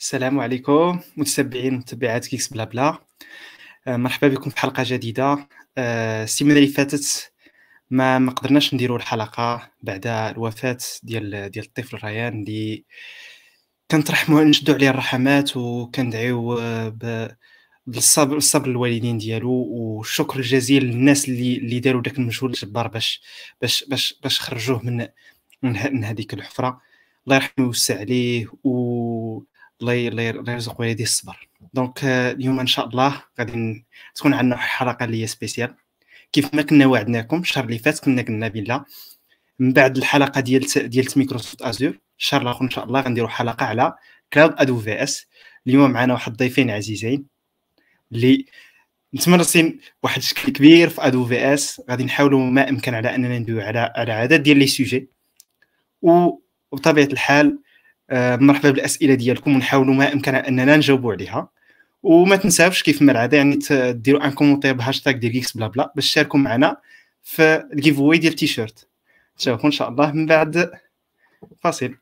السلام عليكم متتبعين ومتبعات كيكس بلا بلا. آه، مرحبا بكم في حلقة جديدة. آه، السيمانة اللي فاتت ما ما قدرناش نديروا الحلقة بعد الوفاة ديال ديال الطفل ريان اللي كنطرحوا نشدوا عليه الرحمات وكندعيو آه، بالصبر الصبر الوالدين ديالو والشكر الجزيل للناس اللي اللي داروا داك المجهود الجبار باش باش باش باش خرجوه من من هذيك الحفرة. الله يرحمه ويوسع عليه و الله الله يرزق والديه الصبر. donc اليوم إن شاء الله غادي تكون عندنا حلقه اللي هي spéciale. كيف ما كنا وعدناكم الشهر اللي فات كنا قلنا بالله من بعد الحلقة ديال ديال Microsoft Azure الشهر الآخر إن شاء الله غنديروا حلقة على cloud AWS اليوم معنا واحد الضيفين عزيزين اللي متمرسين واحد الشكل كبير في AWS غادي نحاولوا ما امكن على أننا ندويو على على عدد ديال les sujets. وبطبيعة الحال مرحبا بالأسئلة ديالكم ونحاولوا ما امكن أننا نجاوبوا عليها. وما تنساوش كيف ما العادة يعني ديروا un commentaire ب hashtag ديال GeeksBlaBla باش تشاركوا معنا في ال giveaway ديال التيشيرت نشوفوا إن شاء الله من بعد فاصل.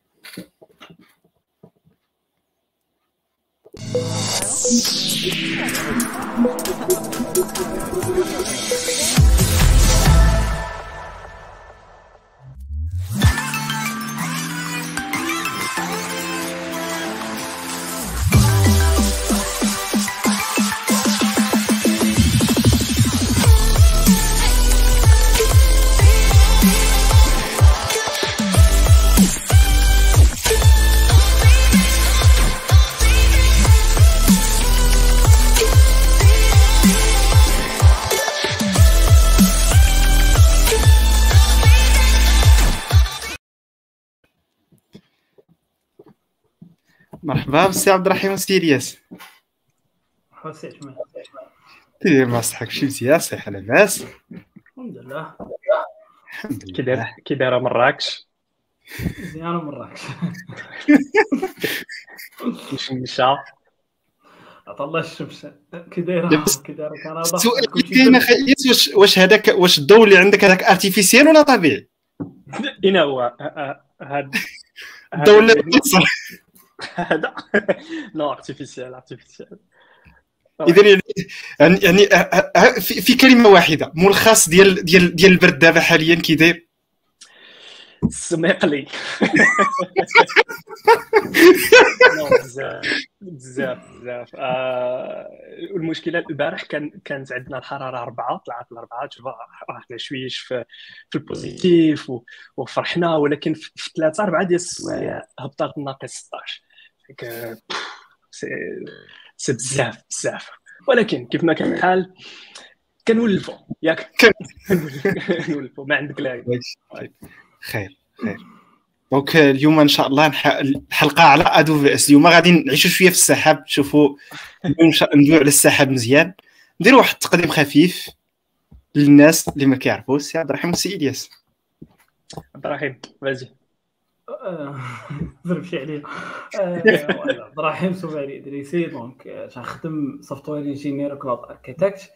مرحبا بالسي عبد الرحيم السي الياس دير ما صحك شي مزيان صحيح لاباس الحمد لله. الحمد كي لله. داير كي دايره مراكش مزيان مراكش مشمشه عطا الله الشمس. كي دايرة؟ لاباس. كي دايرة كندا السؤال اللي. خيس واش واش هذاك واش الضوء اللي عندك هذاك artificiel ولا طبيعي؟ اين هو هاد الضوء اللي هذا نو ارتيفيسيال ارتيفيسيال اذا يعني يعني في كلمه واحدة ملخص ديال ديال ديال البرد دابا حاليا كي داير سميقلي بزاف بزاف بزاف آه، المشكلة البارح كان كانت عندنا الحرارة أربعة طلعت الأربعة شوف رحنا شويش في في ال positif وفرحنا ولكن في ثلاثة أربعة ديال السوايع هبطت ناقص 16 ديك، آه، سي سي بزاف بزاف ولكن كيف ما كان الحال كنولفوا ياك؟ كن- كنولفوا ما عندك لا خير خير. donc اليوم إن شاء الله نح- الحلقة على AWS اليوم غادي نعيشوا شوية في السحاب. نش- ندويو على السحاب مزيان. نديروا واحد التقديم خفيف للناس اللي ما كيعرفوش. السي عبد الرحيم والسي إلياس. عبد الرحيم فازي. ضرب شي عليا آه، عبد الرحيم سوباري ادريسي donc آه، تنخدم software engineer cloud architect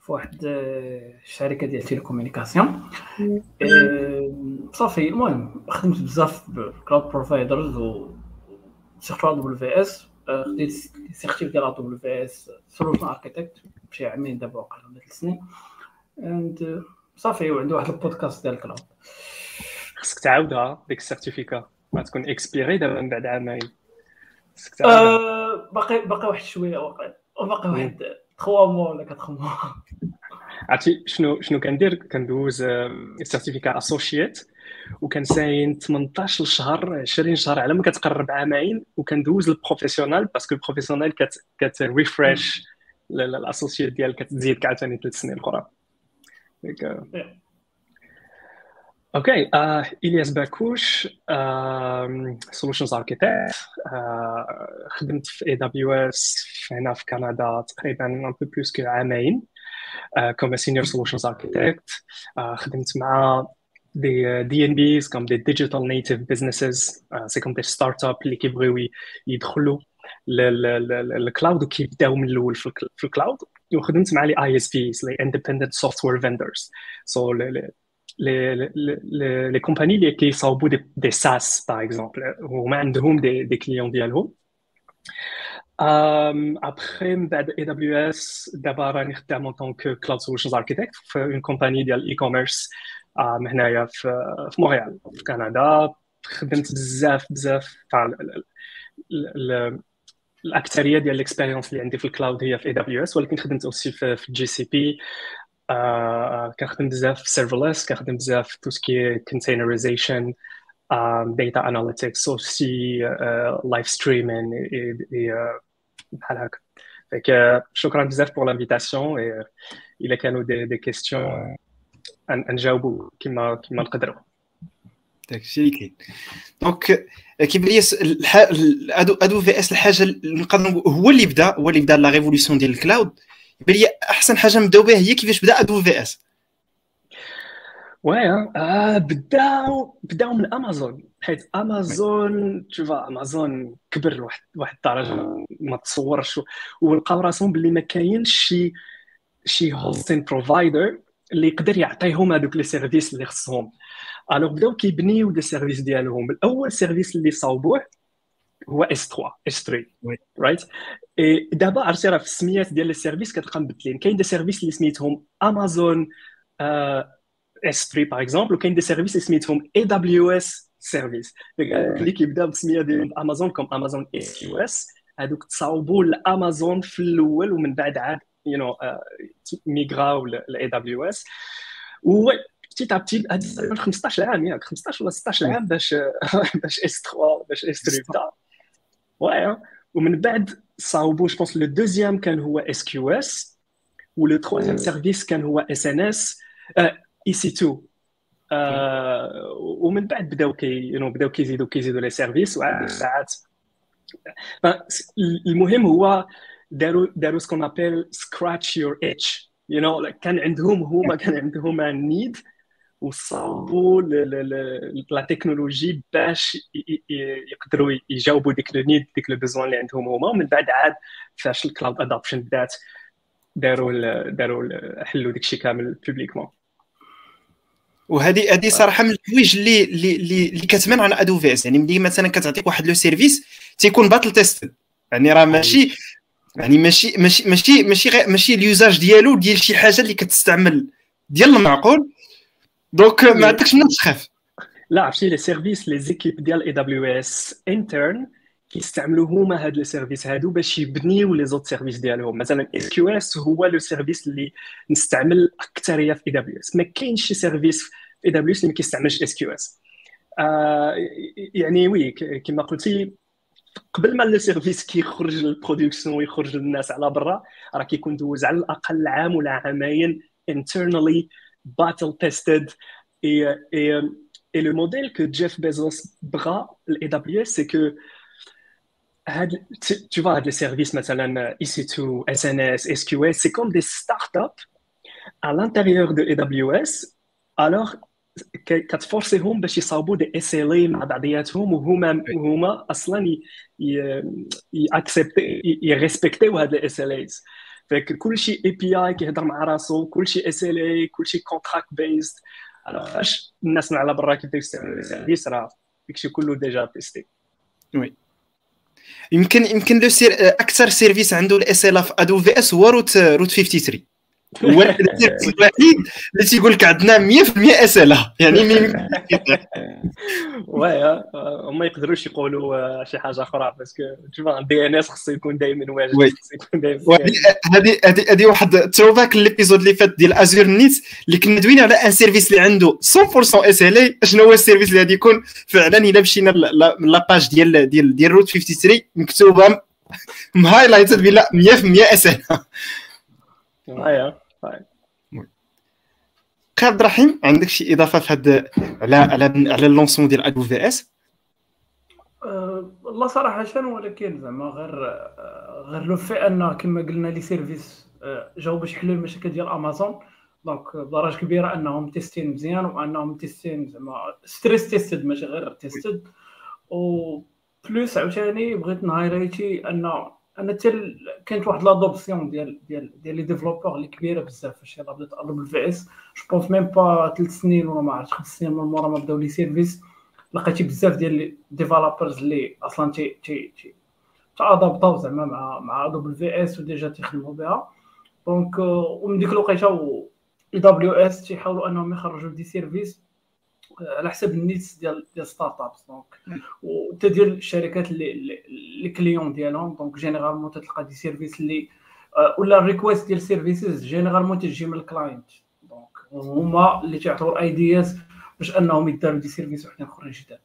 في واحد آه، الشركة ديال télécommunication آه، صافي المهم خدمت بزاف ب cloud providers و surtout AWS خديت certif ديال AWS solution architect شي عامين دابا وقيلا ولا ثلاث سنين. صافي وعنده واحد البودكاست ديال ال cloud خصك تعاودها ديك ال certificat ما تكون expirée دابا من بعد عامين باقي باقي واحد شوية واقع باقي واحد 3 موا ولا 4 موا عرفتي شنو شنو كندير كندوز ال certificat associate وكنساين 18 شهر 20 شهر على ما كتقرب عامين وكندوز ال professional parce que ال professional كت كت refresh ال associate ديالك كتزيد عاوتاني ثلاث سنين أخرى ديك آه. okay آه الياس باكوش solutions architect خدمت AWS هنا في كندا تقريبا un peu plus que عامين comme senior solutions architect خدمت مع des DNBs comme des digital native businesses. Euh, c'est comme des startups اللي كيبغيو يدخلوا لل cloud وكيبداو من الأول في الك- في ال cloud وخدمت مع les ISVs les independent software vendors. So لي لي لي لي لي كومباني اللي كيصاوبوا des des SaaS par exemple وما عندهم des des clients ديالهم ابخي من بعد AWS دابا راني خدام en tant que cloud solutions architect في une compagnie ديال ال e-commerce هنايا في في مونريال في كندا خدمت بزاف بزاف تاع الاكثريه ديال ال expérience اللي عندي في ال cloud هي في AWS ولكن خدمت aussi في GCP كنخدم بزاف في serverless كنخدم بزاف في tout ce qui containerization data analytics aussi live streaming بحال هكا. donc شكرا بزاف pour l'invitation الا كانوا دي, دي كيستيون نجاوبوا كما كما نقدروا داكشي اللي كاين. donc كيبان لي ادو أدو في اس الحاجة نقدر هو اللي بدا هو اللي بدا la révolution ديال ال cloud يبان لي أحسن حاجة نبداو بها هي كيفاش بدأ AWS oui آه بداو بداو من أمازون حيت أمازون تشوفا أمازون كبر لواحد واحد الدرجة ما تصورش. ولقاو راسهم باللي ما كاينش شي شي hosting provider اللي يقدر يعطيهم هذوك les services اللي خصهم. alors بداو كيبنيو des services ديالهم. الأول سيرفيس اللي صاوبوه هو S3 S3 right اي دابا عرفتي راه في السميات ديال ال service كتلقى مبدلين كاين des services اللي سميتهم امازون S3 par exemple وكاين des services اللي سميتهم AWS service. اللي كيبدا بالسمية ديال امازون comme امازون SQS هذوك تصاوبوا لأمازون في الأول ومن بعد عاد you know ميغراو ل AWS و petit à petit هذه 15 عام ياك 15 ولا 16 عام باش باش S3 باش S3 بدا واي ومن بعد صاوبوا je pense le deuxième كان هو SQS و le troisième service كان هو اس ان اس اي سي 2 ومن بعد بداو كي يو بداو كيزيدوا كيزيدوا les services وعاد ساعات المهم هو داروا داروا ce qu'on appelle scratch your itch you know كان عندهم هما كان عندهم need وصاوبوا la technologie باش يقدروا يجاوبوا ديك le need ديك le besoin اللي عندهم هما. ومن بعد عاد فاش ال cloud adoption بدات داروا داروا حلوا داكشي كامل publiquement وهذه هذه صراحة من الحوايج اللي اللي اللي كتبان على AWS يعني ملي مثلا كتعطيك واحد le service تيكون battle test يعني راه ماشي يعني ماشي ماشي ماشي ماشي ماشي ال usage ديالو ديال شي حاجة اللي كتستعمل ديال المعقول. donc ما عندكش من تخاف لا عرفتي les services les équipes ديال AWS interne كيستعملوا هما هاد les services هادو باش يبنيو les autres services ديالهم مثلا SQS هو le service اللي نستعمل اكثريه في AWS ما كاينش شي service في AWS اللي ما كيستعملش SQS يعني oui كما قلتي قبل ما le service كيخرج لل production ويخرج للناس على برا راه كيكون دوز على الأقل عام ولا عامين internally battle tested et, et, et le modèle que Jeff Bezos bras l'AWS c'est que tu vois, les services, مثلا EC2, SNS, SQS, c'est comme des startups à l'intérieur de AWS. Alors, كتفورسيهم باش يصاوبوا دي اس ال اي مع بعضياتهم وهما هما اصلا ياكسبتي يريسبكتيو هاد الاس ال ايز فكل شيء API كيهضر مع راسو كل شيء SLA كل شيء contract-based فاش الناس من على برا كيبداو يستعملوا ال service راه داكشي كله déjà testé Oui. يمكن يمكن le ser أكثر service عنده ال SLA في AWS هو Route Route 53 هو ال service الوحيد اللي تيقول لك عندنا 100% SLA يعني oui هما يقدروش يقولوا شي حاجة أخرى parce que تشوف DNS خصو يكون دائما واجد خصو يكون دائما هذه هذه هذه واحد throwback l'épisode اللي فات ديال Azure نيت اللي كنا دوينا على un service اللي عنده 100% SLA شنو هو ال service اللي غادي يكون؟ فعلا إلا مشينا la page ديال ديال ديال Route 53 مكتوبة م highlighted بلا 100% SLA عبد الرحيم عندك شي إضافة في هذا على على على ال lancement ديال AWS والله صراحة شنو ولكن زعما غير غير le fait أن كما قلنا les services جاو باش يحلوا المشاكل ديال امازون donc بدرجه كبيرة أنهم tested مزيان وأنهم tested زعما stress tested ماشي غير tested و plus عاوتاني بغيت نهايلايتي أن أنا حتى كانت واحد l'adoption ديال ديال ديال les développeurs اللي كبيرة بزاف فاش يلاه بدات تقريبا AWS je pense même pas ثلاث سنين ولا ما عرفتش خمس سنين من مورا ما بداو les services لقيتي بزاف ديال les developers اللي أصلا تي تي تي تأدابطاو زعما مع مع AWS و déjà تيخدموا بها. donc ومن ديك الوقيتة AWS تيحاولوا أنهم يخرجوا des services على حسب ال needs ديال ديال startups. donc وحتى ديال الشركات اللي اللي clients ديالهم. donc généralement تلقى des services اللي ولا ال request ديال services généralement تجي من ال client donc هما اللي تيعطيو ideas باش أنهم يداروا des services وحدين أخرين جداد.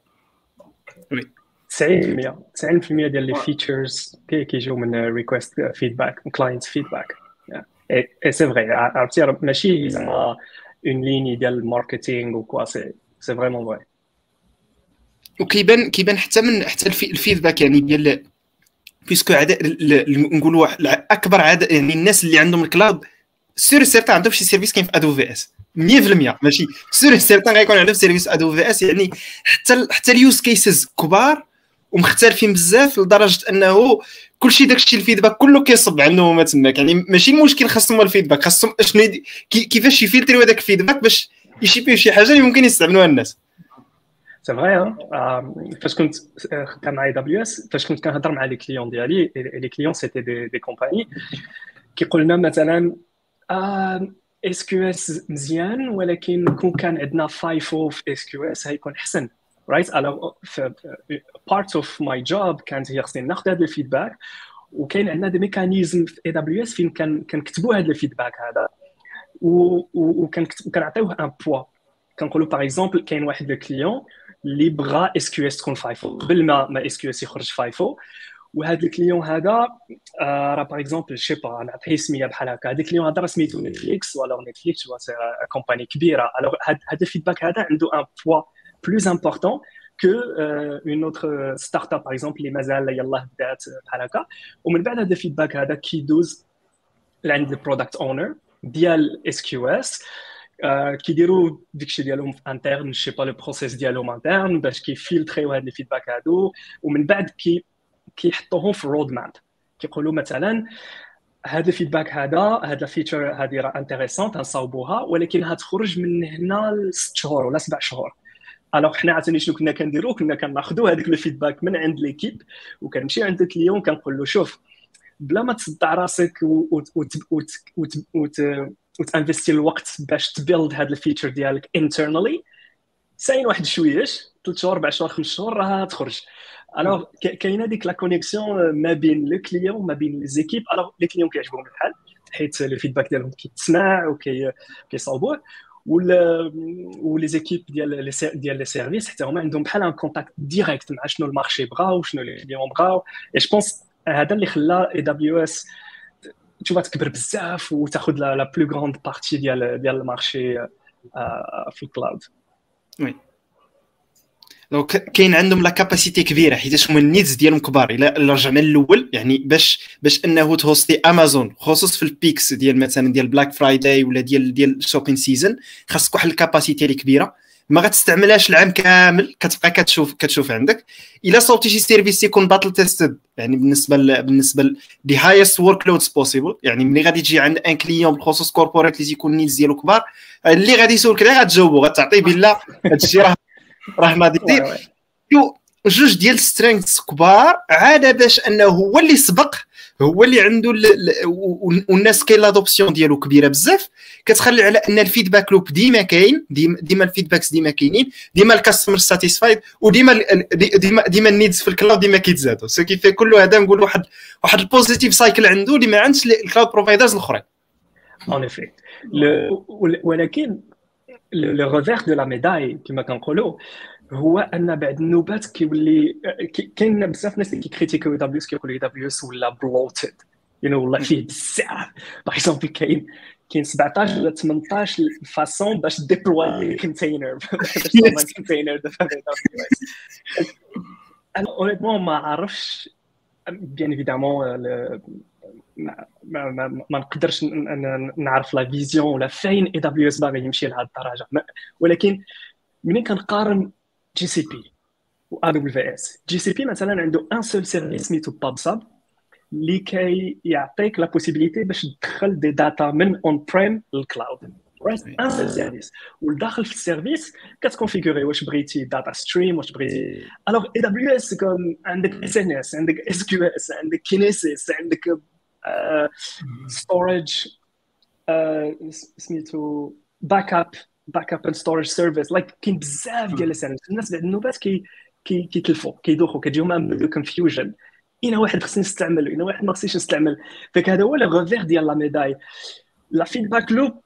90% 90% ديال les features كيجيو من request feedback client feedback et c'est vrai عرفتي ماشي زعما en ligne ديال ال marketing ou quoi c'est c'est vraiment vrai وكيبان كيبان حتى من حتى ال feedback يعني ديال puisque عاد نقولوا اكبر عدد يعني الناس اللي عندهم ال cloud sûr certain عندهم شي service كاين في AWS 100% ماشي sûr certain غيكون عندهم service AWS يعني حتى حتى ال use cases كبار ومختلفين بزاف لدرجه انه كلشي داكشي ال feedback كله كيصب عندهم ما تماك يعني ماشي المشكل خاصهم ال feedback خاصهم شنو كيفاش يفيلتريو هذاك ال feedback باش ي ship يو شي حاجة اللي ممكن يستعملوها الناس. c'est vrai فاش كنت خدام مع اي دبليو اس فاش كنت كنهضر مع les clients ديالي les clients c'était des, des compagnies كيقول لنا مثلا SQS مزيان ولكن كون كان عندنا FIFO في SQS هيكون احسن right part of my job كانت هي خصني ناخذ هذا ال feedback وكاين عندنا des mécanismes في AWS فين كنكتبوا هذا ال feedback هذا وكنعطيوه un poids كنقولوا par exemple كاين واحد ال client اللي بغى SQS تكون FIFO قبل ما ما SQS يخرج FIFO وهذا ال client هذا راه par exemple je sais pas نعطيه سميه بحال هكا هذا ال client هذا راه سميتو Netflix ولا Netflix هو compagnie كبيره alors هذا ال feedback هذا عنده un poids plus important que euh, une autre startup par exemple اللي مازال يلاه بدات بحال هكا ومن بعد هذا ال feedback هذا كيدوز لعند ال product owner ديال SQS كيديروا داكشي ديالهم في interne je sais pas le process ديالهم interne باش كيفيلتريو هاد ال feedback هادو ومن بعد كي كيحطوهم في roadmap كيقولوا مثلا هذا ال feedback هذا هذا ال feature هذه راه intéressante نصاوبوها ولكن هتخرج من هنا لست شهور ولا سبع شهور alors حنا عاوتاني شنو كنا كنديرو كنا كناخذوا هذاك ال feedback من عند l'équipe وكنمشي عند ال client كنقول له شوف بلا ما تصدع راسك وتانفستي الوقت باش ت build هذا ال feature ديالك internally تسنى واحد شويش ثلاث شهور أربع شهور خمس شهور راه تخرج. alors كاينة ديك la connexion ما بين le client ما بين les équipes alors les clients كيعجبهم الحال حيت ال feedback ديالهم كيتسمع وكيصاوبوه و les équipes ديال ديال les services حتى هما عندهم بحال un contact direct مع شنو ال marché بغاو وشنو les clients بغاو. et je pense هذا اللي خلى AWS تشوفها تكبر بزاف وتاخذ la plus grande partie ديال ديال ال marché في الكلاود وي. دونك كاين عندهم la capacité كبيرة حيت هما ال needs ديالهم كبار. الا رجعنا للأول يعني باش باش أنه ت host ي امازون خصوص في ال peaks ديال مثلا ديال Black Friday ولا ديال ديال ال shopping season خاصك واحد ال capacité اللي كبيره ما غتستعملهاش العام كامل كتبقى كتشوف كتشوف عندك. إلا صوبتي شي service يكون battle tested يعني بالنسبة ل... بالنسبة the highest workloads possible يعني ملي غادي تجي عند un client بالخصوص corporate اللي تيكون ال needs ديالو كبار اللي غادي يسولك غير غتجاوبو غتعطيه بالله هادشي راه راه ما دير. جوج ديال strengths كبار عاد باش أنه هو اللي سبق هو اللي عنده والناس كاين l'adoption ديالو كبيرة بزاف. كتخلي على أن ال feedback loop ديما كاين ديما, ديما ال feedbacks ديما كاينين ديما ال customer satisfied وديما ديما ديما ال needs في ال cloud ديما كيتزادوا. سو كيفي كل هذا نقول واحد واحد ال positive cycle عنده اللي ما عندش ال cloud providers الأخرين. en effet ولكن le revers de la médaille كما كنقولوا هو أن بعد النوبات كيولي كاين بزاف ناس اللي كيكريتيكيو AWS كيقولوا AWS ولا bloated. you know والله فيه بزاف. par exemple كاين كاين 17 ولا 18 façons باش déployer conteneur باش conteneur دابا أنا honnêtement ما عرفش bien évidemment ما, ما, ما, نقدرش نعرف la vision ولا فين AWS باغي يمشي لهذه الدرجة. ولكن ملي كنقارن جي سي بي و ا دبليو في اس جي سي بي مثلا عنده un seul service سميتو Pub/Sub اللي كي يعطيك la possibilité باش تدخل دي داتا من on-prem لل cloud reste un seul service والداخل في ال service كتكونفيغوري واش بغيتي data stream واش بغيتي الوغ اي دبليو اس كون عندك SNS عندك SQS عندك Kinesis عندك storage سميتو backup backup and storage service like كاين بزاف ديال ال services. الناس بعد النوبات كي كي كيتلفوا كيدوخوا كتجيهم confusion اين واحد خصني نستعمل اين واحد ما خصنيش نستعمل. donc هذا هو revers ديال la médaille la feedback loop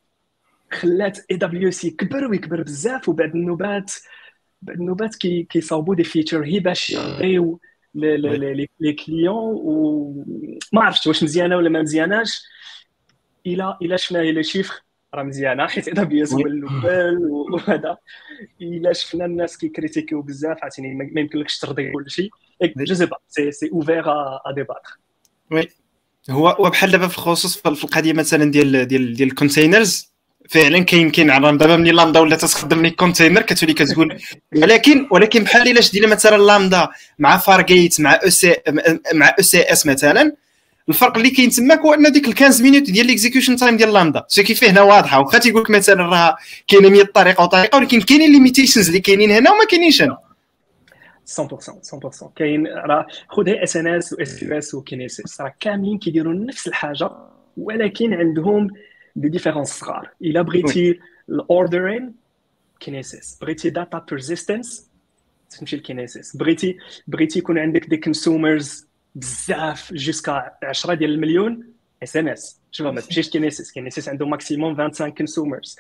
خلات AWS كبر ويكبر بزاف وبعد النوبات بعد النوبات كي كيصاوبوا des features هي باش يعطيو les clients وما عرفتش واش مزيانة ولا ما مزياناش. إلى إلى شفنا les chiffres راه مزيانة حيت AWS هو الأول وهذا. إلا شفنا الناس كيكريتيكيو بزاف عرفتيني؟ ما يمكنلكش ترضي كل شيء. جو سي با سي سي اوفير ا ديباتر وي هو بحال دابا في الخصوص في القضية مثلا ديال ديال ديال ال containers فعلا كاين كاين على دابا ملي لامدا ولا تستخدم les conteneurs كتولي كتقول. ولكن ولكن بحال إلا شدينا مثلا لامدا مع Fargate مع EC مع ECS مثلا الفرق اللي كاين تماك هو أن ديك ال 15 minutes ديال ل execution time ديال لامدا سو كيف هنا واضحة. واخا تيقول لك مثلا راه كاينة 100 طريقة وطريقة ولكن كاينين limitations اللي كاينين هنا وما كاينينش هنا. 100% 100% كاين راه خذ SNS و SQS و Kinesis راه كاملين كيديروا نفس الحاجة ولكن عندهم des différences صغار إلا بغيتي ال ordering Kinesis بغيتي data persistence تمشي ل Kinesis بغيتي بغيتي يكون عندك des consumers بزاف jusqu'à 10 ديال المليون SNS. شوف ما تمشيش Kinesis Kinesis عنده maximum 25 consumers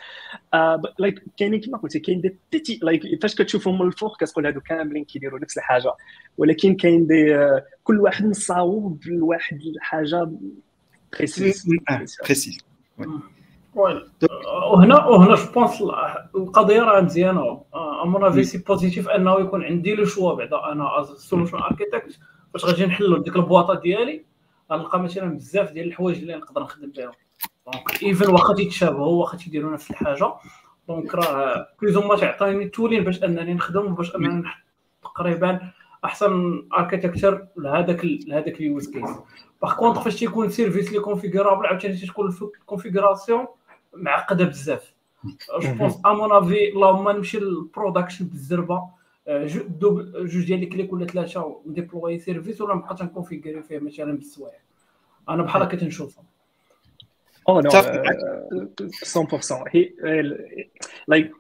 like كاينين كيما قلتي كاين des petits لايك فاش كتشوفهم من الفوق كتقول هادو كاملين كيديروا نفس الحاجة. ولكن كاين des كل واحد مصاوب لواحد الحاجة précise précise وهنا وهنا je pense القضية راه مزيانة. à mon avis c'est positif أنه يكون عندي le choix بعدا. أنا as solution architect فاش غادي نحلوا ديك البواطة ديالي؟ غنلقى مثلا بزاف ديال الحوايج اللي نقدر نخدم بهم. donc even واخا تيتشابهوا واخا تيديروا نفس الحاجة. donc راه plus ما تعطيني ال tooling باش أنني نخدم وباش أنني نحط تقريبا أحسن architecture لهذاك لهذاك ال use case par contre فاش تيكون service لي configurable عاوتاني تكون ال configuration معقدة بزاف. je pense à mon avis اللهم نمشي لل production بالزربة. جوج ديال les clics ولا ثلاثة ن deploy service ولا نبقى تنكونفيغوري فيه مثلا بالسوايع. أنا بحال هكا تنشوفها ou non 100% هي like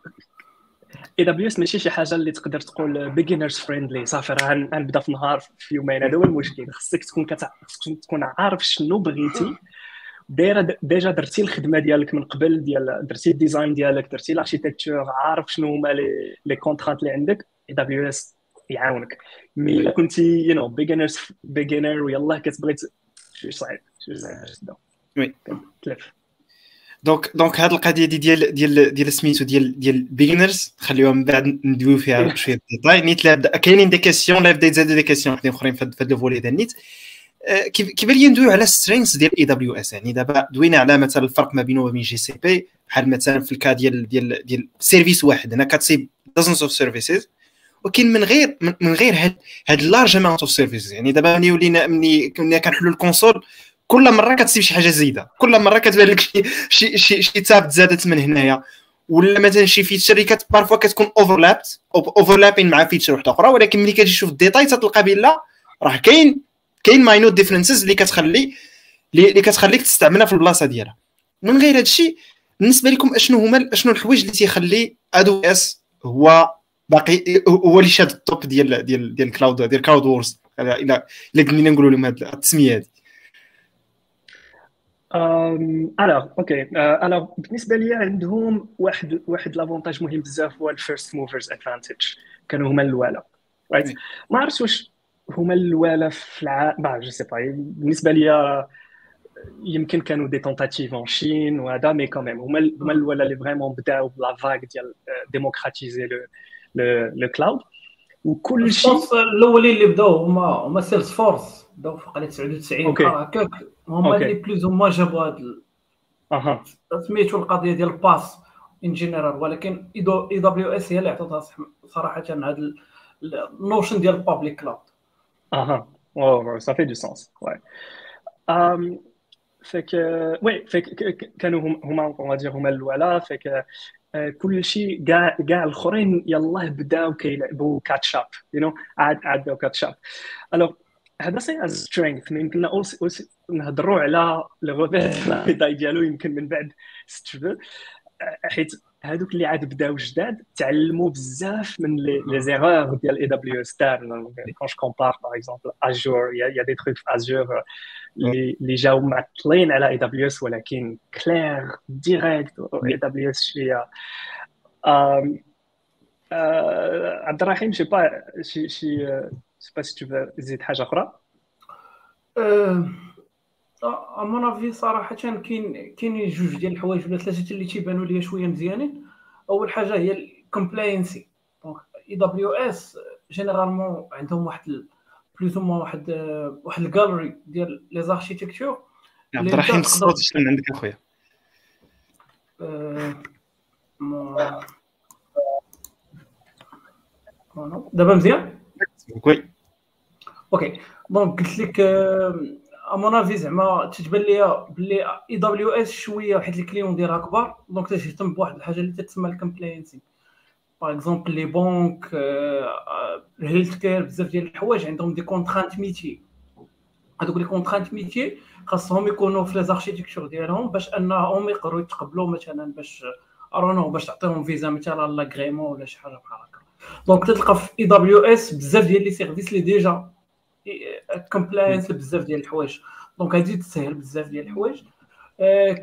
AWS ماشي شي حاجة اللي تقدر تقول beginners friendly صافي راه غنبدا في نهار في يومين هذا هو المشكل. خصك تكون كتع... تكون عارف شنو بغيتي. دايرة déjà درتي الخدمة ديالك من قبل ديال درتي ال design ديالك درتي ال architecture عارف شنو هما les les contraintes اللي عندك. AWS يعاونك. mais الا كنتي you know beginners beginner ويلاه كتبغي شي صعيب شي صعيب ويتلف donc donc هاد القضية دي ديال ديال ديال سميتو ديال ديال beginners خليوها من بعد ندويو فيها بشويه ديتاي. نيت لا كاينين des questions لا بدا يتزادوا des questions أخرين في هاد ال volet ديال نيت. كيبان لي ندويو على strength ديال AWS يعني دابا دوينا على مثلا الفرق ما بينه وبين GCP بحال مثلا في ال cas ديال ديال ديال service واحد. هنا كتصيب dozens of services ولكن من غير من غير هاد هاد large amount of services يعني دابا ملي ولينا ملي كنا كنحلوا ال console كل مرة كتصيب شي حاجة زايدة. كل مرة كتبان لك شي شي شي, tab زادت من هنايا. ولا مثلا شي feature اللي parfois كتكون overlapped overlapping مع feature واحدة أخرى. ولكن ملي كتجي تشوف الديتاي تتلقى بلا راه كاين كاين minute differences اللي كتخلي اللي كتخليك تستعملها في البلاصة ديالها. من غير هذا الشيء بالنسبة لكم أشنو هما أشنو الحوايج اللي تيخلي AWS هو باقي هو اللي شاد ال top ديال ديال ديال cloud ديال cloud wars. إلا إلا قلنا نقولوا لهم هذه التسمية هذه alors OK alors بالنسبة لي عندهم واحد واحد l'avantage مهم بزاف هو ال first movers advantage كانوا هما الاولى right ما عرفتش واش هما الاولى في العالم je sais pas بالنسبة لي يمكن كانوا des tentatives en Chine وهذا mais quand même هما هما الاولى اللي vraiment بداو ب la vague ديال démocratiser le cloud وكل شيء الاولين اللي بداو هما هما Salesforce بداو في قريه 99 OK هكاك هما اللي plus هما جابوا هاد أها سميتو القضية ديال ال PaaS en général ولكن AWS هي اللي عطاتها صراحة هاد ال notion ديال ال public cloud أها oh, ça fait du sens. Ouais. Um, فك وي فك كانوا هما هما دير هما الاولى فك كل شيء كاع كاع الاخرين يلاه بداو كيلعبوا كاتشاب يو نو عاد عاد بداو كاتشاب الوغ هذا سي از سترينث يمكن نهضروا على لو ديالو يمكن من بعد حيت هذوك اللي عاد بداو جداد تعلموا بزاف من لي زيغور ديال اي دبليو اس كون جو كومبار باغ اكزومبل اجور يا دي تروك في اجور اللي جاو معطلين على اي دبليو اس ولكن كلير ديريكت اي دبليو اس شوية. عبد الرحيم شي با شي شي سي با سي تزيد حاجة أخرى. امون افي صراحة كاين كاين جوج ديال الحوايج ولا ثلاثة اللي تيبانوا لي شوية مزيانين. أول حاجة هي ال compliancy donc AWS généralement عندهم واحد plus ما واحد واحد ال galerie ديال les architectures عبد الرحيم الصوت شنو عندك اخويا دابا مزيان؟ Ouais OK. donc قلت لك à mon avis زعما تتبان ليا بلي AWS شوية حيت ال clients ديالها كبار donc تهتم بواحد الحاجة اللي تتسمى ال compliancy par exemple les banques ال health care بزاف ديال الحوايج عندهم des contraintes métier هذوك les contraintes métier خاصهم يكونوا في les architectures ديالهم باش انهم يقدروا يتقبلوا مثلا باش ارونو باش تعطيهم فيزا مثلا l'agrément ولا شي حاجة بحال هكا donc تلقى في AWS بزاف ديال les services اللي déjà compliance بزاف ديال الحوايج donc هادي تسهل بزاف ديال الحوايج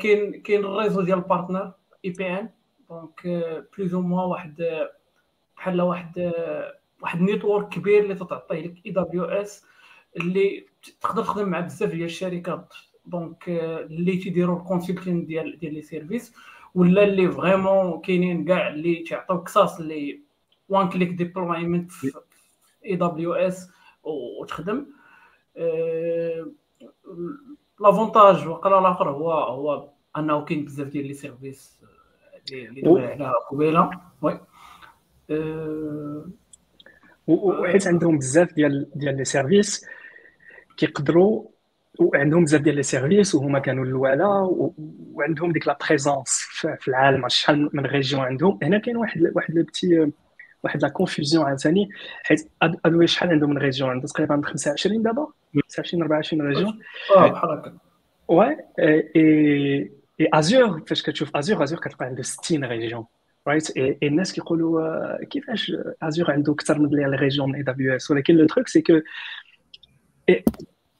كاين كاين ال réseau ديال ال partner et bien donc plus ou moins واحد بحال واحد واحد network كبير اللي تعطيه لك AWS اللي تقدر تخدم مع بزاف ديال الشركات. donc اللي تيديروا ال consulting ديال ديال les services ولا اللي vraiment كاينين كاع اللي تيعطيو ك SaaS اللي one click deployment في AWS وتخدم. l'avantage وقال الآخر هو هو أنه كاين بزاف ديال les services اللي دوي على قبيله oui وحيت عندهم بزاف ديال ديال les services كيقدروا وعندهم بزاف ديال les services وهما كانوا الاولى وعندهم ديك la présence في العالم شحال من régions عندهم هنا كاين واحد واحد le petit واحد la confusion عاوتاني حيت AWS شحال عندهم من régions عنده تقريبا 25 دابا 25 24 régions آه بحال هكا ouais et, et Azure فاش كتشوف Azure Azure كتلقى عنده 60 régions right et الناس كيقولوا كيفاش Azure عنده أكثر من les régions من AWS ولكن le truc c'est que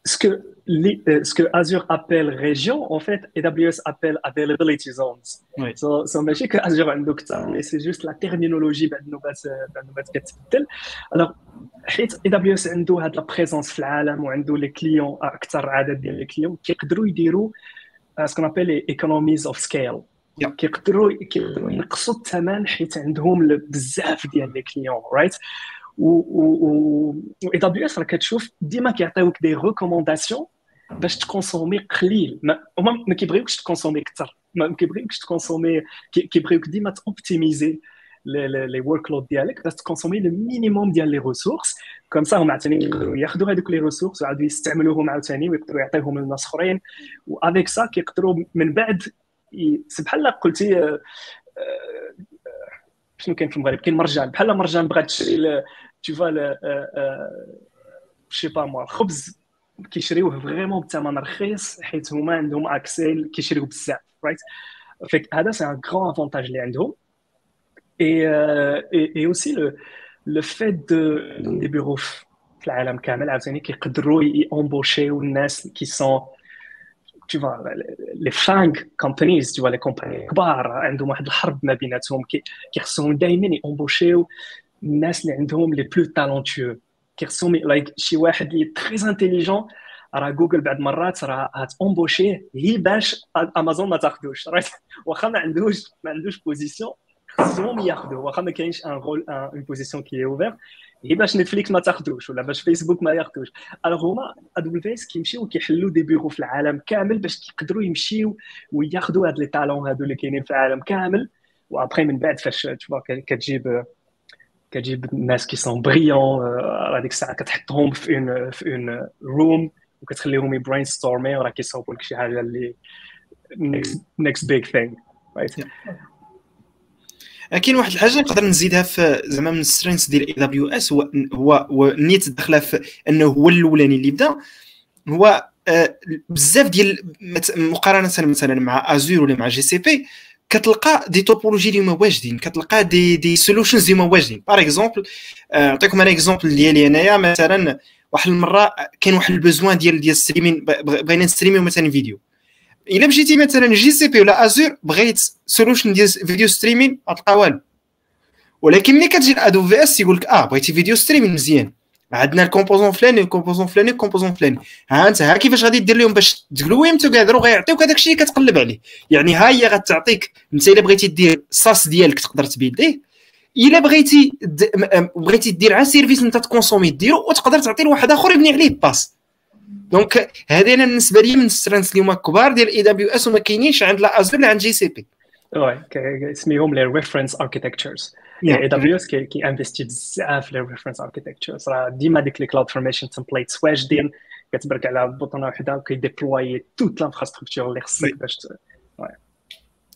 ce que, ce que Azure appelle région, en fait, AWS appelle availability zones. Oui. So, so ماشي que Azure عنده كثر, mais c'est juste la terminologie بعد النوبات بعد النوبات كتبدل. Alors, حيت AWS عنده هاد la présence في العالم وعنده les clients أكثر عدد ديال les clients كيقدروا يديروا ce qu'on appelle economies of scale كيقدروا كيقدروا ينقصوا الثمن حيت عندهم بزاف ديال les clients right و AWS راه كتشوف ديما كيعطيوك des recommandations باش تكونسومي قليل. هما ما كيبغيوكش تكونسومي كثر ما كيبغيوكش تكونسومي كيبغيوك ديما توبتيميزي les workloads ديالك باش تكونسومي le minimum ديال les ressources comme ça هما عاوتاني ياخذوا هذوك les ressources ويعاودوا يستعملوهم عاوتاني ويقدروا يعطيوهم للناس اخرين و avec ça كيقدروا من بعد بحال قلتي شنو كاين في المغرب كاين مرجان بحال مرجان بغات تشري le je sais pas moi الخبز كيشريوه vraiment بثمن رخيص حيت هما عندهم accès كيشريو بزاف right فهذا هذا c'est un grand avantage اللي عندهم et et aussi le le fait de des bureaux في العالم كامل عاوتاني كيقدروا يامبوشيو الناس qui sont tu vois les FANG companies tu vois les compagnies كبار عندهم واحد الحرب ما بيناتهم كيخصهم دائما يامبوشيو الناس اللي عندهم les plus talentueux كيخصهم like شي واحد اللي très intelligent راه جوجل بعد مرات راه هتامبوشيه هي باش امازون ما تاخذوش واخا ما عندوش ما عندوش position خصهم ياخذوه واخا ما كاينش un rôle une position qui est ouverte هي باش Netflix ما تاخذوش ولا باش فيسبوك ما ياخذوش alors هما AWS كيمشيو كيحلوا des bureaux في العالم كامل باش يقدروا يمشيو وياخذوا هاد les talents هادو اللي كاينين في العالم كامل وابخي من بعد فاش تشوف كتجيب كتجيب الناس qui sont brillants هذيك الساعة كتحطهم في une في une room وكتخليهم يبرين ستورمي وراه كيصاوبوا لك شي حاجة اللي next big thing right كاين واحد الحاجة نقدر نزيدها في زعما من ال strength ديال AWS هو هو نيت داخلة في إنه هو الأولاني اللي بدا هو آه، بزاف ديال مقارنة مثلا مع Azure ولا مع GCP كتلقى des topologies اللي هما واجدين كتلقى des des solutions اللي هما واجدين. par exemple نعطيكم أنا exemple ديالي أنايا مثلا واحد المرة كاين واحد besoin ديال ديال streaming بغينا نستريمي مثلا فيديو الا مشيتي مثلا GCP ولا Azure بغيت solution ديال video streaming غتلقى والو ولكن ملي كتجي ل AWS يقول لك آه بغيتي video streaming مزيان عندنا ال composant فلاني ال composant فلاني ال composant فلاني ها انت ها كيفاش غادي دير لهم باش تقلوهم تقادروا غيعطيوك هذاك الشيء اللي كتقلب عليه يعني ها هي غتعطيك انت الا بغيتي دير ال SaaS ديالك تقدر تبيلديه الا بغيتي بغيتي دير على service انت تكونسومي ديرو وتقدر تعطي لواحد اخر يبني عليه باس donc هذه أنا بالنسبة لي من ال strength اللي هما كبار ديال AWS وما كاينينش عند لا Azure ولا عند GCP oui سميهم les reference architectures AWS كي انفستي بزاف les reference architectures راه ديما ديك les CloudFormation templates واجدين. كتبرك على bouton وحدة وكيديبلوي toute l'infrastructure اللي خصك باش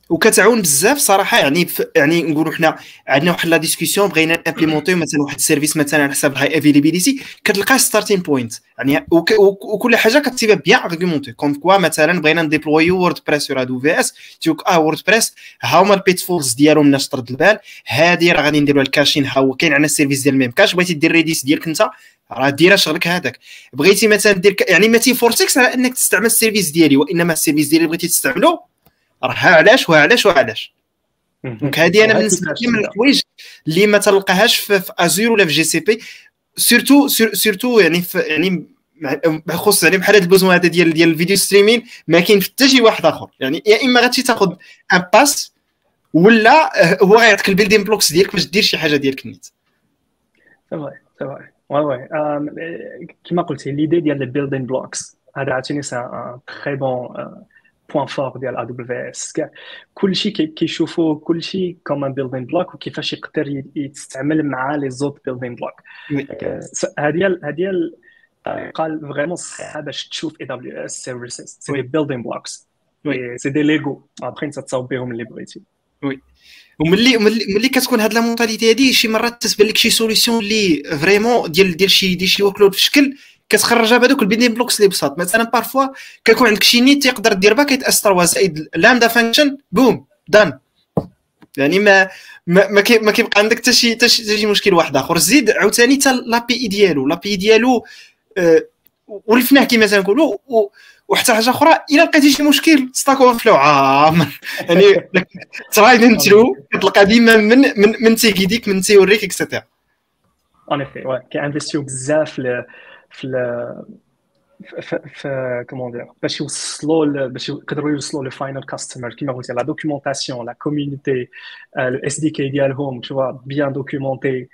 وكتعاون بزاف صراحة يعني يعني نقولوا حنا عندنا واحد la discussion بغينا امبليمونتي مثلا واحد ال service مثلا على حساب high availability كتلقى starting point يعني وكل حاجة كتسيبها bien argumentée comme quoi مثلا بغينا نديبلوي WordPress sur AWS تيوك آه WordPress ها هما ال pitfalls ديالهم الناس ترد البال هادي راه غادي نديروا ال caching ها هو كاين عندنا ال service ديال Memcache بغيتي دير Redis ديالك انت راه ديرها شغلك هذاك. بغيتي مثلا دير يعني ما تيفورسكس على إنك تستعمل ال service ديالي وإنما ال service ديالي بغيتي تستعملو راه علاش وعلاش وعلاش؟ donc هذه أنا بالنسبة لي من الحوايج اللي ما تلقاهاش في, في Azure ولا في GCP surtout surtout يعني في يعني بخصوص يعني بحال هذا ال besoin هذا ديال ديال ال video streaming ما كاين حتى شي واحد آخر. يعني يا إما غادي تاخذ un PaaS ولا هو غيعطيك ال building blocks ديالك باش دير شي حاجة ديالك نيت. oui oui كما قلتي l'idée ديال ال building blocks هذا عاوتاني c'est très bon point fort ديال AWS كلشي كيشوفوا كلشي comme un building block وكيفاش يقدر يستعمل مع les autres building blocks هذه هذه قال vraiment صحيحه باش تشوف AWS services c'est des building blocks c'est des Lego après انت تصاوب بهم اللي بغيتي oui وملي ملي كتكون هاد la mentalité هادي شي مرات تتبان لك شي solution اللي vraiment ديال ديال شي ديال شي workload في شكل كتخرجها بهذوك البيلدين بلوكس اللي بساط. مثلا بارفوا كيكون عندك شي نيت تقدر دير با كيتاس 3 زائد لامدا فانكشن بوم دان يعني ما ما ما, كي ما كيبقى عندك حتى شي حتى شي مشكل واحد آخر. زيد عاوتاني حتى لابي ديالو. لابي ديالو آه ولفناه كما تنقولوا وحتى حاجة أخرى إلا لقيتي شي مشكل ستاك اوفر فلو عام. يعني ترايدنت ثرو كتلقى ديما من من من تيكيديك من تيوريك اكسيتيرا en effet كينفستيو بزاف في في comment dire باش يوصلوا باش يقدروا يوصلوا لل final customer كيما قلت la documentation la community ال SDK ديالهم تشوا bien documenté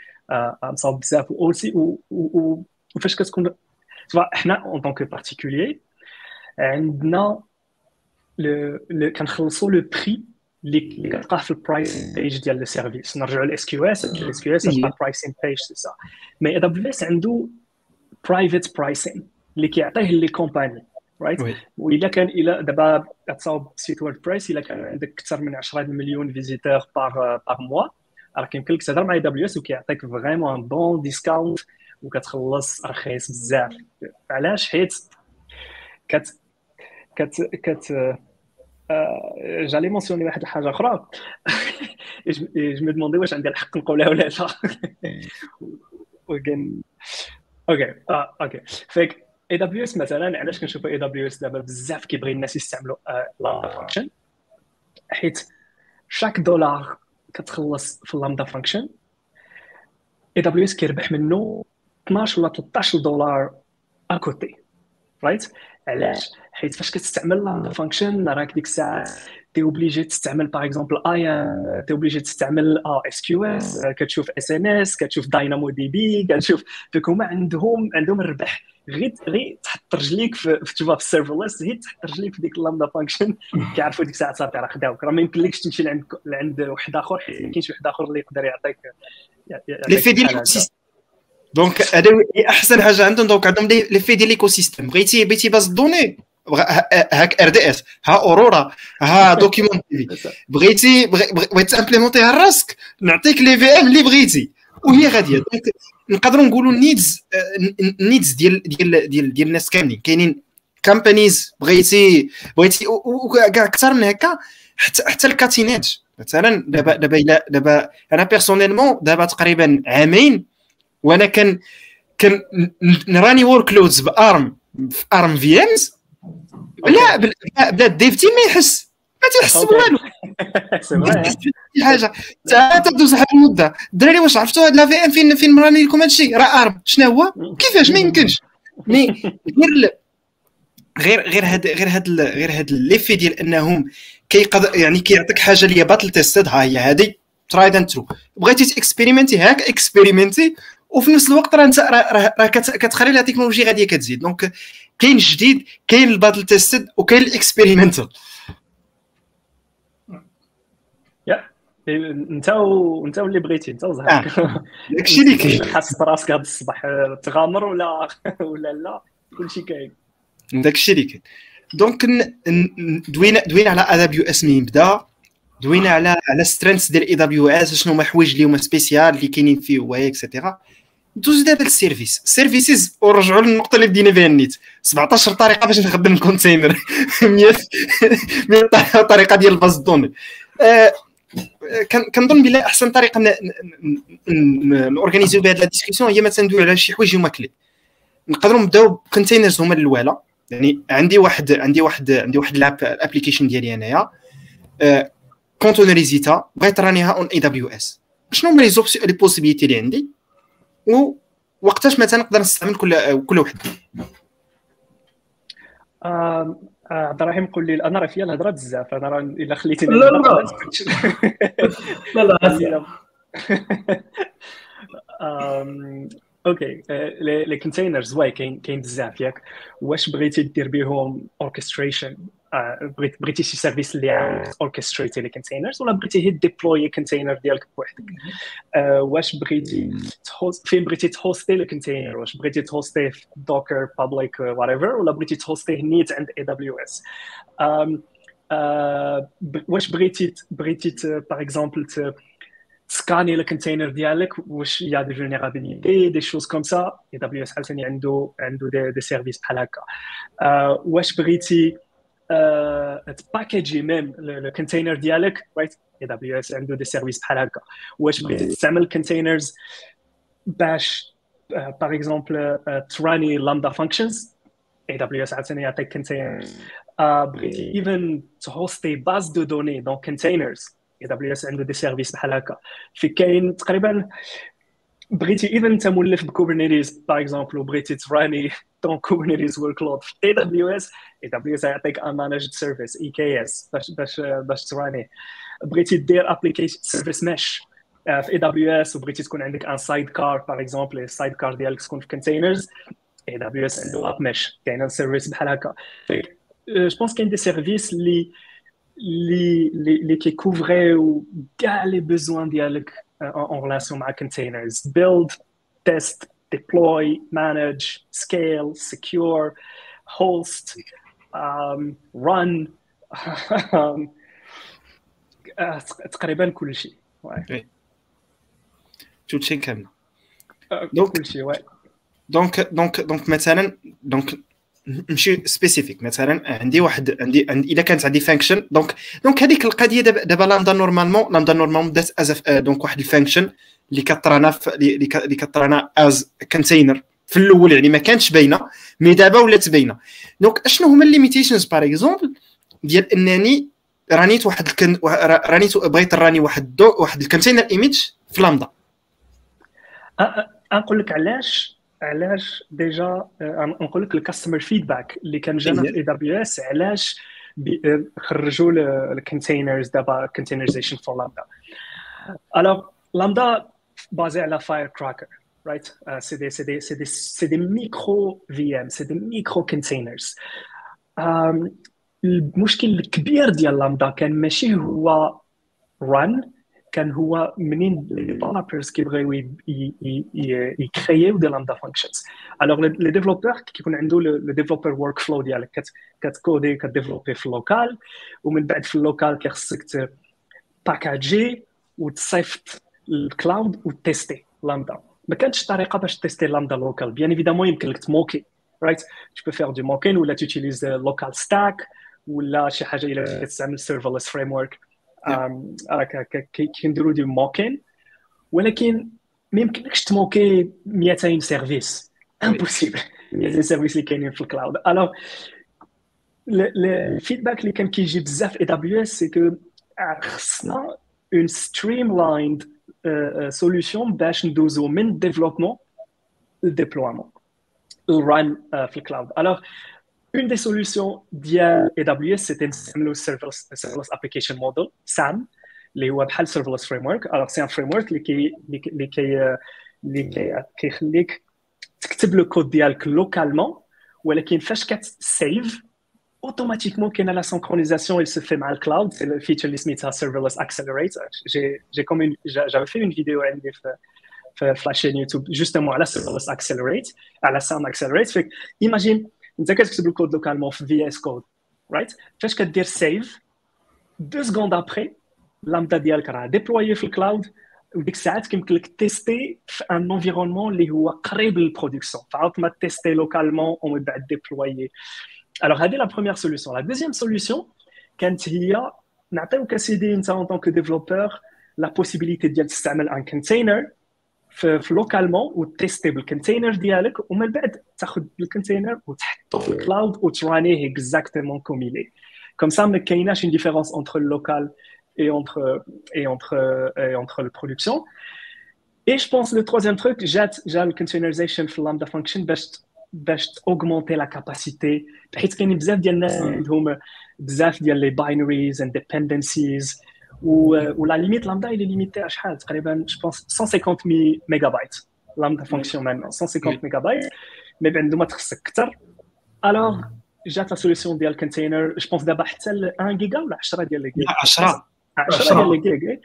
مصاوب بزاف aussi وفاش كتكون حنا en tant que particulier عندنا كنخلصوا le prix اللي كتلقاه في ال price page ديال ال service نرجعوا لل SQS ال SQS pricing page c'est ça mais AWS عنده private pricing اللي كيعطيه les companies right وإلا كان إلى دابا تصاوب site WordPress إلا كان عندك أكثر من 10 مليون visiteurs par par mois راه كيمكن لك تهضر مع AWS وكيعطيك vraiment bon discount وكتخلص رخيص بزاف. علاش؟ حيت كت كت كت j'allais mentionner واحد الحاجة أخرى. je me demandais واش عندي الحق نقولها ولا لا. وكان OK. آه OK. avec AWS مثلا علاش كنشوفوا AWS دابا بزاف كيبغي الناس يستعملوا Lambda function حيت chaque dollar كتخلص في ال Lambda function AWS كيربح منه 12 ولا 13 دولار à côté right علاش؟ حيت فاش كتستعمل function راك ديك الساعة t'es obligé تستعمل par exemple et t'es obligé تستعمل آه SQS كتشوف SNS كتشوف DynamoDB كتشوف دوك هما عندهم عندهم الربح. غير غير تحط رجليك في في في ال serverless غير تحط رجليك في ديك ال Lambda function كيعرفوا ديك الساعة صافي راه خداوك راه ما يمكنلكش تمشي لعند لعند واحد آخر حيت ما كاينش واحد آخر اللي يقدر يعطيك لي في ديال دونك هذا احسن حاجة عندهم donc عندهم l'effet ديال l'écosystème بغيتي بغيتي base de données؟ هاك ار دي اس ها أورورا ها دوكيمون تي في. بغيتي بغيتي تامبليمونتيها راسك نعطيك les VM اللي بغيتي. وهي غادية. donc نقدروا نقولوا ال needs ال needs ديال ديال ديال ديال الناس كاملين. كاينين companies بغيتي بغيتي كاع أكثر من هكا حتى حتى الكاتيناج مثلا دابا دابا دابا أنا personnellement دابا تقريبا عامين وأنا كان كان نراني ورك لودز بأرم في ارم في امز لا بلا الديف تيم ما يحس. ما تيحس بوالو شي حاجة. تدوز واحد المدة. الدراري واش عرفتوا هاد لا في إم فين فين مراني لكم هادشي راه ارم شنو هو؟ كيفاش؟ ما يمكنش. مي غير غير غير هاد غير هاد غير هاد ليفي ديال أنهم كيقدر يعني كيعطيك حاجة اللي باتل تيستد ها هي هادي. tried and true بغيتي تكسبيريمنتي هاك expérimente وفي نفس الوقت راه انت راه كتخلي la technologie غادية كتزيد. donc كاين جديد كاين ال battle tested وكاين ال experimental. انت و... انت واللي بغيتي انت وزهرك آه. داكشي اللي كاين. حاس براسك هذا الصباح تغامر ولا ولا لا؟ كلشي كاين. داكشي اللي كاين. donc دوينا دوينا على AWS مين بدا دوينا على على strength ديال AWS شنو هما حوايج اللي هما spécial اللي كاينين فيه هو et cetera دوز دابا لل service services ورجعوا للنقطة اللي بدينا بها النيت. 17 طريقة باش نخدم ال container. 100 طريقه ديال ال base de données. آه، كنظن بلا أحسن طريقة نورغانيزيو بهذه la discussion هي مثلا ندوي على شي حوايج هما clés نقدروا نبداو ب containers هما الاولى يعني عندي واحد عندي واحد عندي واحد l'app application ديالي أنايا. كونتينريزيتا بغيت رانيها on AWS شنو هما les les possibilités اللي عندي؟ ووقتاش مثلا نقدر نستعمل كل كل وحده عبد الرحيم قول لي أنا راه فيا الهضرة بزاف أنا راه إلا خليتني لا لا لا. لا OK. les containers oui كاين كاين بزاف ياك. واش بغيتي دير بهم orchestration بغيت بغيتي شي service اللي عندك اوركستريتي les containers ولا بغيتي هي deploy container ديالك بوحدك؟ واش بغيتي فين بغيتي تهوستي ال container واش بغيتي تهوستي في Docker public what ولا بغيتي تهوستيه نيت عند AWS واش بغيتي بغيتي par exemple سكاني ال container ديالك واش y a des vulnérabilités des choses comme ça AWS عاوتاني عنده عنده des, des services بحال هكا. واش بغيتي تباكيجي même ال container ديالك right AWS عنده des services بحال هكا واش بغيتي تستعمل containers باش par exemple تراني Lambda functions AWS عاوتاني يعطيك container بغيتي even تهوستي base de données donc containers AWS عنده des services بحال هكا في كاين تقريبا بغيتي اذا انت مولف ب Kubernetes par exemple وبغيتي تراني دون كوبرنيتيز ورك لود في اي دبليو اس اي دبليو اس يعطيك ان مانجد سيرفيس اي كي اس باش باش باش تراني بغيتي دير application service mesh في AWS وبغيتي تكون عندك un sidecar par exemple ال sidecar ديالك تكون في containers AWS عنده اب مش كاين service بحال هكا je pense كاين des services اللي اللي اللي كيكوفريو كاع les besoins ديالك en relation avec containers. Build, test, deploy, manage, scale, secure, host, um, run. تقريبا كل شيء. توتشي كاملة. donc كل شيء donc donc donc مثلا donc نمشي spécifique مثلا عندي واحد عندي, عندي إذا كانت عندي function donc donc هذيك القضية دابا دابا Lambda normalement Lambda normalement بدات as donc واحد ال function اللي كطرانا اللي كطرانا as container في الأول يعني ما كانتش باينة mais دابا ولات باينة. donc أشنو هما ال limitations par exemple ديال أنني رانيت واحد الكن... رانيت بغيت راني واحد دو... واحد ال container image في لامدا. نقول لك علاش علاش déjà نقول لك ال customer feedback اللي كان جانا في AWS علاش خرجوا ال containers دابا containerization for Lambda. alors Lambda right c'est des c'est des c'est des c'est des micro VM c'est des micro containers المشكل الكبير ديال لامدا كان ماشي هو run كان هو منين developers كيبغيو يكرييو des Lambda functions alors les développeurs كيكون عنده le developer workflow ديالك كتكودي كديفلوبي في ال local ومن بعد في ال local كيخصك باكاجي وتصيفط ال cloud وتيستي لامدا. ما كانتش طريقة باش تيستي Lambda local bien évidemment يمكن لك تموكي right tu peux faire du mocking ولا تيتيليز LocalStack ولا شي حاجة إلا كتستعمل Serverless Framework كنديروا du mocking ولكن ما يمكنلكش تموكي 200 services impossible 200 services اللي كاينين في ال cloud alors ال feedback اللي كان كيجي بزاف AWS c'est que خصنا une streamlined سوليوشن باش ندوزو من ديفلوبمون للديبلويمون الران في الكلاود الوغ une des solutions d'IA AWS, c'était le Serverless, Serverless Application Model, SAM, les web Serverless Framework. Alors, c'est un framework qui يخليك تكتب le code ديالك localement ولكن فاش save automatiquement كاين la synchronisation il se fait mal cloud c'est le feature اللي سميتها serverless accelerator. J'ai j'ai comme une j'avais fait une vidéo عندي في في la chaîne YouTube justement على serverless accelerate على SAM accelerate. Fait imagine انت كتكتب الكود localement في VS Code right فاش كدير save deux secondes après Lambda ديالك راه deploy في ال cloud وديك الساعات كيمكن لك تيستي في un environnement اللي هو قريب لل production فعوض ما تيستي localement ومن بعد deploy alors هذه la première solution la deuxième solution كانت هي نعطيوك اسيدي انت en tant que développeur la possibilité ديال تستعمل un container في, localement وتيستي ب ال container ديالك ومن بعد تاخذ ال container وتحطه في ال cloud وترانيه exactement comme il est comme ça ما كايناش une différence entre ال local et entre et entre et entre la production et je pense le troisième truc j'ai j'ai le containerization في lambda function باش باش augmenter la capacité حيت كاين بزاف ديال الناس عندهم بزاف ديال لي binaries and dependencies où, la limite lambda il est limitée à je pense 150 mégabytes lambda fonctionne maintenant 150 mégabytes mais ben de secteur alors j'ai la solution ديال container je pense d'abord حتى 1 giga ولا 10 ديال لي 10 10 ديال لي جيجا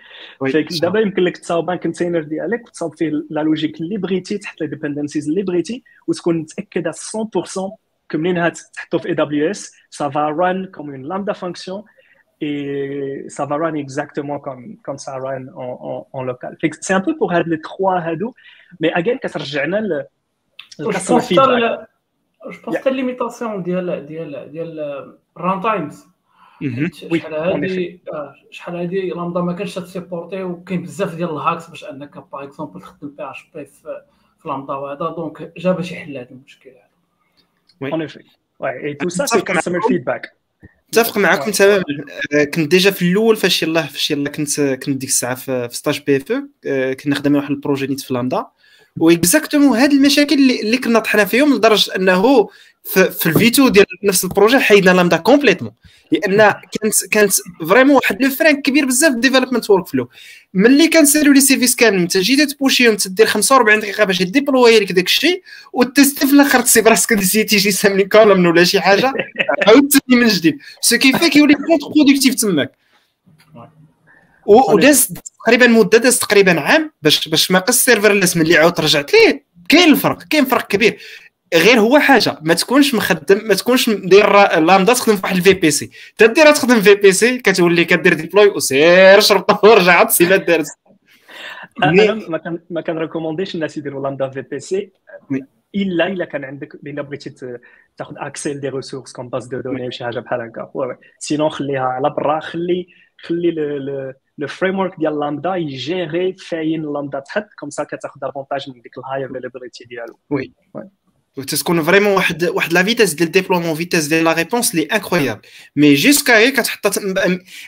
فيك دابا يمكن لك تصاوب ان كونتينر ديالك وتصاوب فيه لا لوجيك اللي بغيتي تحط لي ديبندنسيز اللي بغيتي وتكون متاكد 100% que منين تحطو في اي دبليو اس ça va run comme une lambda function et ça va run exactement comme, comme ça run en, en, en local. C'est un peu pour les trois hados, mais again, quand رجعنا ل je pense que limitation ديال ديال ديال run times شحال هادي شحال هادي لامدا ما كانش تسيبورتي وكاين بزاف ديال ال hacks باش انك par exemple تخدم PHP في لامدا وهذا. donc جا باش يحل هذا المشكل هذا. Tout ça, c'est customer feedback. متفق معكم تماما آه، كنت déjà في الأول فاش يلاه فاش يلاه كنت كنت ديك الساعة في stage PFE كنا خدامين واحد ال projet نيت في Lambda. و exactement هاد المشاكل اللي, كنا طحنا فيهم لدرجة أنه في, في ال V2 ديال نفس ال projet حيدنا Lambda complètement لأن كانت كانت vraiment واحد le frein كبير بزاف في ال development workflow ملي كنسالو les services كامل أنت جيتي تبوشيهم تدير 45 دقيقة باش يديبلوي لك داك الشيء وتستي في الآخر تصيب راسك نسيتي شي ساملي كولوم ولا شي حاجة عاوتاني من جديد. سو كيفاه كيولي كونت برودكتيف تماك. وداز تقريبا مده داز تقريبا عام باش باش ما قص السيرفر ملي عاود رجعت. ليه؟ كاين الفرق كاين فرق كبير. غير هو حاجة ما تكونش مخدم ما تكونش داير لامدا تخدم في واحد الفي بي سي تديرها تخدم في بي سي كتولي كدير ديبلوي وسير شربطه ورجع تسيب دار أنا ما كان ما كان ريكومونديش الناس يديروا لامدا في VPC إلا إلا كان عندك إلا بغيتي تاخذ accès à des ressources comme base de données شي حاجة بحال هكا. sinon خليها على برا خلي خلي le framework ديال لامدا يجيري فاين لامدا تحط comme ça كتاخذ avantage من ديك ال high availability ديالو oui وتكون vraiment واحد واحد la vitesse ديال ال déploiement vitesse ديال la réponse لي incroyable mais jusqu'à هي كتحط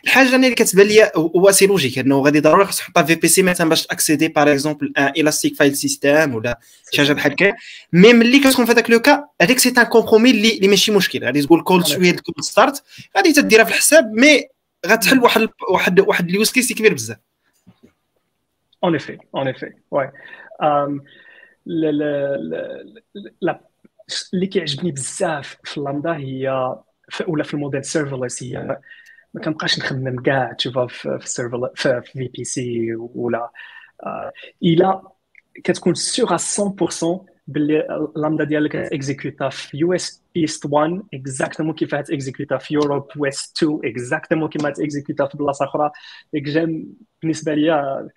الحاجة اللي كتبان لي هو c'est logique انه غادي ضروري خصك تحطها في VPC مثلا باش تاكسيدي par exemple un Elastic File System ولا شي حاجة بحال هكا mais ملي كتكون في هذاك le cas هذيك c'est un compromis اللي, اللي ماشي مشكل غادي تقول كول شوية cold start غادي تديرها في الحساب mais غتحل واحد واحد واحد ال use case كبير بزاف. اون افي اون افي واي. اللي كيعجبني بزاف في لامدا هي ولا في ال modèle serverless هي ما كنبقاش نخمم كاع تشوفها في ال serveur في VPC ولا إلا كتكون sûr 100% باللي لامدا ديالك اكزيكوتا في US East 1 exactement كيف تاكزيكوتا في Europe West 2 exactement كيما تاكزيكوتا في بلاصة أخرى. ديك j'aime بالنسبة ليا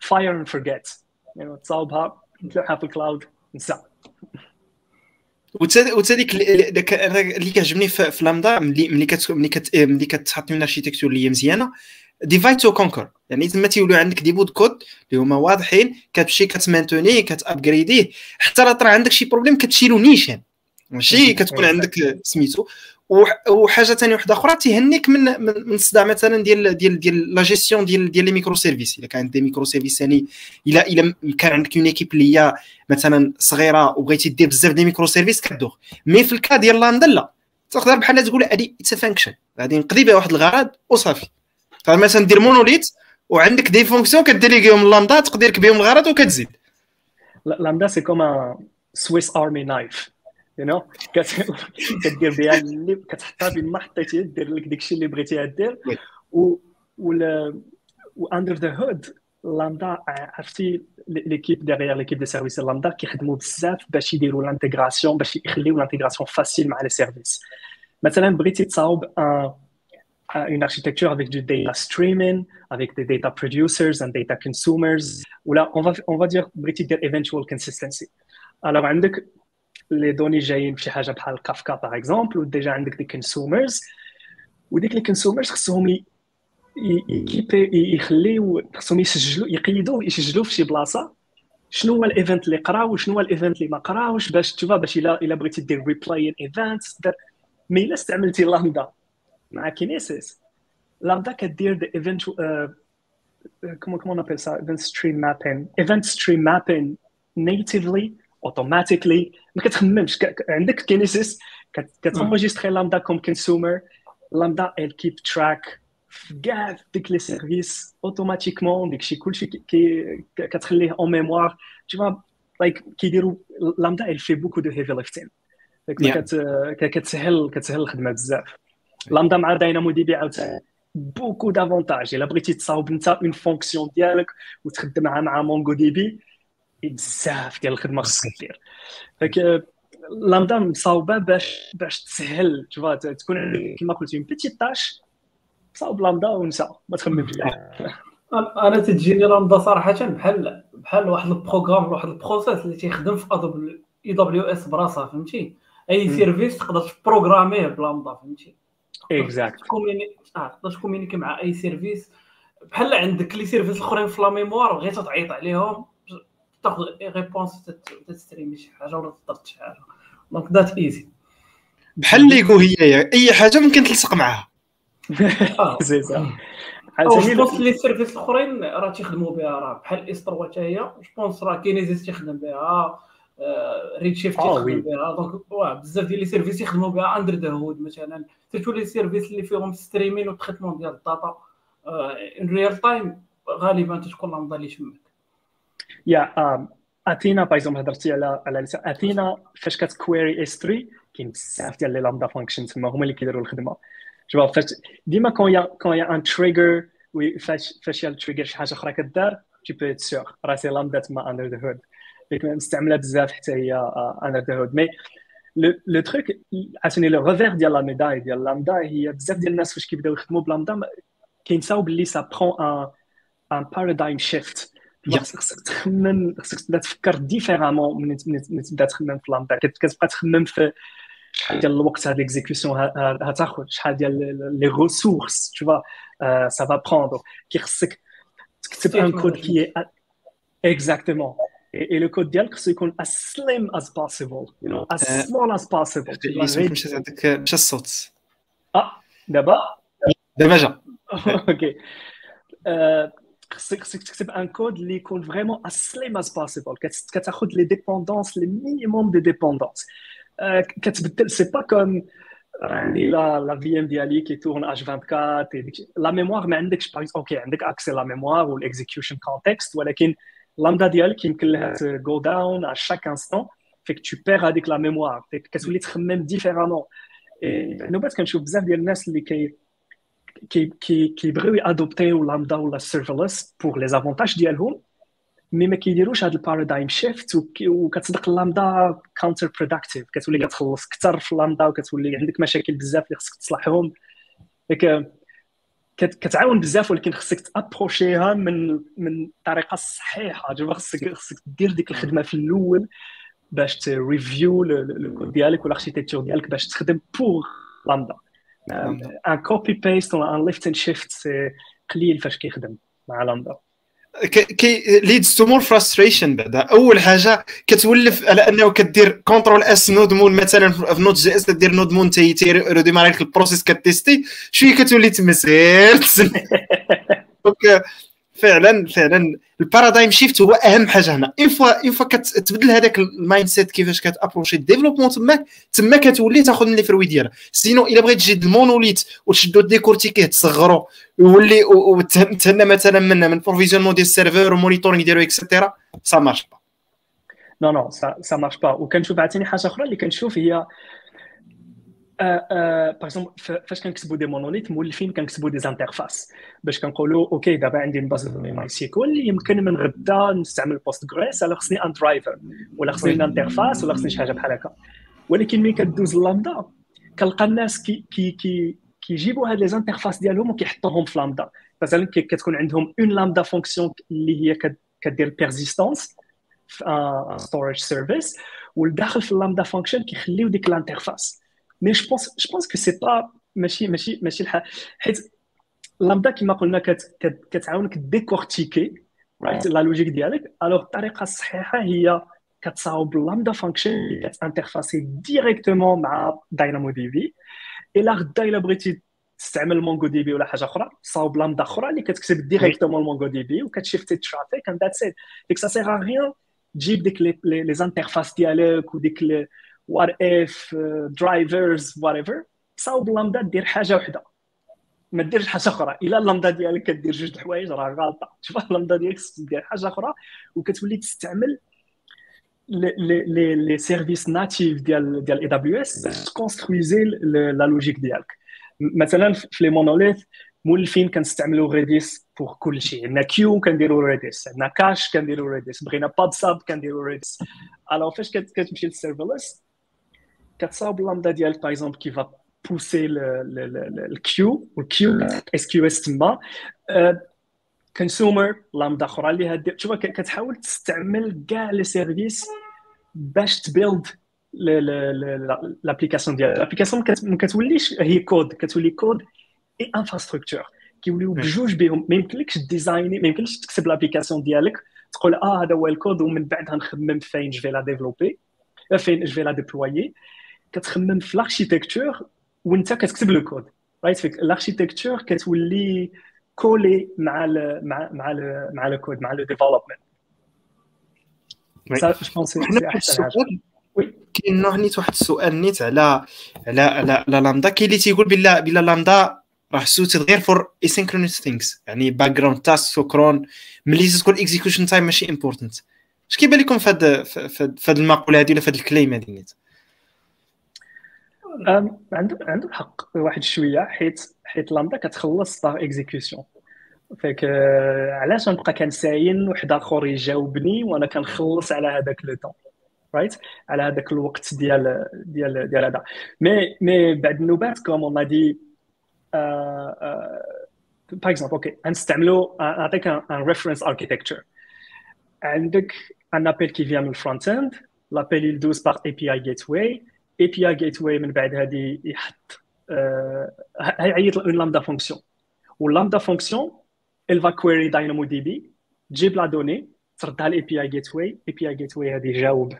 fire and forget يعني تصاوبها تلوحها في ال cloud نسى وتا ديك اللي كيعجبني في لامدا ملي ملي ملي ملي كتحط من architecture اللي هي مزيانة divide to conquer يعني تما تيوليو عندك des bouts de code اللي هما واضحين كتمشي كتمانتوني كتابجريديه حتى راه طرا عندك شي problème كتشيلو نيشان. ماشي؟ كتكون عندك سميتو. وحاجة ثانية واحدة أخرى تيهنيك من من الصداع مثلا ديال ديال ديال لا جيستيون ديال ديال les microservices إلا كان عندك microservices ثاني إلا إلا كان عندك une équipe اللي هي مثلا صغيرة وبغيتي دير بزاف ديال microservices كدوخ. mais في ال cas ديال لاندا لا. تقدر بحال تقول هذه it's function غادي نقضي بها واحد الغرض وصافي. فمثلا دير monolithe وعندك des fonctions كديليغيهم لامدا تقدر بهم الغرض وكتزيد. Lambda c'est comme Swiss army knife you know كدير بها اللي كتحطها فين ما حطيتيه دير لك داكشي اللي بغيتيها دير. و و under the hood Lambda عرفتي l'équipe derrière l'équipe des services Lambda كيخدموا بزاف باش يديروا l'intégration باش يخليو l'intégration facile مع les services مثلا بغيتي تصاوب une architecture avec du data streaming, avec des data producers and data consumers. Ou là, on va, on va dire, dire eventual consistency. Alors, عندك les données جايين في حاجة بحال Kafka par exemple ou déjà عندك des consumers وديك les consumers خصهم يكيبي يخليو خصهم يسجلوا يقيدوا يسجلوا في شي بلاصه شنو هو ال event اللي قرا وشنو هو ال event اللي ما قراوش باش تشوفها باش الا الا بغيتي دير replay events mais الا استعملتي لامدا مع Kinesis Lambda كدير the event comment comment on appelle ça event stream mapping event stream mapping natively automatically ما كتخممش عندك Kinesis كتونجستري Lambda comme consumer Lambda elle keep track في كاع ديك les services automatiquement داكشي كلشي كتخليه en mémoire tu vois like كيديروا Lambda elle fait beaucoup de heavy lifting كتسهل كتسهل الخدمه بزاف لامدا مع DynamoDB عاوتاني beaucoup d'avantages الا بغيتي تصاوب انت une fonction ديالك وتخدمها مع MongoDB بزاف ديال الخدمه خصك دير donc Lambda مصاوبه باش باش تسهل تكون كما قلتي une petite tâche صاوب لامدا ونسى ما تخممش أنا تجيني لامدا صراحة بحال بحال واحد ال programme واحد ال process اللي تيخدم في AWS براسها فهمتي أي service تقدر تبروغراميه بلامدا فهمتي exact آه تقدر تكومينيكي مع أي service. بحال عندك les services الأخرين في la mémoire بغيتي تعيط عليهم تاخذ réponse تستريمي شي حاجة ولا تضغط شي حاجة. donc that easy بحال ليغو هي أي حاجة ممكن تلصق معاها. سي سا جو les services الأخرين راه تيخدموا بها راه بحال S3 حتى هي je pense راه Kinesis تيخدم بها. Redshift تيخدم بها. donc بزاف ديال les services يخدموا بها. under the hood مثلا. surtout les services اللي فيهم streaming و traitement ديال ال data. en real time غالبا تكون لامدا اللي تماك. yeah Athena par exemple هضرتي على على Athena فاش كتكويري S3 كاين بزاف ديال les Lambda functions تما هما اللي كيديروا الخدمة. جو فاش ديما quand y a quand y a un trigger فاش فاش y a ال trigger شي حاجة أخرى كدار tu peux être sûr راه c'est Lambda تما under the hood ديك مستعمله بزاف حتى هي under the hood mais le truc عاوتاني le revers ديال la médaille ديال لامدا هي بزاف ديال الناس فاش كيبداو يخدموا بلامدا كينساو باللي ça prend un un paradigm shift خصك تخمم خصك تبدا تفكر différemment من تبدا تخمم في لامدا كتبقى تخمم في شحال ديال الوقت هاد l'exécution غتاخذ شحال ديال les ressources tout ça ça va prendre كي خصك تكتب un code qui exactement et le code ديالك خصو يكون as slim as possible you know as small as possible. مشى عندك مشى الصوت آه دابا دابا جا OK خصك خصك تكتب un code اللي يكون vraiment as slim as possible كتاخذ les dépendances le minimum de dépendances كتبدل c'est pas comme عندي la la VM ديالي كي tourne H24 la mémoire ما عندكش par OK عندك accès la mémoire وال execution context ولكن لامدا ديالك يمكن لها go down à chaque instant fait que tu perds هذيك la mémoire كتولي تخمم différemment نوبات كنشوف بزاف ديال الناس اللي كي كي كيبغيو ي adopt يو Lambda ولا serverless pour les avantages ديالهم mais ما كيديروش هذا ال paradigm shift وكتصدق ال Lambda counterproductive كتولي كتخلص أكثر في اللامدا وكتولي عندك مشاكل بزاف اللي خصك تصلحهم ديك كتعاون بزاف ولكن خصك ت approch يها من من الطريقة الصحيحه so خصك خصك دير ديك الخدمة في الأول باش ت review ال code ديالك والاركتيكتور ديالك باش تخدم pour Lambda un copy paste ولا un lift and shift قليل فاش كيخدم مع لامدا كي leads to more frustration بعدا. أول حاجة كتولف على أنه كدير Control S nodemon مثلا في Node.js دير nodemon ت redémarr ي لك ال process كت test ي شوية كتولي تمسير donc فعلا فعلا ال paradigm shift هو أهم حاجة هنا. une fois une fois كتبدل هذاك ال mindset كيفاش كت approch ي ال développement تماك تما كتولي تاخذ من les fruits ديالها. sinon إلا بغيت تجي ال monolithe وتشدو décortiquer تصغرو ويولي وتهنى مثلا من من provisionnement ديال ال serveur و monitoring ديالو et cetera ça marche pas non non ça marche pas وكنشوف عاوتاني حاجة أخرى اللي كنشوف هي par exemple فاش كنكتبوا des monolithes مولفين كنكتبوا des interfaces باش كنقولوا OK دابا عندي base de données MySQL يمكن من غدا نستعمل Postgres الا خصني un driver ولا خصني une interface ولا خصني شي حاجة بحال هكا ولكن ملي كدوز لامدا كنلقى الناس كي كي كي كيجيبوا هاد les interfaces ديالهم وكيحطوهم في لامدا مثلا كتكون عندهم une Lambda fonction اللي هي كدير persistance في storage service والداخل في ال Lambda function كيخليو ديك ال interface mais je pense je pense que c'est pas ماشي ماشي ماشي الحال حيت لامدا كما قلنا كتعاونك décortiquer right la logique ديالك. alors الطريقة الصحيحة هي كتصاوب Lambda function اللي كت interfac ي directement مع DynamoDB voilà غدا الا بغيتي تستعمل MongoDB ولا حاجة أخرى صاوب لامدا أخرى اللي كتكتب directement ال MongoDB وكت shift ي ال traffic and that's it ديك ça sert à rien تجيب ديك les interfaces ديالك وديك whatever drivers whatever صاوب لامدا دير حاجة وحدة. ما ديرش حاجة أخرى. إلا اللامدا ديالك كدير جوج الحوايج راه غالطه شوف اللامدا ديالك دير حاجة أخرى وكتولي تستعمل les les services natifs ديال ديال AWS ت construis ي la logique ديالك. مثلا في les monolithes مولفين كنستعملوا Redis pour كل شيء. عندنا queue كنديروا Redis عندنا cache كنديروا Redis بغينا pub/sub كنديروا Redis alors فاش كتمشي لل serverless كتصاوب اللامدا ديالك par exemple qui va pousser ال queue وال queue SQS تما consumer Lambda أخرى اللي هاد شوف كتحاول تستعمل كاع les services باش ت build l'application ديالك l'application ما كتوليش هي كود كتولي code et infrastructure كيوليو بجوج بهم ما يمكنلكش design ي ما يمكنلكش تكتب l'application ديالك تقول آه هذا هو الكود ومن بعد غنخمم فين je vais la développer فين je vais la déployer كتخمم في ال architecture وانت كتكتب le code right fait que ال architecture كتولي كولي مع ال مع مع ال مع الكود مع le développement كاين نيت واحد السؤال نيت على على على, على لامدا كاين اللي تيقول بلا بلا لامدا راه خصو تغير for asynchronous things يعني background task و cron ملي تكون execution time ماشي important اش كيبان لكم في هذا في هذه المقوله هذه ولا في هذا ال claim هذه نيت عنده عنده الحق واحد شوية حيت حيت لامدا كتخلص par execution fait que علاش نبقى كنساين واحد آخر يجاوبني وأنا كنخلص على هذاك le temps رايت على هذاك الوقت ديال ديال ديال هذا. مي مي بعد النوبات comme on dit par exemple OK غنستعملوا نعطيك un reference architecture عندك un appel qui vient من ال front-end l'appel يدوز باغ اي بي اي جيت واي اي بي اي جيت واي من بعد هذه يحط هيعيط une Lambda fonction وال Lambda fonction elle va query DynamoDB تجيب la donnée تردها الاي بي اي جيت واي اي بي اي جيت واي هذه يجاوب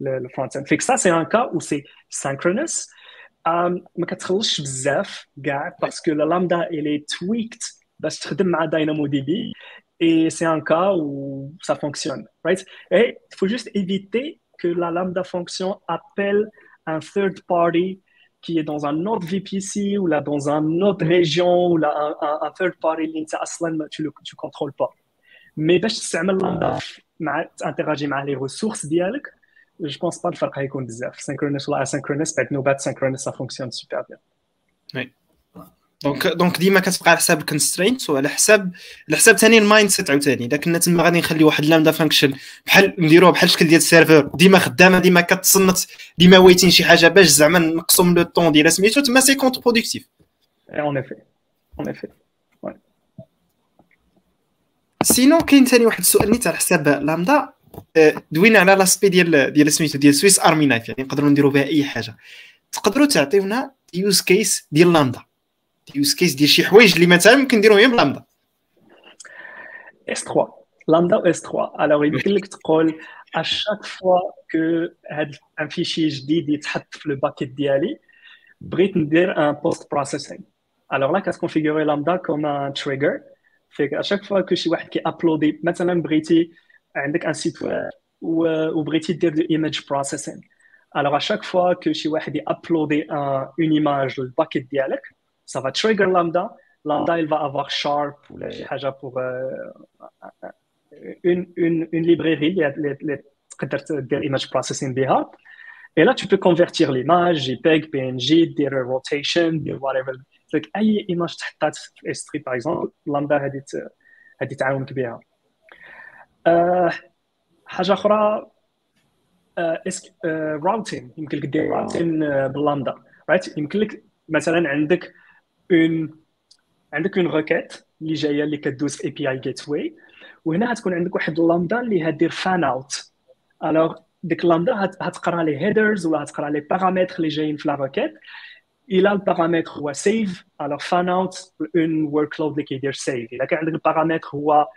ال front-end fait que ça c'est un cas où c'est synchronous ما كتخلصش بزاف كاع parce que la Lambda elle est tweaked باش تخدم مع DynamoDB et c'est un cas où ça fonctionne, right? Et il faut juste éviter que la lambda fonction appelle un third party qui est dans un autre VPC ou là dans une autre région ou là un, un, third party اللي انت اصلا tu le tu contrôles pas mais باش تستعمل لامدا مع تانتيراجي مع لي ريسورس ديالك جو بونس با الفرق غيكون بزاف synchronous ولا asynchronous بعد نوبات synchronous ça fonctionne super bien Oui. donc donc ديما كتبقى على حساب ال constraint وعلى حساب على حساب ثاني ال mindset عاوتاني. اذا كنا تما غادي نخلي واحد lambda function بحال نديروها بحال الشكل ديال ال serveur ديما خدامة ديما كتصنت ديما waiting شي حاجة باش زعما نقصوا من le temps ديال سميتو تما c'est contre-productif en fait en fait sinon كاين ثاني واحد السؤال نيت على حساب لامدا. دوينا على l'aspect ديال ديال سميتو ديال Swiss army knife يعني نقدروا نديروا بها أي حاجة. تقدروا تعطيونا use case ديال lambda. use case ديال شي حوايج اللي مثلا ممكن نديروهم غير ب lambda. S3 lambda و S3 alors يمكن لك تقول اشاك فوا كو هاد un fichier جديد يتحط في le bucket ديالي بغيت ندير un post-processing alors لا كت configurer lambda comme un trigger فيك à chaque fois que شي واحد كي uploader مثلا بغيتي عندك un site web وبغيتي دير de l'image processing alors à chaque fois que شي واحد ي uploader une image لل bucket ديالك ça va trigger lambda. Lambda, il va avoir Sharp ou les pour euh, une, une, une librairie, les, les, les image processing behind. Et là, tu peux convertir l'image, JPEG, PNG, dire rotation, dire whatever. Donc, أي image تحطات في S3 par exemple, Lambda هذه هذه تعاونك بها. حاجة أخرى راوتين يمكن لك دير راوتين باللامدا رايت يمكن لك مثلا عندك un عندك une requête اللي جاية اللي كدوز في API Gateway وهنا غتكون عندك واحد اللامدا اللي هدير fan out alors ديك اللامدا هتقرا les headers ولا هتقرا لي paramètres اللي جايين في la requête إلى البارامتر هو save alors fan out un workload اللي كيدير save إلا كان عندك البارامتر هو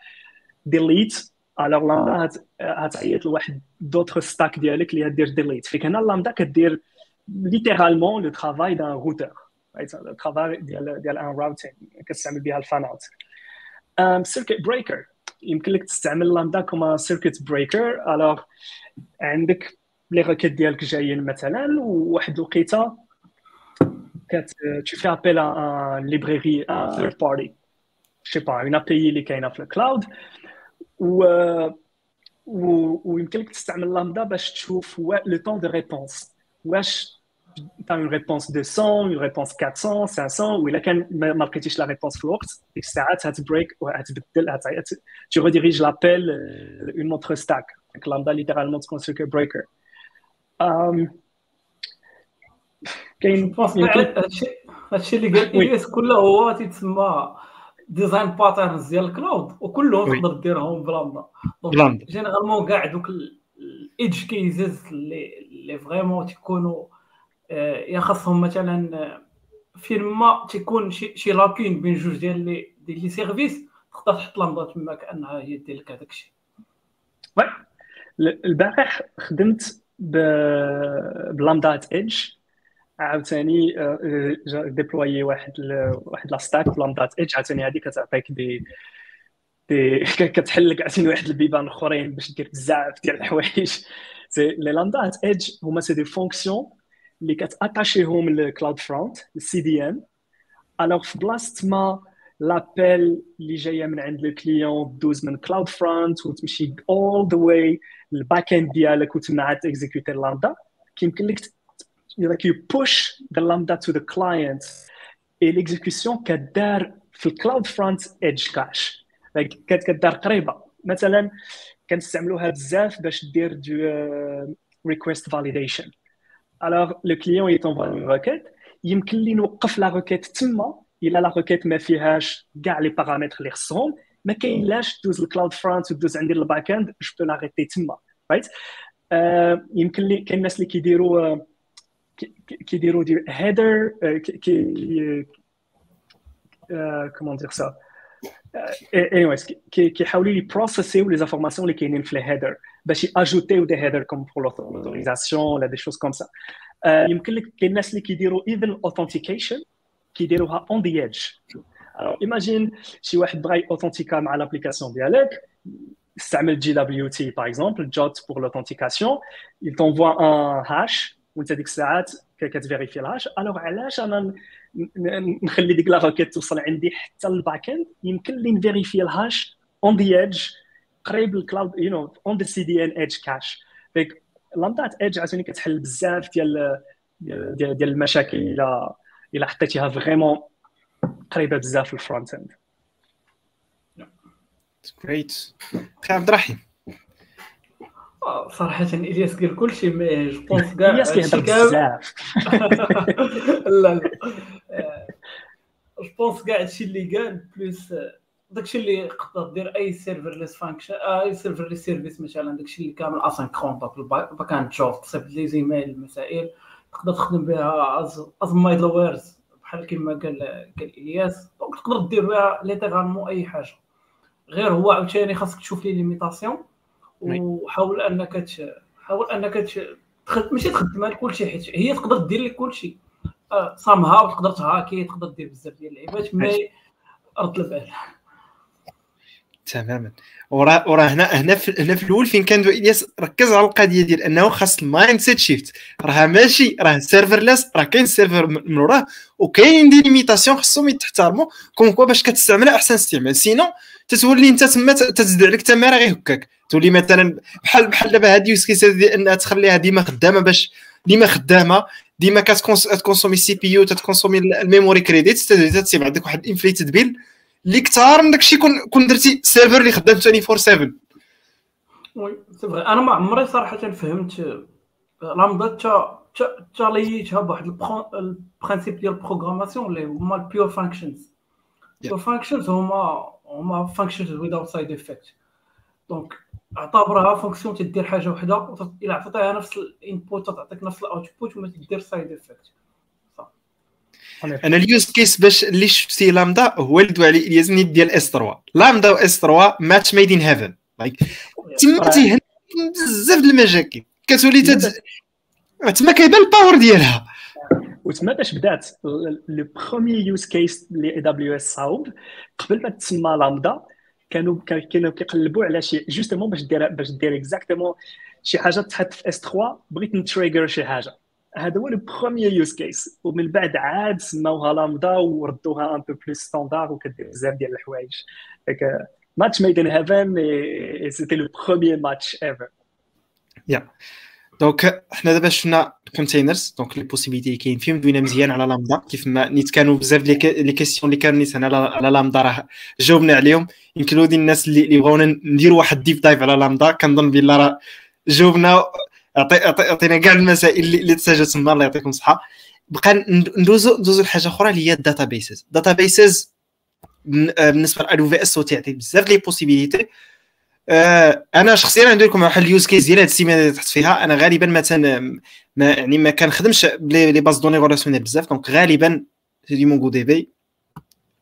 delete alors lambda هتعيط لواحد d'autre stack ديالك اللي هدير delete فيك هنا اللامدا كدير littéralement le travail d'un routeur ال travail ديال ديال un routing كتستعمل بها ال fan out circuit breaker يمكن لك تستعمل لامدا كما circuit breaker alors عندك les requêtes ديالك جايين مثلا وواحد الوقيتة كت à un librairie un third party. Je sais pas une API اللي كاينة في ال cloud و ويمكن لك تستعمل لامدا باش تشوف le temps de réponse واش tu as une réponse de 100, une réponse 400, 500, ou là, quand ما لقيتيش la réponse في الوقت ديك الساعات ه تـ break وهتبدل tu rediriges l'appel une autre stack. Donc lambda littéralement تكون circuit breaker. كاين هادشي اللي قال الياس كله هو تيتسمى design patterns ديال ال cloud وكلهم تقدر ديرهم ب lambda. donc généralement كاع دوك ال edge cases اللي اللي vraiment تيكونوا يا خاصهم مثلا فين ما تيكون شي شي lacune بين جوج ديال les ديال les services تقدر تحط لامدا تما كانها هي دير لك هذاك الشيء oui البارح خدمت ب Lambda Edge عاوتاني déployer واحد واحد la stack ب Lambda Edge عاوتاني هذه كتعطيك دي كتحل لك عاوتاني واحد البيبان أخرين باش دير بزاف ديال الحوايج. les Lambda Edge هما c'est des fonctions اللي كت attacher هم لل CloudFront ال CDN alors في بلاصه ما l'appel اللي جاية من عند ال client دوز من CloudFront وتمشي all the way لل backend ديالك وتما عاد ت exécuter lambda كيمكن لك like you push the lambda to the client. Et l'exécution كدار في ال CloudFront edge cache كدار قريبه مثلا كنستعملوها بزاف باش دير de request validation alors le client ي t'envoie une requête يمكن لي نوقف la requête تما الا la requête ما فيهاش كاع les paramètres اللي خصهم ما كاينلاش دوز ال CloudFront ودوز عندي ال backend je peux l'arrêter تما right يمكن لي كاين الناس اللي كيديروا كيديروا des headers كي comment dire ça anyways كيحاولوا ي processer و les informations اللي كاينين في ال header باش ي ajouter و des headers comme pour l'autorisation ولا des choses comme ça يمكن لك كاين الناس اللي كيديروا even authentication كيديروها on the edge imagine شي واحد بغا authentica مع l'application ديالك استعمل JWT par exemple JWT pour l'authentification il t'envoie un hash وانت ديك الساعات كت vérifier ال hash alors علاش أنا نخلي ديك la requête توصل عندي حتى ال backend يمكن لي ن vérifier ال hash on the edge قريب ال cloud you know on the CDN edge cache ديك Lambda Edge عاوتاني كتحل بزاف ديال ديال, ديال المشاكل الا إلا حطيتيها vraiment قريبة بزاف في الفرونت اند جريت عبد الرحيم. آه، صراحة إلياس قال كل شيء mais je pense كاع الياس كيهضر بزاف. لا لا. je pense كاع هادشي اللي قال plus داكشي اللي تقدر دير اي serverless function اي serverless service مثلا داكشي اللي كامل asynchrone donc ال backend job تصيفط les emails المسائل تقدر تخدم بها as as middlewares بحال كما قال قال الياس donc تقدر دير بها littéralement اي حاجة غير هو عاوتاني خاصك تشوف les limitations وحاول انك. حاول انك تش... تخد... ماشي تخدمها لكلشي حيت هي تقدر دير لك كلشي صامها وتقدر تهاكي تقدر دير بزاف ديال اللعيبات مي رد البال. تماما. وراه وراه هنا هنا في هنا في الأول فين كان إلياس ركز على القضية ديال أنه خاص ال mindset shift راه ماشي راه serverless راه كاين server من وراه وكاين des limitations خصهم يتحترموا كون كوا باش كتستعملها أحسن استعمال. sinon تتولي أنت تما تزد عليك تما راه غيهكاك تولي مثلا بحال بحال دابا هاد use case ديال انها تخليها ديما خدامة باش ديما خدامة. ديما كتكونسومي ال CPU تتكونسومي ال memory credit تسيب عندك واحد inflated bill اللي كثار من داكشي كون كون درتي server اللي خدام 24 7 oui أنا ما عمري صراحة فهمت لامدا تا تا ليتها بواحد ال principe ديال ال programmation اللي هما ال pure functions ال pure functions هما هما functions without side effect donc اعتبرها fonction تدير حاجة وحدة إلا عطيتها نفس ال input تعطيك نفس ال output وما تدير side effect أنا ال use case باش اللي شفتي لامدا هو اللي دوا عليه الياس ديال S 3 لامدا و S 3 match made in heaven like تما تيهن بزاف د المشاكل. كتولي تد تما كيبان ال power ديالها. وتما باش بدات le premier use case اللي AWS صاوب قبل ما تسمى لامدا كانوا كانوا كيقلبوا على شي justement باش دير باش دير exactement شي حاجة تحط في S 3 بغيت ن trigger شي حاجة. هذا هو le premier use case ومن بعد عاد سماوها لامدا وردوها un peu plus standard وكدير بزاف ديال الحوايج. donc match made in heaven c'était le premier match ever yeah donc حنا دابا شفنا containers دونك les possibilités اللي كاين فيهم. دوينا مزيان على لامدا. كيف ما نيت كانوا بزاف les questions اللي كانوا نيت على لامدا راه جاوبنا عليهم. including الناس اللي بغاونا نديروا واحد deep dive على لامدا. كنظن بلا راه جاوبنا. عطينا كاع المسائل اللي, تسجلت تما. الله يعطيكم الصحة. بقى ندوزو ندوزو لحاجة أخرى اللي هي ال databases ال databases بالنسبة ل AWS تيعطي بزاف les possibilités أنا شخصيا عندي لكم واحد ال use case ديال هاد السيمانة اللي تحت فيها. أنا غالبا تن ما يعني ما كنخدمش les bases de données relationnelles بزاف. donc غالبا دي MongoDB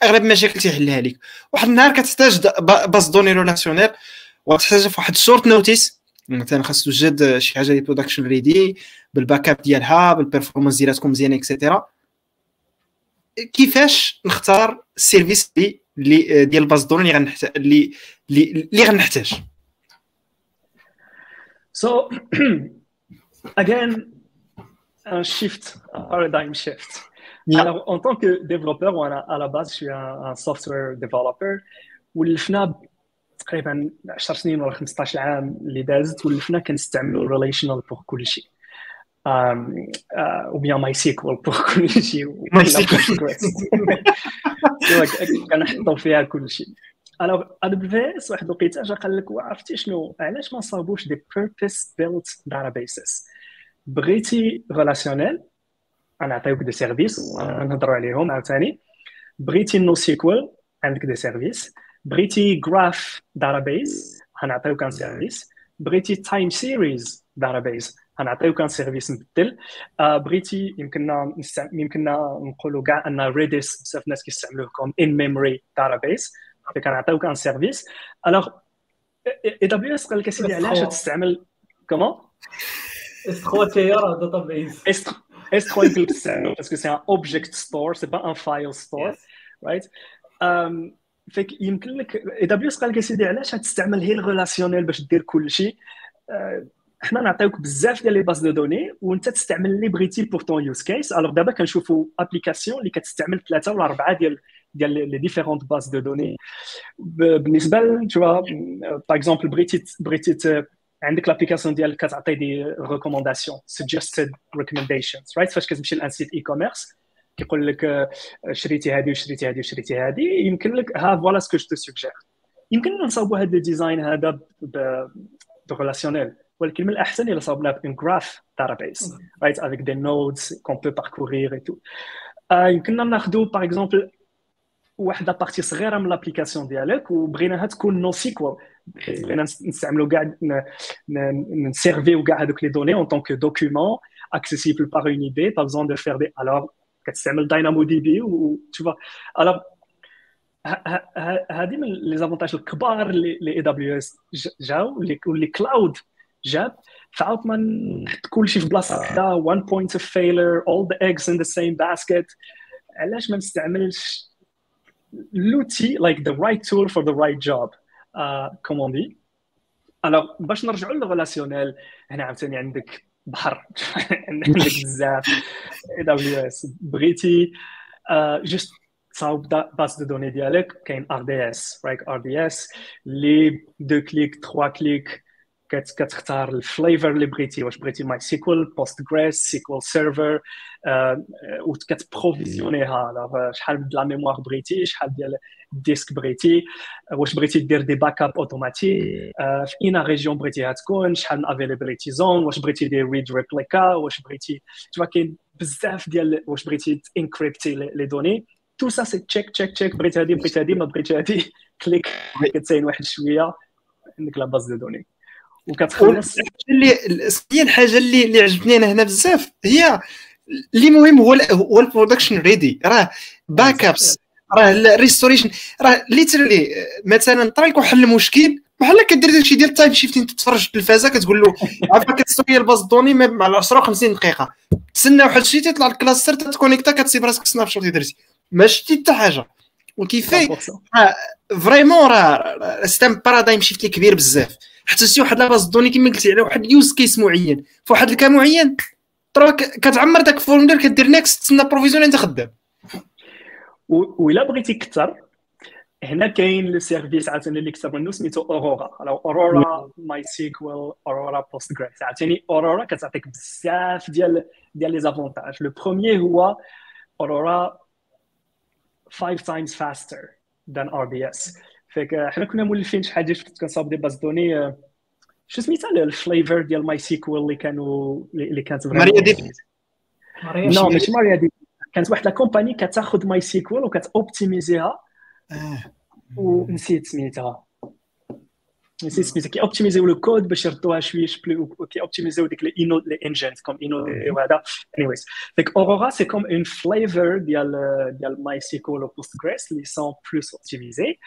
أغلب المشاكل تيحلها لك واحد النهار كتحتاج base de données relationnelle وتحتاج في واحد ال short notice مثلا خاص توجد شي حاجة اللي production ready بال backup ديالها بال performance ديالها مزيانة et cetera كيفاش نختار ال service اللي ديال ال base de données اللي غنحتاج اللي اللي غنحتاج So again, un shift, un paradigm shift. Yeah. Alors, en tant que développeur, ou à la base, je suis un, un software developer. ولفنا تقريبا 10 سنين ولا 15 عام اللي دازت ولفنا كنستعملوا relational pour كل شيء ou bien MySQL pour كل شيء MySQL كنحطوا فيها كل شيء الوغ ا دبليو اس واحد الوقيته جا قال لك عرفتي شنو؟ علاش ما صابوش des purpose built databases بغيتي relationnel غنعطيوك des services نهضروا عليهم عاوتاني. بغيتي NoSQL عندك des services بغيتي graph database غنعطيوك un service بغيتي time series database غنعطيوك un service مبدل. آه بغيتي يمكننا يمكننا نقولوا كاع أن Redis بزاف الناس كيستعملوه comme in memory database كنعطيوك un service alors AWS قال لك اسيدي علاش تستعمل comment S 3 تي راه database S 3 يمكن تستعمل parce que c'est un object store c'est pas un file store right فيك يمكن لك AWS قال لك اسيدي علاش تستعمل هي ال relationnel باش دير كل شيء؟ حنا نعطيوك بزاف ديال les bases de données وأنت تستعمل اللي بغيتي pour ton use case alors دابا كنشوفوا application اللي كتستعمل ثلاثة ولا أربعة ديال ديال les différentes bases de données بالنسبة تو par exemple بغيتي بغيتي عندك l'application ديالك كتعطي des recommandations suggested recommendations right فاش كتمشي ل un site e-commerce كيقول لك آه، شريتي هذه وشريتي هذه وشريتي هذه يمكن لك ها voilà ce que je te suggère يمكن نصاوبوا هذا ال design هذا ب relationnel ولكن من الاحسن الا صاوبناه ب un graph database right avec des nodes qu'on peut parcourir et tout يمكننا ناخذوا par exemple واحد la partie صغيرة من l'application ديالك وبغيناها تكون NoSQL بغينا نستعملوا كاع نسيرفيو كاع هذوك les données en tant que documents accessible par un ID, pas besoin de faire des. Alors, كتستعمل DynamoDB و tu vois. Alors, هذه من les avantages الكبار اللي AWS جاو واللي cloud جاب فعاود ما نحط كلشي في بلاصة وحده one point of failure all the eggs in the same basket علاش ما نستعملش l'outil like the right tool for the right job uh, comme on dit. Alors باش نرجعوا لل relationnel هنا عاوتاني عندك بحر عندك بزاف. AWS بغيتي juste تصاوب base de données ديالك كاين ار دي اس رايك ار دي اس les deux clics trois clics كتختار ال flavor اللي بغيتي واش بغيتي MySQL Postgres SQL Server وكت provisionner ها شحال د la mémoire بغيتي شحال ديال ال disque بغيتي واش بغيتي دير des backups automatiques في اينا région بغيتيها تكون شحال من availability zones واش بغيتي دير read replica واش بغيتي تشوف كاين بزاف ديال واش بغيتي encrypter les données. tout ça c'est check check check بغيت هادي بغيت هادي ما بغيت هادي. clic كتسنى واحد شوية عندك la base de données وكتخلص اللي هي الحاجة اللي اللي عجبتني أنا هنا بزاف هي اللي مهم هو هو ال production ready راه backups راه ال restoration راه literally مثلا طريق وحل المشكل بحال كدير داكشي ديال ال time shifting تتفرج في التلفازه كتقول له عارفه كت restaurer ال base données مع 10 50 دقيقة. تسنى واحد الشيء تيطلع ال cluster تت connecta كتصيب راسك snapshot درتي ما شتي حتى حاجة. وكيفاش؟ vraiment راه c'est un paradigm shift كبير بزاف. حتى شي واحد la base données كما قلتي على واحد ال use case معين. في واحد ال cas معين ترى كتعمر داك ال formulaire كدير next تسنى provision انت خدام. وإلا بغيتي كثر هنا كاين le service عاوتاني اللي كتب منه سميتو Aurora Aurora MySQL Aurora Postgres عاوتاني Aurora كتعطيك بزاف ديال ديال les avantages le premier هو Aurora 5 times faster than RDS vu que حنا كنا مولفين شحال ديال كنت كنصاوب دي باز دوني شو سميتها ال flavor ديال MySQL اللي كانوا اللي كانت MariaDB non ماشي MariaDB كانت واحد la compagnie كتاخذ MySQL وكت optimiser ها ونسيت سميتها. نسيت سميتها. كي optimiser و le code باش يردوها شوية plus كي optimiser و ديك les Inno les engines comme Inno وهذا. anyways ديك Aurora c'est comme une flavor ديال ديال MySQL و Postgres اللي sont plus optimisées.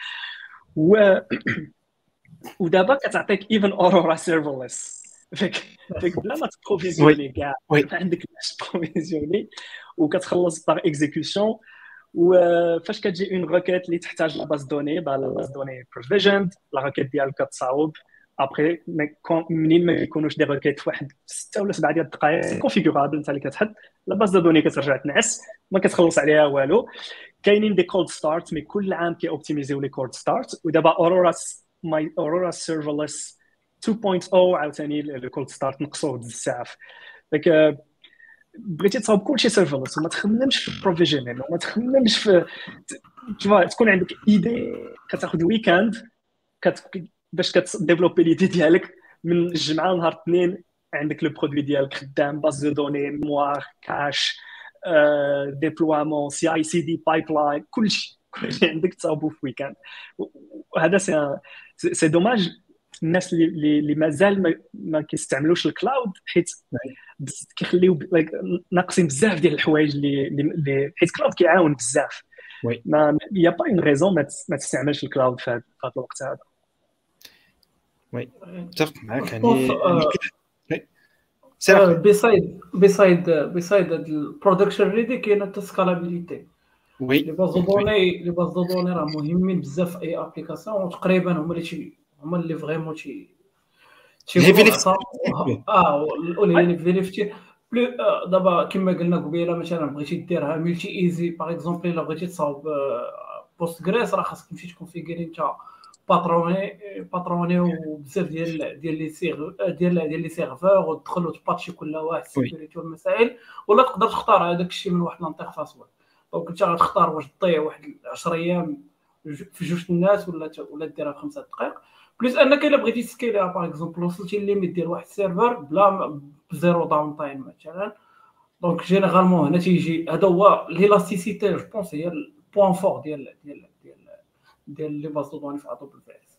و ودابا كتعطيك even Aurora Serverless vu que vu que بلا ما ت provisionner كاع. عندك باش ت provisionner وكتخلص par exécution وفاش كتجي une requête اللي تحتاج لا باز دوني با لا باز دوني بروفيجند لا روكيت ديالك كتصاوب. ابخي منين ما يكونوش des requêtes في واحد ستة ولا سبعة ديال الدقائق configurable انت اللي كتحط لا باز دوني كترجع تنعس. ما كتخلص عليها والو. كاينين des cold starts mais كل عام كي optimiser و les cold starts. ودابا Aurora mais Aurora Serverless 2.0 عاوتاني ال cold start نقصوه بزاف. داك بغيتي تصاوب كلشي serverless وما تخممش في ال provisioning وما تخممش في تكون عندك idée كتاخذ week-end كت... باش كت développer l'idée ديالك من الجمعة لنهار الاثنين عندك le produit ديالك خدام base de données mémoire cache déploiement CI/CD pipeline كلشي كلشي عندك تصاوبو في week-end وهذا c'est c'est dommage الناس اللي اللي مازال ما, ما كيستعملوش ال cloud حيت كيخليو ناقصين بزاف ديال الحوايج اللي اللي حيت ال cloud كيعاون بزاف mais y a pas une raison ما تستعملش ال cloud في هذا الوقت هذا oui متفق معك يعني besides besides besides ال production ready كاينة ال scalabilité oui les bases données les bases données راه مهمين بزاف في اي application وتقريبا هما اللي هما اللي vraiment تي آه اللي فيريفتي plus دابا كما قلنا قبيله مثلا بغيتي ديرها multi-AZ par exemple الا بغيتي تصاوب Postgres راه خاصك تمشي ت configurer انت Patroni Patroni وبزاف ديال ديال les ser- ديال ديال les serveurs وتدخل وت patcher كل واحد sécurité والمسائل ولا تقدر تختار هذاك الشيء من واحد l'interface web donc انت غتختار واش تضيع واحد 10 أيام في جوج الناس ولا ولا ديرها في خمسة دقائق plus انك الا بغيتي ت scaler ها par exemple وصلتي limite ديال واحد ال server بلا ب zero downtime مثلا donc généralement هنا تيجي هذا هو l'élasticité je pense هي ال point fort ديال ديال ديال ديال les bases de données في AWS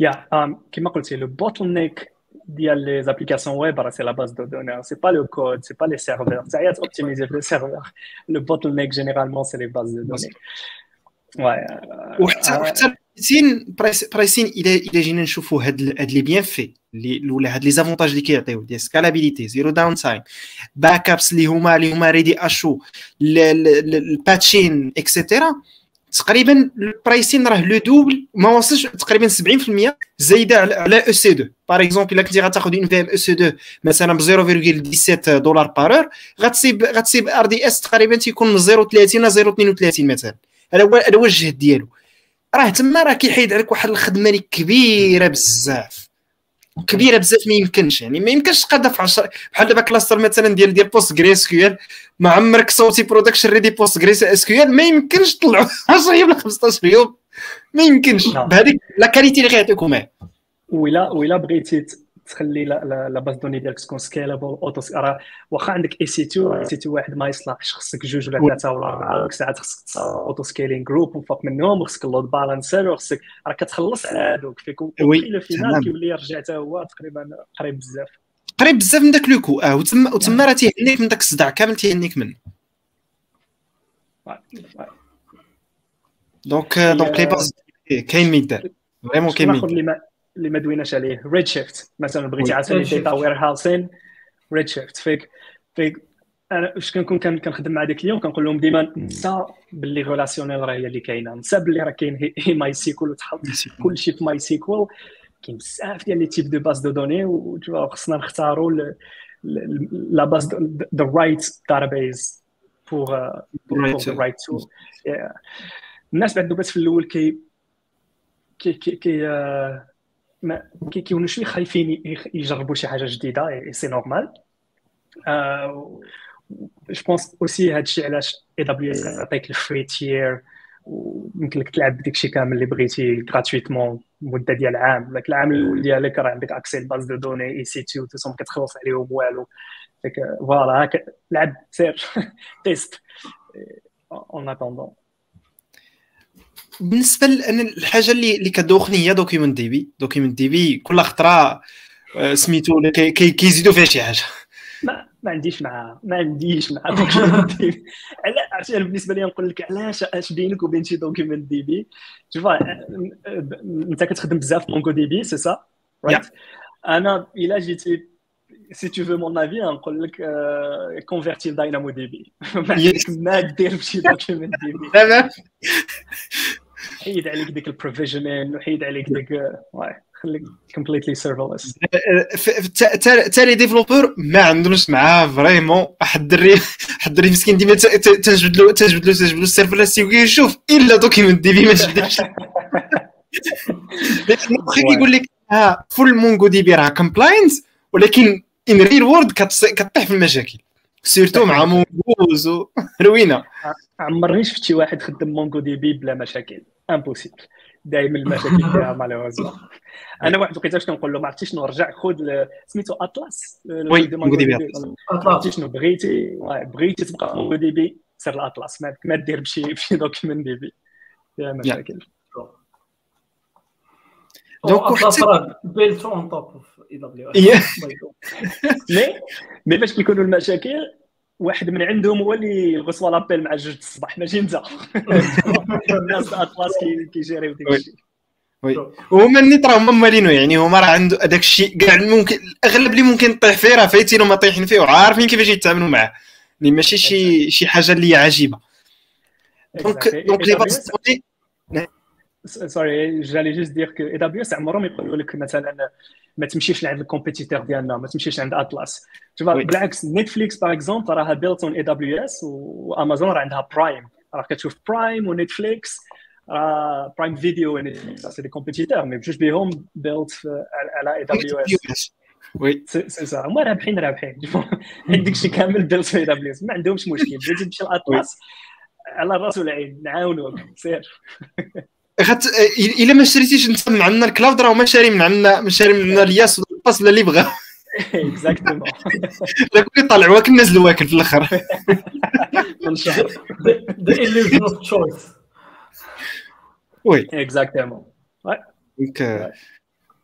يا كما قلتي le bottleneck ديال les applications web راه c'est la base de données c'est pas le code c'est pas les serveurs تاعي optimiser في le serveur le bottleneck généralement c'est les bases de données وحتى حتى pricing pricing إلى إلى جينا نشوفوا هاد هاد les bienfaits اللي ولا هاد les avantages اللي كيعطيو ديال scalability zero downtime backups اللي هما اللي هما ready اشو ال patching et cetera تقريبا ال pricing راه le double ما وصلش تقريبا 70% زايدة على EC2 par exemple إلا كنتي غتاخذ une VM EC2 مثلا ب 0.17 دولار per hour غتصيب غتصيب RDS تقريبا تيكون من 0.30 ل 0.32 مثلا. هذا هو هذا هو الجهد ديالو. راه تما راه كيحيد عليك واحد الخدمة اللي كبيرة بزاف. كبيرة بزاف ما يمكنش. يعني ما يمكنش تقادها في 10 بحال دابا cluster مثلا ديال ديال بوست جري اس كيو ال ما عمرك صوتي برودكشن ريدي بوست جري اس كيو ال ما يمكنش تطلعوا 10 يوم ولا 15 يوم. ما يمكنش. بهذيك la qualité اللي غيعطيكم. ولا ولا بغيتي تخلي لا باز دوني ديالك تكون سكيلابل اوتو راه واخا عندك اي سي 2 اي سي 2 واحد ما يصلحش خصك جوج ولا ثلاثة ولا أربعة ساعات خصك auto scaling group وفوق منهم وخصك ال load balancer وخصك راه كتخلص على هذوك فيكون au final كيولي يرجع حتى هو تقريبا قريب بزاف. قريب بزاف من داك le coût آه وتما وتما راه تيهنيك من داك الصداع. كامل تيهنيك منه. donc donc les bases كاين ميدان. vraiment كاين ميدان. اللي ما دويناش عليه. Redshift مثلا بغيتي عاوتاني data warehousing Redshift فيك فيك أنا واش كنكون كنخدم مع des clients كنقول لهم ديما نسى باللي relationnelle راه هي اللي كاينة. نسى باللي راه كاين هي MySQL وتحط كلشي في MySQL كاين بزاف ديال les types de bases de données وخصنا نختاروا la base the right database pour right tool الناس بعد بس في الأول كي كي كي, كي ما كيكونوا شوية خايفين يجربوا شي حاجة جديدة c'est normal je pense aussi هادشي علاش AWS عطيك ال free tier ويمكن لك تلعب بديك الشيء كامل اللي بغيتي gratuitement مدة ديال عام. لك العام الأول ديالك راه عندك accès ل base de données EC2 ما كتخلص عليهم والو ديك voilà هاك لعب سير teste en attendant بالنسبة لأن الحاجة اللي اللي كدوخني هي دوكيومنت دي بي. دوكيومنت دي بي كل خطرة آه، سميتو كيزيدوا فيها شي حاجة. ما ما عنديش مع ما عنديش مع DocumentDB. عرفتي أنا بالنسبة لي نقول لك علاش أش بينك وبين شي DocumentDB؟ شوف أنت كتخدم بزاف MongoDB c'est ça أنا إلا جيتي si tu veux mon avis نقول لك convertit ل DynamoDB. ما دير بشي DocumentDB. حيد عليك ديك ال provisioning وحيد عليك ديك خليك completely serverless حتى les développeurs ما عندهمش معاه vraiment واحد الدري واحد الدري مسكين ديما تجبد له تجبد له تجبد له ال serverless يشوف إلا DocumentDB ما تجبدش يقول لك ها full MongoDB راه compliance ولكن in real world كطيح في المشاكل. surtout مع Mongoose روينه عمرني شفت شي واحد خدم MongoDB بلا مشاكل. impossible دائما المشاكل فيها malheureusement أنا واحد الوقيتة اش كنقول له ما عرفتي شنو رجع خذ سميتو Atlas oui MongoDB عرفتي شنو بغيتي؟ بغيتي تبقى MongoDB سير الأطلس. ما دير بشي بشي DocumentDB. فيها مشاكل. donc واحد built on top AW مي مي فاش كيكونوا المشاكل واحد من عندهم هو اللي يغصوا l'appel مع جوج الصباح ماشي انت. الناس اطلاس كيجيريو داك الشيء. oui. وهما النيت راهم مالينو يعني هما راه عنده هذاك الشيء كاع ممكن الأغلب اللي ممكن طيح فيه راه فايتين وما طايحين فيه وعارفين كيفاش يتعاملوا معاه. يعني ماشي شي شي حاجة اللي عجيبة. donc donc les bases sorry j'allais juste dire que AWS عمرهم يقولوا لك مثلا ما تمشيش لعند ال compétiteur ديالنا ما تمشيش عند شوف بالعكس Netflix par exemple راها built on AWS و Amazon راه عندها Prime راه كتشوف Prime و Netflix راه Prime Video و Netflix c'est des compétiteurs mais بجوج بهم built على AWS oui c'est ça هما رابحين رابحين عندك شي كامل built في WS ما عندهمش مشكل بغيتي تمشي لاطلاس على الراس والعين نعاونوك سير خاطر إلا ما شريتيش أنت من عندنا ال cloud راه هما شاري من عندنا من شاري من عندنا ال IaaS وال PaaS ولا اللي بغا. exactement داك اللي طالع واكل نازل واكل في الآخر. The illusion of choice. oui. exactement donc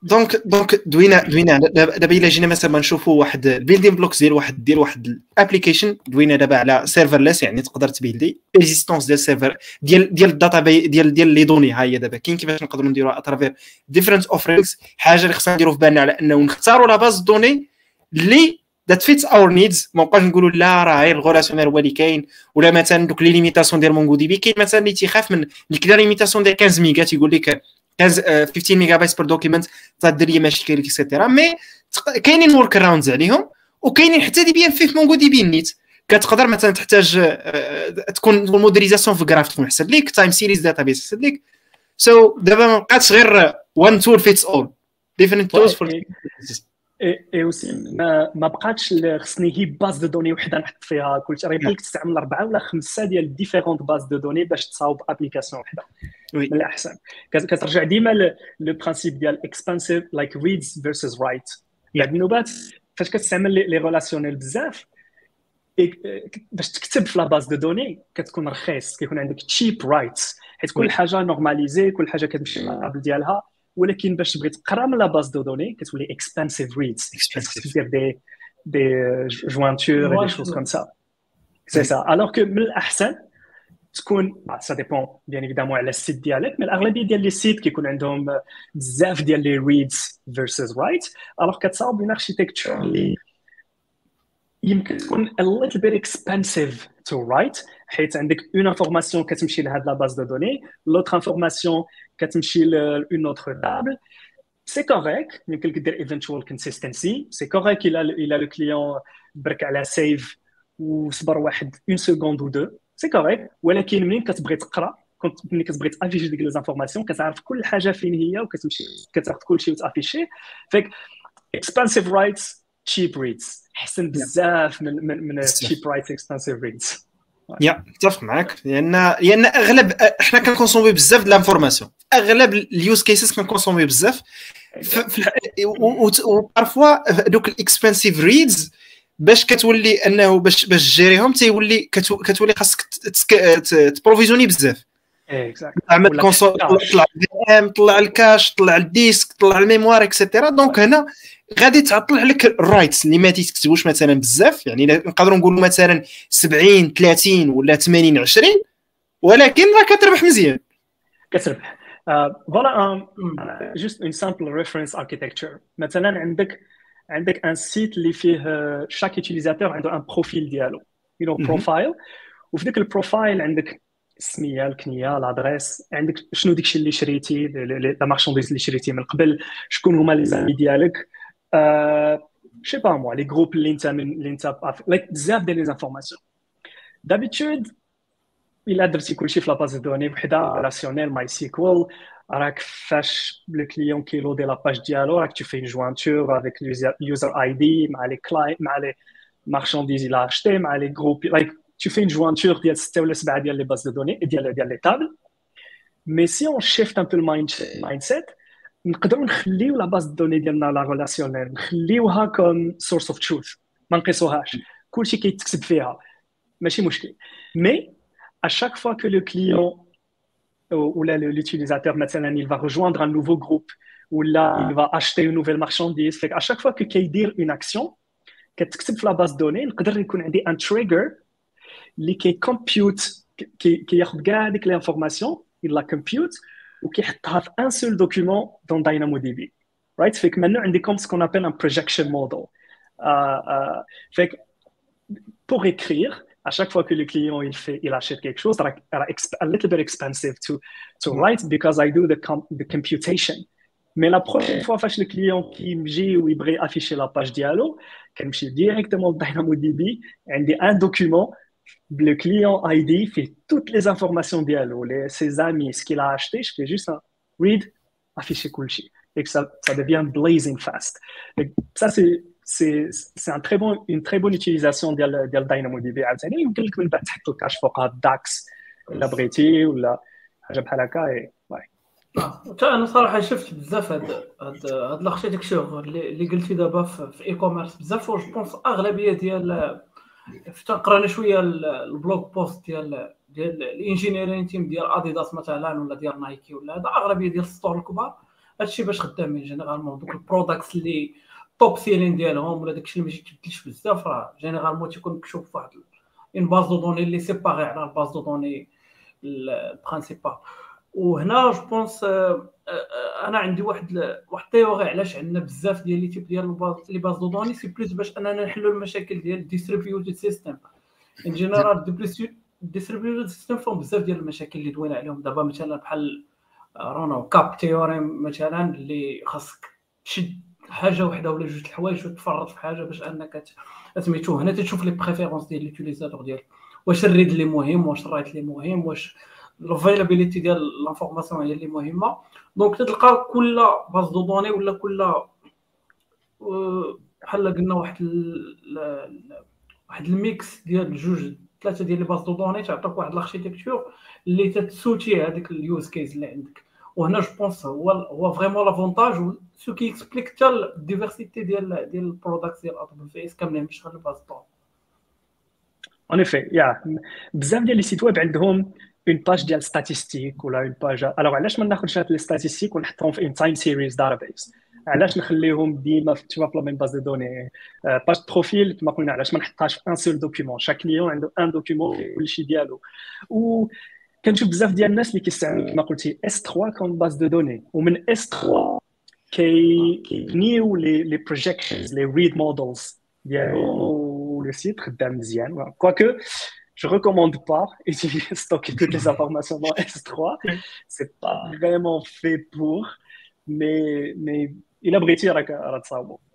donc donc دوينا دوينا دابا إلا جينا مثلا نشوفوا واحد ال building blocks ديال واحد دير واحد ال application دوينا دابا على serverless يعني تقدر ت builder. résistance ديال ال server ديال ديال ال data ديال ديال les données. ها هي دابا كاين كيفاش نقدروا نديروها à travers different offerings حاجة اللي خصنا نديروا في بالنا على أنه نختاروا la base de données اللي that fits our needs ما بقاش نقولوا لا راه غير ال relationnel هو اللي كاين. ولا مثلا donc les limitations ديال MongoDB كاين مثلا اللي تيخاف من اللي كدا limitation ديال 15 ميغا تيقول لك 15 ميجا بايت per document تدير لي مشاكل et cetera mais كاينين workarounds عليهم وكاينين حتى دي بي ام في MongoDB نيت كتقدر مثلا تحتاج تكون ال modélisation في graph تكون احسن ليك time series database احسن ليك so دابا ما بقاتش غير one tool fits all different tools for a use case ما ما بقاتش خصني هي base de données وحده نحط فيها كلشي. راه يمكن لك تستعمل أربعة ولا خمسة ديال différentes bases de données باش تصاوب application وحده. من الأحسن. كترجع ديما le principe ديال expensive like reads versus write يعني النوبات فاش كتستعمل les relationnelles بزاف باش تكتب في la base de données كتكون رخيص. كيكون عندك cheap writes حيت كل حاجة normalisée كل حاجة كتمشي la table ديالها. ولكن باش تبغي تقرا من la base de données كتولي expensive reads دير des des jointures des choses comme ça c'est ça alors que من الاحسن تكون ça dépend bien évidemment على ال site ديالك mais الاغلبيه ديال les sites كيكون عندهم بزاف ديال les reads versus write alors كتصاوب une architecture اللي يمكن تكون a little bit expensive to write. حيت عندك une information كتمشي لهاد la base de données l'autre information كتمشي ل une autre table c'est correct يمكن لك دير eventual consistency c'est correct إلى إلى le client برك على save وصبر واحد une seconde ou deux c'est correct ولكن منين كتبغي تقرا كنت ملي كتبغي ت afficher ديك les informations كتعرف كل حاجة فين هي وكتمشي كتاخذ كل شيء وت afficher avec expensive writes cheap reads احسن بزاف من من من cheap writes expensive reads يا متفق معك لأن لأن اغلب إحنا كن consommer بزاف د l'information أغلب ال use cases كن consommer بزاف. و parfois دوك ال expensive reads باش كتولي أنه باش باش ت gérer هم تيولي كتولي خاصك ت provisionner بزاف. تعمل console طلع ال RAM طلع ال cache طلع ال disque طلع ال mémoire et cetera donc هنا غادي تعطل عليك ال writes اللي ما تكتبوش مثلا بزاف. يعني نقدروا نقولوا مثلا 70 30 ولا 80 20 ولكن راه كتربح مزيان. كتربح. voilà juste un simple reference architecture مثلا عندك عندك un site اللي فيه chaque utilisateur عنده un profil ديالو you know profile وفي ذاك ال profile عندك السميه الكنيه l'adresse عندك شنو داكشي اللي شريتي la marchandise اللي شريتي من قبل شكون هما les amis ديالك je sais pas moi les groupes اللي انت من اللي انت like بزاف ديال les informations d'habitude الا درتي كلشي في la base de données بوحده relationnelle MySQL راك فاش le client كي loader la page ديالو راك tu fais jointure avec user ID مع les clients مع les marchandises إلى اشتي مع les groupes like tu fais une jointure ديال 6 ولا 7 ديال les bases de données ديال ديال les tables mais si on shift un peu ال mind سيت نقدروا نخليو la base de données ديالنا la relationnelle نخليوها comme source of truth ما نقيسوهاش. كلشي كيتكتب فيها. ماشي مشكل. mais à chaque fois que le client ou là l'utilisateur مثلا il va rejoindre un nouveau groupe ou là il va acheter une nouvelle marchandise fait à chaque fois que كيدير une action كتكتب في لا باز دوني نقدر يكون عندي ان تريجر اللي كيكمبيوت كياخذ كاع ديك لانفورماسيون il la compute وكيحطها في ان سول دوكيومون دون داينامو دي بي رايت فيك maintenant عندي كوم سكون ابل ان projection model uh, uh, fait pour écrire à chaque fois que le client il achète quelque chose, that are a little bit expensive to, to mm. write because I do the, computation. Mais la prochaine fois, face le client qui me dit ou il afficher la page dialogue, qu'elle me dit directement DynamoDB, et un document, le client ID avec toutes les informations ديالو, ses amis, ce qu'il a acheté, je fais juste un read, afficher cool et que ça, devient blazing fast. Ça, c'est c'est un très bon, une très bonne utilisation ديال ديال DynamoDB عاوتاني يمكن لك من بعد تحطوا ال cache فوقها DAX ولا بغيتي ولا حاجة بحال هكا حتى أنا صراحة شفت بزاف هاد هاد الاركتيكتور اللي قلتي دابا في اي كوميرس بزاف جو بونس اغلبيه ديال حتى قرانا شوية ال blog post ديال ديال ال engineering team ديال اديداس مثلا ولا ديال نايكي ولا هذا اغلبيه ديال ال stores الكبار هادشي باش خدامين généralement دوك ال products اللي top selling ديالهم ولا داكشي اللي ما تبدلش بزاف راه généralement تيكون مكتوب في واحد une base de données اللي séparée على ال base de données ال principale وهنا je pense أنا عندي واحد واحد ال théorie علاش عندنا بزاف ديال les types ديال les bases de données c'est plus باش أننا نحلوا المشاكل ديال ال distributed system en général ال distributed system فيهم بزاف ديال المشاكل اللي دوينا عليهم. دابا مثلا بحال رونو CAP theorem مثلا اللي خاصك تشد حاجة وحدة ولا جوج الحوايج وتفرط في حاجة باش أنك سميتو هنا تشوف les préférences ديال l'utilisateur ديالك واش ال read اللي مهم واش ال write اللي مهم واش ال availability ديال l'information هي اللي مهمة. donc تلقى كل base de données ولا كل بحال قلنا واحد واحد ال mix ديال جوج ثلاثة ديال les bases de données تعطيك واحد ال architecture اللي تتسوتي هذيك ال use case اللي عندك. وهنا je pense هو هو vraiment l'avantage ce qui explique حتى ال diversité ديال ديال ال product ديال AWS كاملين مش غير ال base de données en effet y a بزاف ديال les sites web عندهم une page ديال statistiques ولا une page alors علاش ما ناخذش هاد les statistiques ونحطهم في un time series database علاش نخليهم ديما في تشوف la même base de données page profil كما قلنا علاش ما نحطهاش في un seul document chaque client عنده un document كلشي ديالو. و كنشوف بزاف ديال الناس اللي كيستعملوا كما قلتي S3 comme base de données ومن S3 كيبنيو les les projections les read models ديالو. le site خدام مزيان. quoique je recommande pas utiliser stocker toutes les informations dans S3. C'est pas vraiment fait pour, mais mais il a بغيتي راك راه تصاوبوا يا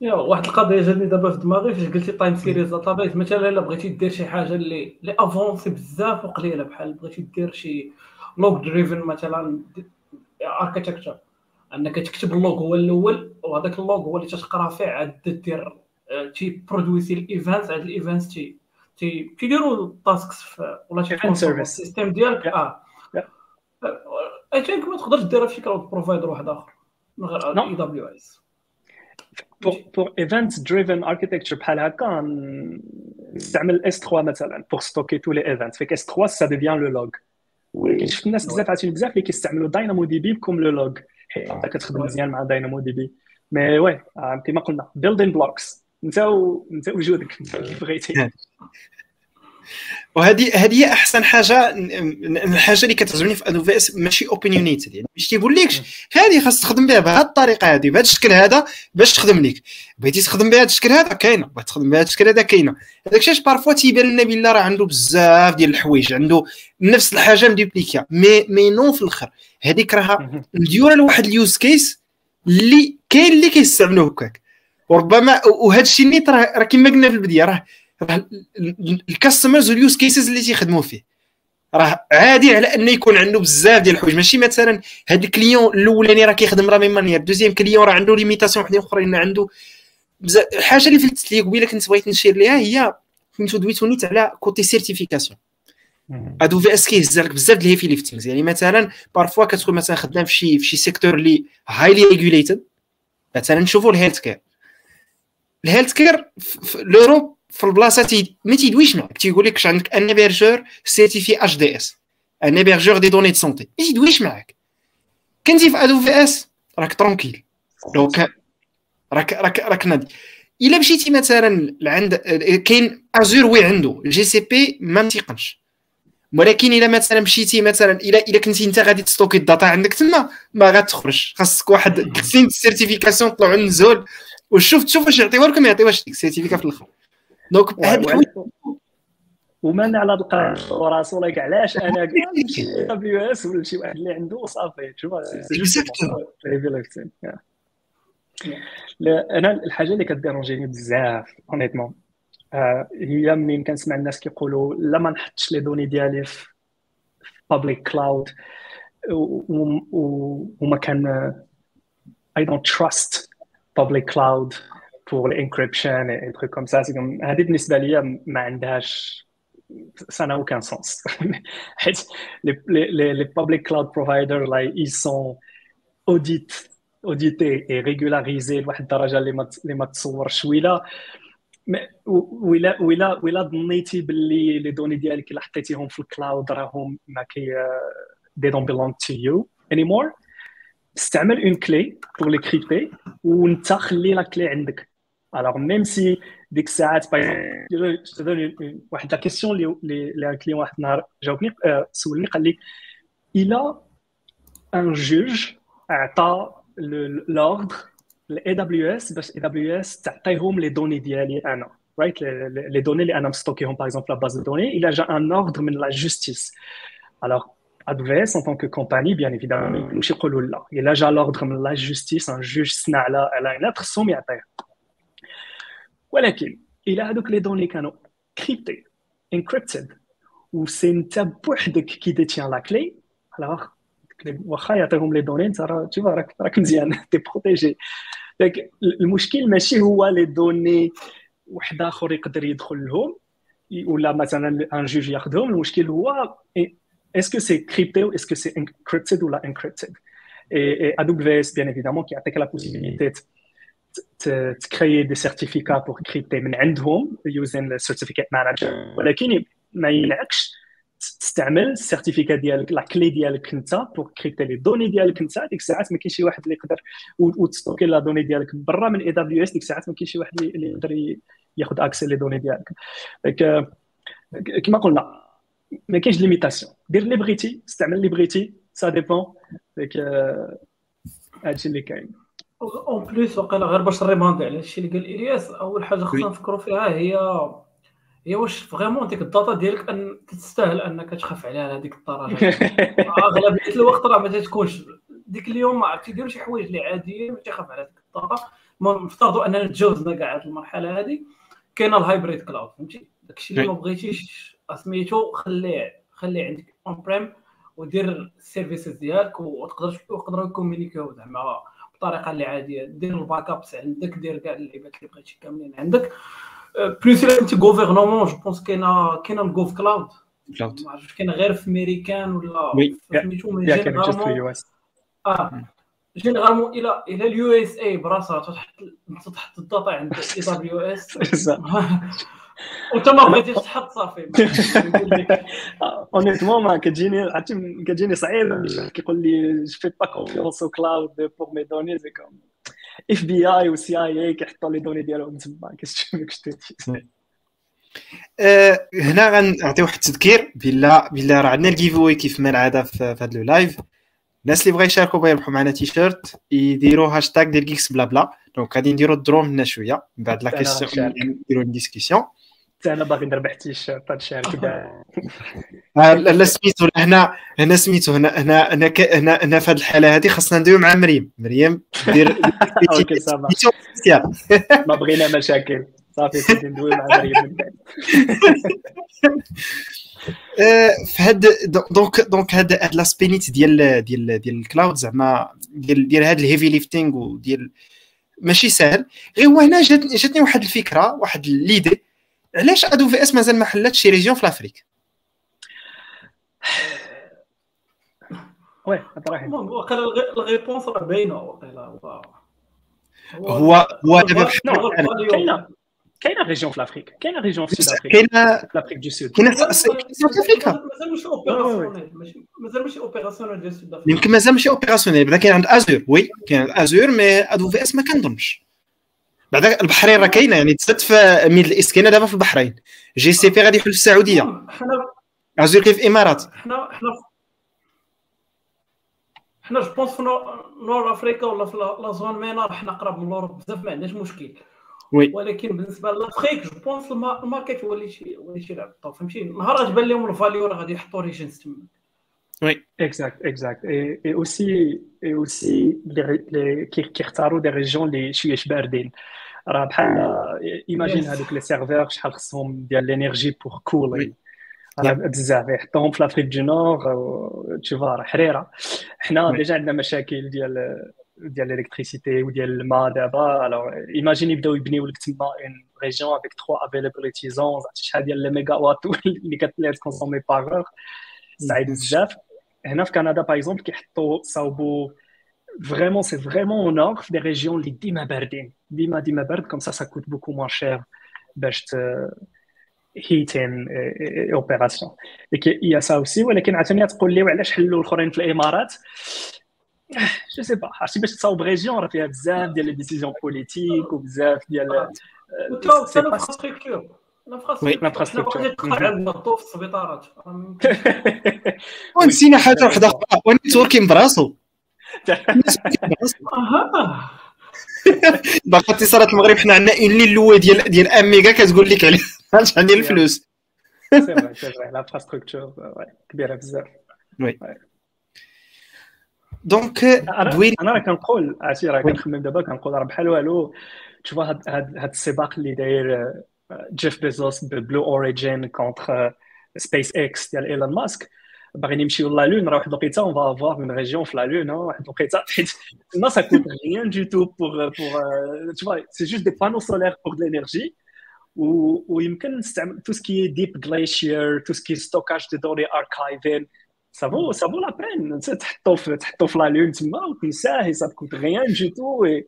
واحد القضية جاتني دابا في دماغي فاش قلتي time series database مثلا إلا بغيتي دير شي حاجة اللي اللي avancée بزاف وقليلة بحال بغيتي دير شي log driven مثلا architecture أنك تكتب ال log هو الأول وهذاك ال log هو اللي تتقرأ فيه عاد دير تي produisi ال event عاد ال event تي تي تيديروا ال tasks ولا تي ال système ديالك؟ آه. I think ما تقدرش ديرها في cloud provider واحد آخر من غير AWS pour, pour events driven architecture بحال هكا نستعمل S3 مثلا pour stocker tous les events. Fait S3 ça devient le log. شفت الناس بزاف عرفتي بزاف اللي كيستعملوا DynamoDB comme le log انت كتخدم مزيان مع DynamoDB mais oui كما قلنا building blocks. انت و... انت وجودك كيف بغيتي وهذه هذه هي أحسن حاجة الحاجة اللي كتعجبني في AWS ماشي opinionated يعني. باش تيقول لكش هذه خاص تخدم بها بهذه الطريقة هذه بهذا الشكل هذا باش تخدم لك بغيتي تخدم بهذا الشكل هذا؟ كاينة. بغيتي تخدم بهذا الشكل هذا كاينة. هذاك الشيء parfois تيبان لنا باللي راه عنده بزاف ديال الحوايج عنده نفس الحاجة م dupliquée mais mais non في الأخر. هذيك راها مديوره لواحد ال use case اللي كاين اللي كيستعملوه هكاك. وربما وهذا الشيء نيت راه كما قلنا في البداية راه ال customers وال use cases اللي تيخدموا فيه. راه عادي على انه يكون عنده بزاف ديال الحوايج. ماشي مثلا هذا ال client الأولاني راه كيخدم راه même manière deuxième client راه عنده limitations وحدين أخرين عنده بزاف الحاجة اللي فلتت لي قبيلة كنت بغيت نشير ليها هي فهمتو دويتو نيت على côté certification AWS كيهز لك بزاف ديال ال heavy liftings يعني مثلا parfois كتكون مثلا خدام في شي في شي secteur اللي highly regulated مثلا نشوفوا ال healthcare ال healthcare في l'Europe في البلاصه تي ما تيدويش معك تيقول لك عندك un hébergeur certifié HDS un hébergeur des données de santé ما تيدويش معك كنتي في AWS راك tranquille لو كان راك راك راك نادي. إلا مشيتي مثلا لعند كاين Azure oui عنده. GCP ما متيقنش ولكن إلا مثلا مشيتي مثلا الا إلا كنتي أنت غادي ت stocker ال data عندك تما ما غاتخرج خاصك واحد كسين ال certification طلعوا النزول وشوف تشوف واش يعطيوها لكم يعطيوهاش ديك ال certificat في الأخر. Donc هاد الحوايج ومن على القرار وراسو كاع علاش AWS ولا شي واحد اللي عنده صافي. شوف أنا الحاجة اللي كت dérange ني بزاف honnêtement هي منين كنسمع الناس كيقولوا لا ما نحطش les données ديالي في public cloud وما كان I don't trust public cloud. Pour l'encryption et des trucs comme ça. C'est comme, هذه بالنسبة لي ما عندهاش ça n'a aucun sens. les, les, les, public cloud providers, là, ils sont audit, audités et régularisés. لواحد الدرجة اللي ما اللي ما تصورش ولا ولا ولا ولا ظنيتي باللي les données ديالك اللي حطيتيهم في ال cloud راهم ما كي they don't belong to you anymore. استعمل une clé pour les crypter وانت خلي la clé عندك alors même si ديك الساعات par واحد la question اللي اللي un client واحد النهار جاوبني سولني قال لي إلى un juge اعطى l'ordre ل AWS باش AWS تعطيهم les données ديالي أنا رايت les données اللي أنا م stocké هم par exemple la base de données إلى جا un ordre من la justice alors AWS en tant que compagnie, bien évidemment, مش يقولوا لا إلا جا l'ordre من la justice un juge سنا على على une lettre خصهم يعطيها ولكن إلى هذوك les données كانوا crypté encrypted و si انت بوحدك qui détient la clé alors واخا يعطيهم les données انت راه تشوف راك راك مزيان تي protégé donc المشكل ماشي هو les données واحد اخر يقدر يدخل لهم ولا مثلا un juge ياخذهم المشكل هو est-ce que c'est crypté ou est-ce que c'est encrypted ou la encrypted? Et, et, AWS, bien évidemment, qui a la possibilité de, créer des certificats pour crypter من عندهم le certificate manager. ولكن ما يمنعكش تستعمل ال certificat ديالك la clé ديالك انت pour crypter les données ديالك انت. ديك الساعات ما كاينش شي واحد اللي يقدر وت stocker la donnée ديالك برا. من AWS ديك الساعات ما كاينش شي واحد اللي يقدر ياخذ accès les données ديالك. كما قلنا ما كاينش limitation دير اللي بغيتي استعمل اللي بغيتي. ça dépend ديك هادشي اللي كاين. En plus وقيلا غير باش ن répondre على الشيء اللي قال الياس اول حاجة خصنا نفكروا فيها هي هي واش vraiment ديك ال data ديالك ان تستاهل انك تخاف عليها لهذيك الدرجه اغلبيه الوقت راه ما تكونش ديك اليوم ما تيديروا شي حوايج اللي عاديين ما تيخاف على ديك ال data نفترضوا اننا تجاوزنا كاع هذه المرحله هذه كاينة ال hybrid cloud فهمتي داكشي اللي ما بغيتيش سميتو خليه خليه عندك on-prem ودير ال services ديالك وتقدر تقدروا communiquer زعما بطريقه اللي عاديه دير ال backups عندك دير كاع اللعيبات اللي بغيتي كاملين عندك. plus الا كنتي gouvernement je pense كاينة كاينة ال gov cloud cloud ما عرفتش كاين غير في ميريكان ولا سميتو من généralement آه généralement إلى إلى ال USA براسها تحط تحط ال data عند AWS وانت ما بغيتيش تحط صافي. honnêtement ما كتجيني عرفتي كتجيني صعيب. كيقول لي je fais pas confiance au cloud pour mes données c'est comme FBI و CIA كيحطوا les données ديالهم تما. كتشوف هنا غنعطي واحد التذكير بلا بلا راه عندنا ال giveaway كيف ما العاده في هذا le live الناس اللي بغا يشاركوا بغا يربحوا معنا تيشيرت يديروا هاشتاغ ديال Geeks Blabla. Donc غادي نديروا الدرو منا شوية. من بعد la question نديروا discussion أنا باغي نربح تيشيرت هاد كذا لا سميتو هنا هنا سميتو هنا هنا هنا هنا هنا في هذه الحالة هذه خاصنا ندويو مع مريم. مريم دير ما بغينا مشاكل. صافي ندويو مع مريم. من بعد في هاد donc donc هاد هاد l'spinette ديال ديال ديال ال cloud زعما ديال ديال هاد ال heavy lifting وديال ماشي سهل غير هو هنا جاتني واحد الفكرة واحد l'idée علاش AWS مازال ما حلاتش شي région في l'Afrique؟ Oui واقيلا ال réponse راه باينة هو هو دابا كاينة. كاينة région في l'Afrique. كاينة région في Sud أفريقيا كاينة في l'Afrique du Sud كاينة في Sud أفريقيا. مازال ماشي opérationnelle مازال ماشي opérationnelle ديال Sud افريقيا يمكن مازال ماشي opérationnelle بعدا كاين عند Azure oui كاين عند Azure mais AWS ما كنظنش. بعدا البحرين راه كاينة يعني تزاد في en:Middle East كاينة دابا في البحرين. GCP غادي يحل في السعودية. حنا Azure كاين في الامارات حنا حنا حنا je pense في North Africa ولا في la zone MENA حنا قراب من l'Europe بزاف ما عندناش مشكل. oui. ولكن بالنسبة l'Afrique je pense ال market هو اللي شي هو اللي شي لعب الطور فهمتي؟ نهار غتبان لهم ال value راه غادي يحطوا regions تما. Oui. Exact exact et aussi et aussi كيختاروا des régions اللي شوية باردين راه بحال imagine هذوك les serveurs شحال خصهم ديال l'énergie pour cooling راه بزاف. يحطوهم في l'Afrique du Nord تشوف راه حريرة. حنا déjà عندنا مشاكل ديال ديال l'électricité وديال الماء دابا. Alors imagine يبداو يبنيو لك تما une région avec 3 availability zones شحال ديال les mégawatts اللي qu'elle consommait par صعيب بزاف. هنا في كندا par exemple كيحطوا صاوبوا vraiment c'est vraiment en hors في des régions اللي ديما باردين ديما ديما برد comme ça ça coûte beaucoup moins cher باش heating opération y a ça aussi ولكن عاوتاني تقول لي وعلاش حلوا الاخرين في الامارات je sais pas عرفتي باش تصاوب région راه فيها بزاف ديال les décisions politiques وبزاف ديال c'est l'infrastructure l'infrastructure تقطع عندنا الضوء في السبيطارات ونسينا حاجة واحدة أخرى و networking براسو باقي اتصالات المغرب حنا عندنا en ligne loi ديال ديال un méga كتقول لك على شحال ديال الفلوس. c'est vrai c'est vrai l'infrastructure كبيرة بزاف. Oui donc أنا راه كنقول عرفتي راه كنخمم دابا كنقول راه بحال والو تشوف هاد هاد السباق اللي داير جيف بيزوس ب Blue Origin contre SpaceX ديال ايلون ماسك باغيين يمشيو la lune راه واحد الوقيته on va avoir une région في la lune واحد الوقيته حيت ما ça coûte rien du tout pour pour tu vois c'est juste des panneaux solaires pour de l'énergie ويمكن نستعمل تو سكي ديب جليشير تو سكي ستوكاج دي دوني اركايفين ça vaut, ça vaut la peine. Tu sais, t'offres la lune, tu m'as, puis ça, et ça te coûte rien du tout. Et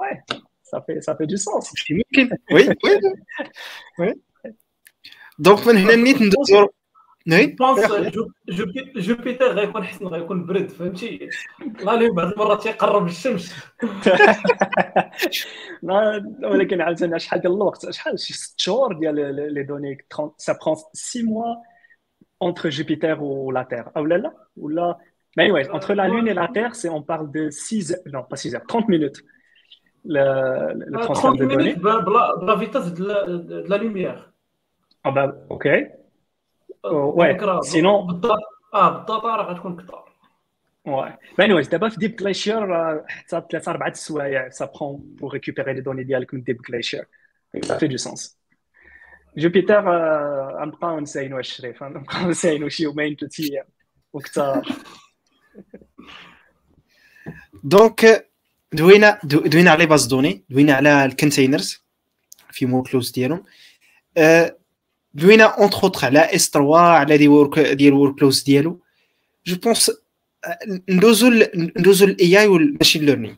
ouais, ça fait, ça fait du sens. Oui, oui. oui. Donc, من هنا نيت ندوزو وي بونس جوبيتر غيكون حسن غيكون برد فهمتي لا لي بعض المرات تيقرب الشمس ولكن عاوتاني شحال ديال الوقت شحال شي ست شهور ديال لي دوني سا برون 6 موا entre Jupiter ou la Terre. Ah, là, là, ou là. Mais anyway, entre la Lune et la Terre, c'est, on parle de 6 heures, non, pas 6 heures, 30 minutes. Le, le transfert de données. de la vitesse de la, de la lumière. Ah bah, ok. Oh, ouais, sinon. آه بالضبط راه غتكون كثر Ouais. Mais anyway, d'abord, Deep Glacier, ça 3-4 سوايع, ça prend pour récupérer les données ديالك من Deep Glacier. Ça fait du sens. جوبيتر غنبقاو نساينو الشريف غنبقاو نساينو شي يومين ثلاث أيام وكثار Donc دوينا دوينا على base de données دوينا على ال containers les use cases ديالهم دوينا entre autres على S3 على des work ديال work close ديالو. je pense ندوزو ندوزو ال AI وال machine learning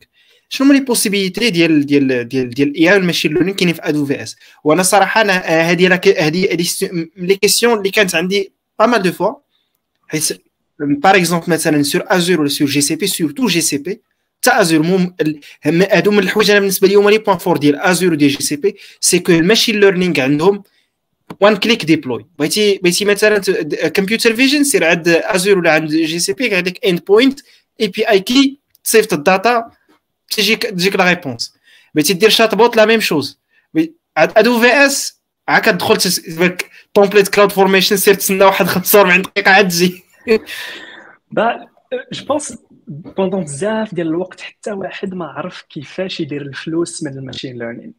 شنو هما les possibilités ديال ديال ديال ديال ال AI وال machine learning كاينين في AWS وأنا صراحة أنا هذه هذه les questions اللي كانت عندي pas mal de fois حيت par exemple مثلا sur Azure ولا sur GCP surtout GCP تا Azure mais هادو من الحوايج أنا بالنسبة لي هما les points forts ديال Azure وديال GCP c'est que ال machine learning عندهم one click deploy بغيتي بغيتي مثلا computer vision sir عند Azure ولا عند GCP عندك endpoint API key تصيفط ال data تجيك تجيك la réponse بغيتي دير chatbot la même chose AWS عا كتدخل template CloudFormation سير تسنى واحد 45 دقيقة عاد تجي. je pense pendant بزاف ديال الوقت حتى واحد ما عرف كيفاش يدير الفلوس من ال machine learning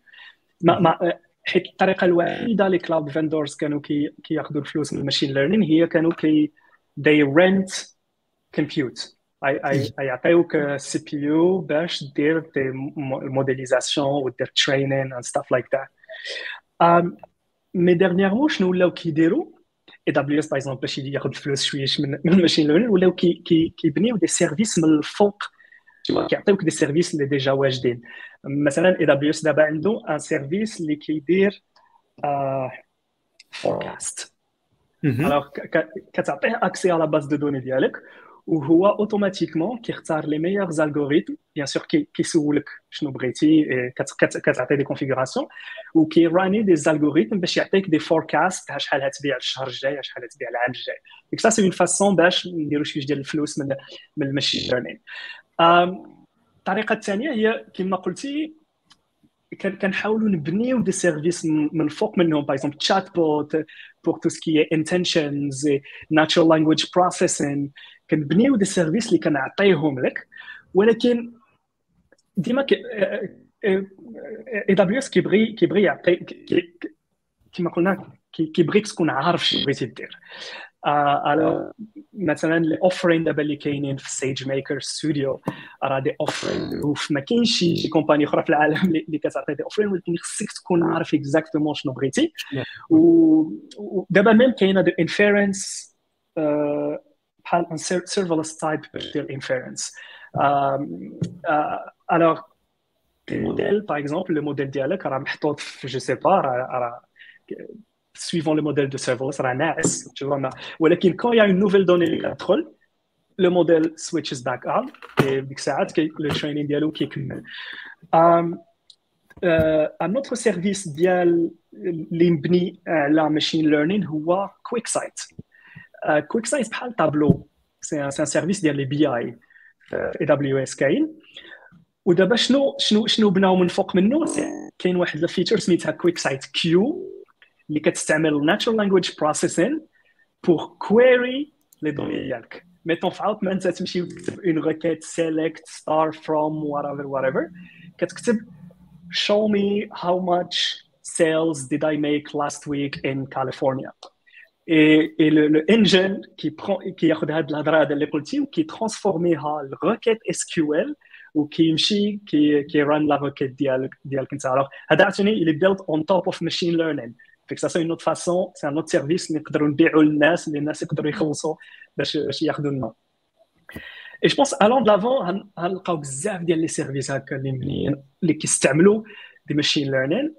ما ما حيت الطريقة الوحيدة اللي cloud vendors كانوا كي كياخذوا الفلوس من ال machine learning هي كانوا كي they rent compute. يعطيوك CPU باش دير de la modélisation ودير training and stuff like that mais dernièrement شنو ولاو كيديروا AWS par exemple باش ياخذ فلوس شويش من ال machine learning ولاو كيبنيو des services من الفوق. كيعطيوك des services اللي déjà واجدين. مثلا AWS دابا عنده un service اللي كيدير forecast alors كتعطيه accès على base de données ديالك وهو automatiquement كيختار les meilleurs algorithmes bien sûr كيسولك شنو بغيتي كتعطي des configurations وكيراني des algorithmes باش يعطيك des forecasts شحال غتبيع الشهر الجاي شحال غتبيع العام الجاي. donc ça c'est une façon باش نديرو شوية ديال الفلوس من من ال machine learning الطريقة الثانية هي كما قلتي كنحاولوا نبنيو دي سيرفيس من الفوق منهم. par exemple chatbot pour tout ce qui est intentions natural language processing كنبنيو des services اللي كنعطيهم لك. ولكن ديما AWS كيبغي كيبغي يعطي كما قلنا كيبغيك تكون عارف شنو بغيتي دير. على مثلا ال offerings دابا اللي كاينين في SageMaker Studio راه des offerings وما كاينش شي company أخرى في العالم اللي كتعطي des offerings ولكن خصك تكون عارف exactement شنو بغيتي ودابا même كاينة de inference بحال un serverless type ديال inference alors modèle par exemple le modèle ديالك راه محطوط في je sais pas راه suivant le modèle de serverless راه ناعس tu vois ولكن quand il y a une nouvelle donnée اللي كتدخل le modèle switches back on et ديك الساعات le training ديالو كيكمل um, uh, un autre service ديال اللي مبني على machine learning هو QuickSight. Uh, QuickSight بحال Tableau c'est un service ديال les BI AWS كاين ودابا شنو شنو شنو بناو من فوق منه كاين واحد ال feature سميتها QuickSight Q اللي كتستعمل natural language processing pour query les données ديالك mettons في عوض ما انت تمشي وتكتب une requête select star from whatever whatever. كتكتب show me how much sales did I make last week in California? Et, et le, le engine qui prend qui ياخذ هاد الهضره هذا اللي قلتي وكي transform يها ل requête SQL وكيمشي كي كي run la requête ديالك ديالك انت alors هذا عاوتاني اللي built on top of machine learning. donc ça c'est une autre façon c'est un autre service اللي نقدروا نبيعوا للناس اللي الناس يقدروا يخلصوا باش باش ياخذوا لنا et je pense allant d'avant غنلقاو بزاف ديال les services هكا اللي منين اللي كيستعملوا des machine learning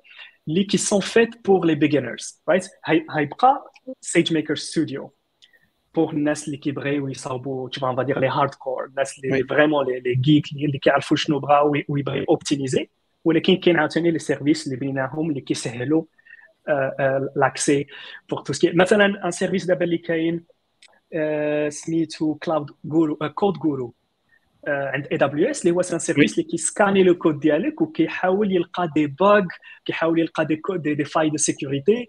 اللي qui sont faits pour les beginners right هيبقى SageMaker Studio pour الناس اللي كيبغيو يصاوبوا tu vois on va dire les hardcore. الناس اللي vraiment les les geeks اللي كيعرفوا شنو بغاو ويبغيو optimiser ولكن كاين عاوتاني les services اللي بيناهم اللي كيسهلوا l'accès pour tout ce qui est مثلا un service دابا اللي كاين سميتو Cloud Guru CodeGuru عند AWS اللي هو c'est un service اللي كي scanner le code ديالك وكيحاول يلقى des bugs كيحاول يلقى des codes des, des failles de sécurité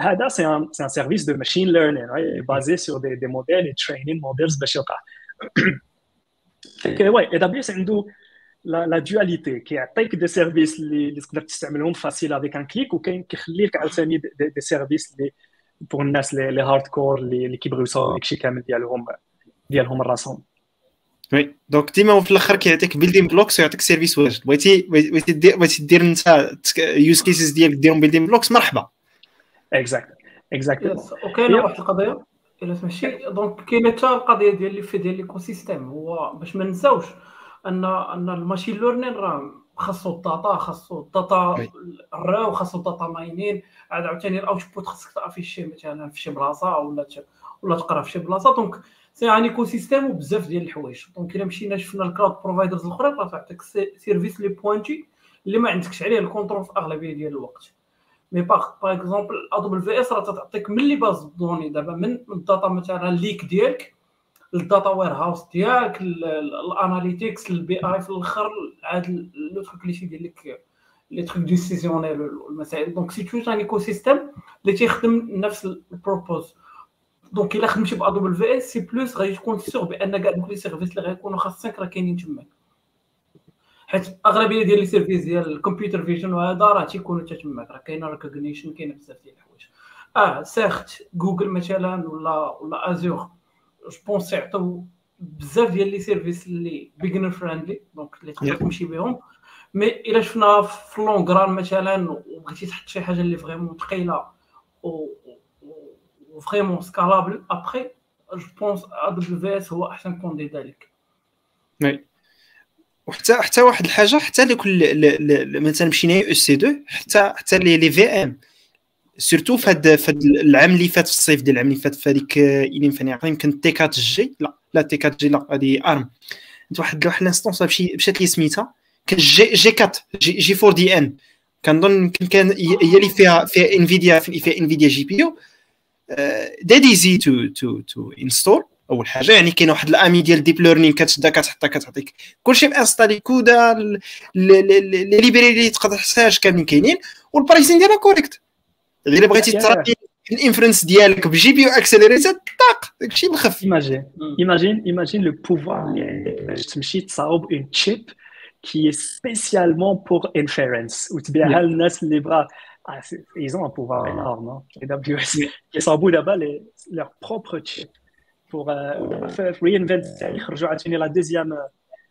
هذا c'est un c'est un service de machine learning basé sur des des modèles training models باش يلقى وي اي دبليو اس عنده la dualité كيعطيك des services اللي تقدر تستعملهم facile avec un clic وكاين كيخليك عاوتاني des services اللي pour الناس اللي hardcore اللي كيبغيو يصاوبوا داكشي كامل ديالهم ديالهم راسهم oui donc ديما في الآخر كيعطيك building blocks ويعطيك service واجد بغيتي بغيتي دير بغيتي دير انت use cases ديالك ديرهم building blocks مرحبا exact exact وكاينه واحد القضية الا سمحتي donc كاينة حتى القضية ديال اللي في ديال l'écosystème هو باش ما نساوش ان أن ال machine learning راه خاصو ال data خاصو ال data ال raw خاصو ال data mining. عاد عاوتاني ال output خاصك ت afficher مثلا في شي بلاصة ولا ولا تقرا في شي بلاصة. donc c'est un écosystème وبزاف ديال الحوايج. donc إلا مشينا شفنا ال cloud providers الاخرى راه تعطيك service لي pointu اللي ما عندكش عليه ال contrôle في أغلبية ديال الوقت. mais par par exemple AWS راه تعطيك من les bases de données دابا من ال data مثلا lake ديالك ال data warehouse ديالك ال analytics ال BI في الآخر عاد le truc اللي تيدير لك les trucs décisionnels والمسائل donc c'est tout un écosystème اللي تيخدم نفس ال purpose donc إلا خدمتي ب AWS c'est plus غادي تكون sûr بأن كاع دوك les services اللي غيكونوا خاصك راه كاينين تماك. حيت أغلبية ديال les services ديال ال computer vision وهذا راه تيكونوا حتى تماك. راه كاينة Rekognition كاينة بزاف ديال الحوايج. آه certes Google مثلا ولا ولا Azure je pense يعطيو بزاف ديال les services اللي beginner friendly donc اللي تقدر تمشي بهم mais الا شفنا في long run مثلا وبغيتي تحط شي حاجة اللي vraiment ثقيله و vraiment scalable après je pense AWS هو احسن candidat لك oui وحتى حتى واحد الحاجة حتى لكل مثلا مشينا EC2 حتى حتى les VM سورتو في هذا العام اللي فات في الصيف ديال العام اللي فات في هذيك الين فاني عقلي يمكن تي 4 جي لا لا تي 4 جي لا هذه ارم واحد واحد لانستونس مشات لي سميتها كان جي جي 4 جي, جي 4 دي ان كنظن يمكن كان هي اللي فيها فيها انفيديا فيها انفيديا جي بي يو ديد ايزي تو تو تو انستول اول حاجة يعني كاين واحد الامي ديال ديب ليرنين كتشدا كتحطها كتعطيك كلشي مانستالي كودا لي ليبراري اللي تقدر تحتاج كاملين كاينين والبرايسين ديالها كوريكت الا بغيتي تراكي الانفرنس ديالك بجي بي يو اكسلريتر طاق داكشي بالخف ايماجين ايماجين ايماجين لو بوفوار باش تمشي تصاوب اون تشيب كي سبيسيالمون بور انفيرنس وتبيعها للناس اللي بغا Ah, ils ont un pouvoir énorme, hein, AWS. Ils sont d'abord leur propre chip pour euh, réinventer, la deuxième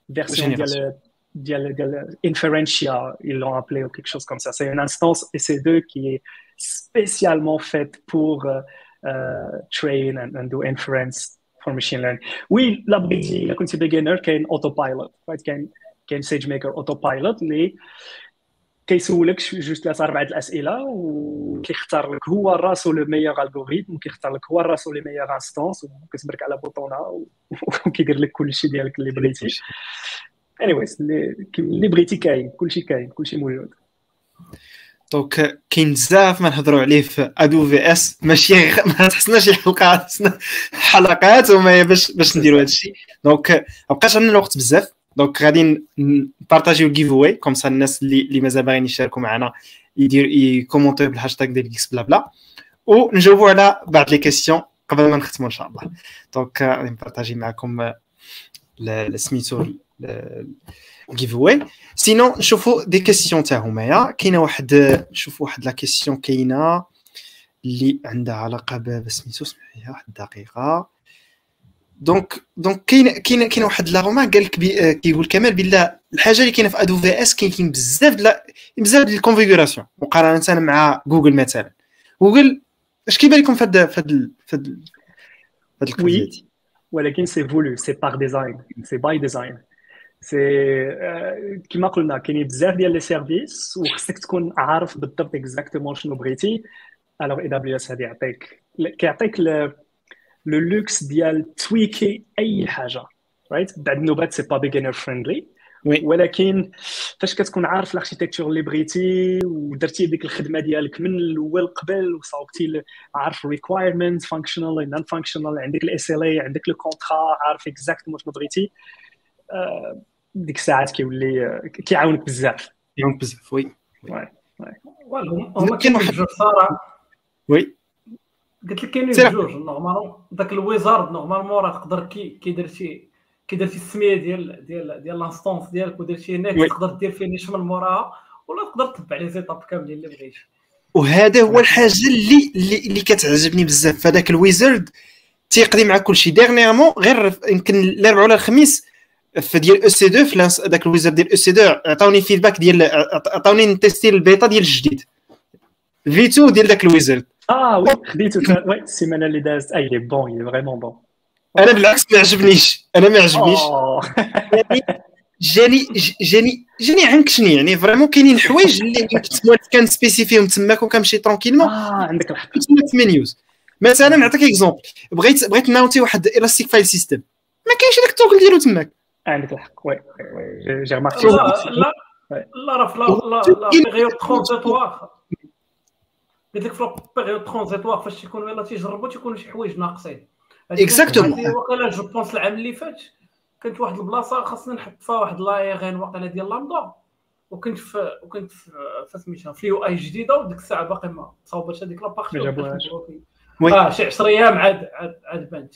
version de Inferentia, ils l'ont appelé ou quelque chose comme ça. C'est une instance EC2 qui est spécialement faite pour euh, euh, train and, do inference for machine learning. Oui, la بغيتي كنت beginner كاين autopilot, right? كاين كاين SageMaker autopilot اللي كيسولك جوست ثلاثة اربعه الاسئله وكيختار لك هو راسو لو ميور الغوريثم وكيختار لك هو راسو لي ميور انستونس وكتبرك على بوطونه وكيدير لك كل شيء ديالك اللي بغيتي anyways اللي بغيتي كاين كلشي كاين كلشي موجود donc كاين بزاف ما نهضروا عليه في AWS ماشي ما تحسناش حلقات حلقات وما باش باش نديروا هذا الشيء donc ما بقاش عندنا الوقت بزاف. donc غادي نبارطاجيو ال giveaway comme ça الناس اللي اللي مازال باغيين يشاركوا معنا يدير يكومونتيو بالهاشتاغ ديال إكس بلا بلا. ونجاوبوا على بعض les questions قبل ما نختموا إن شاء الله. donc غادي نبارطاجي معكم سميتو ال giveaway sinon نشوفوا des questions تاع همايا كاينة واحد نشوفوا واحد la question كاينة اللي عندها علاقه بسميتو سمعي واحد الدقيقه donc donc كاين كاين كاين واحد la remarque قال لك كيقول كمال بالله الحاجة اللي كاينة في AWS كاين بزاف د بزاف ديال ال configuration مقارنه مع جوجل مثلا جوجل اش كيبان لكم في هاد في هاد في هاد ولكن c'est voulu c'est par design c'est by design c'est كيما قلنا كاينين بزاف ديال les services وخصك تكون عارف بالضبط exactement شنو بغيتي. الوغ اي دبليو اس هادي يعطيك كيعطيك le luxe ديال تويكي أي حاجة رايت بعد النوبات c'est pas beginner friendly ولكن فاش كتكون عارف ال architecture اللي بغيتي ودرتي ديك الخدمة ديالك من الأول قبل وصاوبتي عارف ال requirements functional non functional عندك ال SLA عندك le contrat عارف exactement شنو بغيتي. آه، ديك الساعات كيولي كيعاونك بزاف. كيعاونك بزاف oui. وي. وي هما كاين واحد الصراحه وي. قلت لك كاينين بجوج normalement. داك ال wizard normalement راه تقدر كي كي درتي كي درتي السمية ديال ديال ديال l'instance ديالك ودرتي هناك تقدر دير finish من موراها ولا تقدر تتبع les étapes كاملين اللي بغيتي. وهذا هو الحاجة اللي اللي, اللي كتعجبني بزاف. في هذاك ال wizard تيقضي مع كل شيء dernièrement غير يمكن الاربعاء ولا الخميس في ديال EC2 في هذاك ال wizard ديال EC2 عطاوني feedback ديال عطاوني نتيستي البيتا ديال الجديد. فيتو ديال ذاك ال wizard آه oui خديته oui السيمانه اللي دازت il est bon il est vraiment bon أنا بالعكس ما عجبنيش أنا ما عجبنيش. جاني جاني جاني عنكشني يعني vraiment كاينين حوايج اللي كان سبيسيفيهم تماك وكنمشي tranquillement آه عندك الحق. في menus مثلا نعطيك exemple بغيت بغيت ناونتي واحد elastic file system ما كاينش هذاك ال toggle ديالو تماك. عندك الحق. oui j'ai remarqué لا لا لا راه في la période transitoire قلت لك في période transitoire فاش تيكونوا يلاه تيجربوا تيكونوا شي حوايج ناقصين. exactement وقيلا je pense العام اللي فات كانت واحد البلاصة خاصنا نحط فيها واحد l'ARN واقيلا ديال لامدا. وكنت في وكنت في سميتها في UI جديدة وديك الساعة باقي ما تصاوبتش هذيك la partie آه شي 10 أيام عاد عاد عاد بانت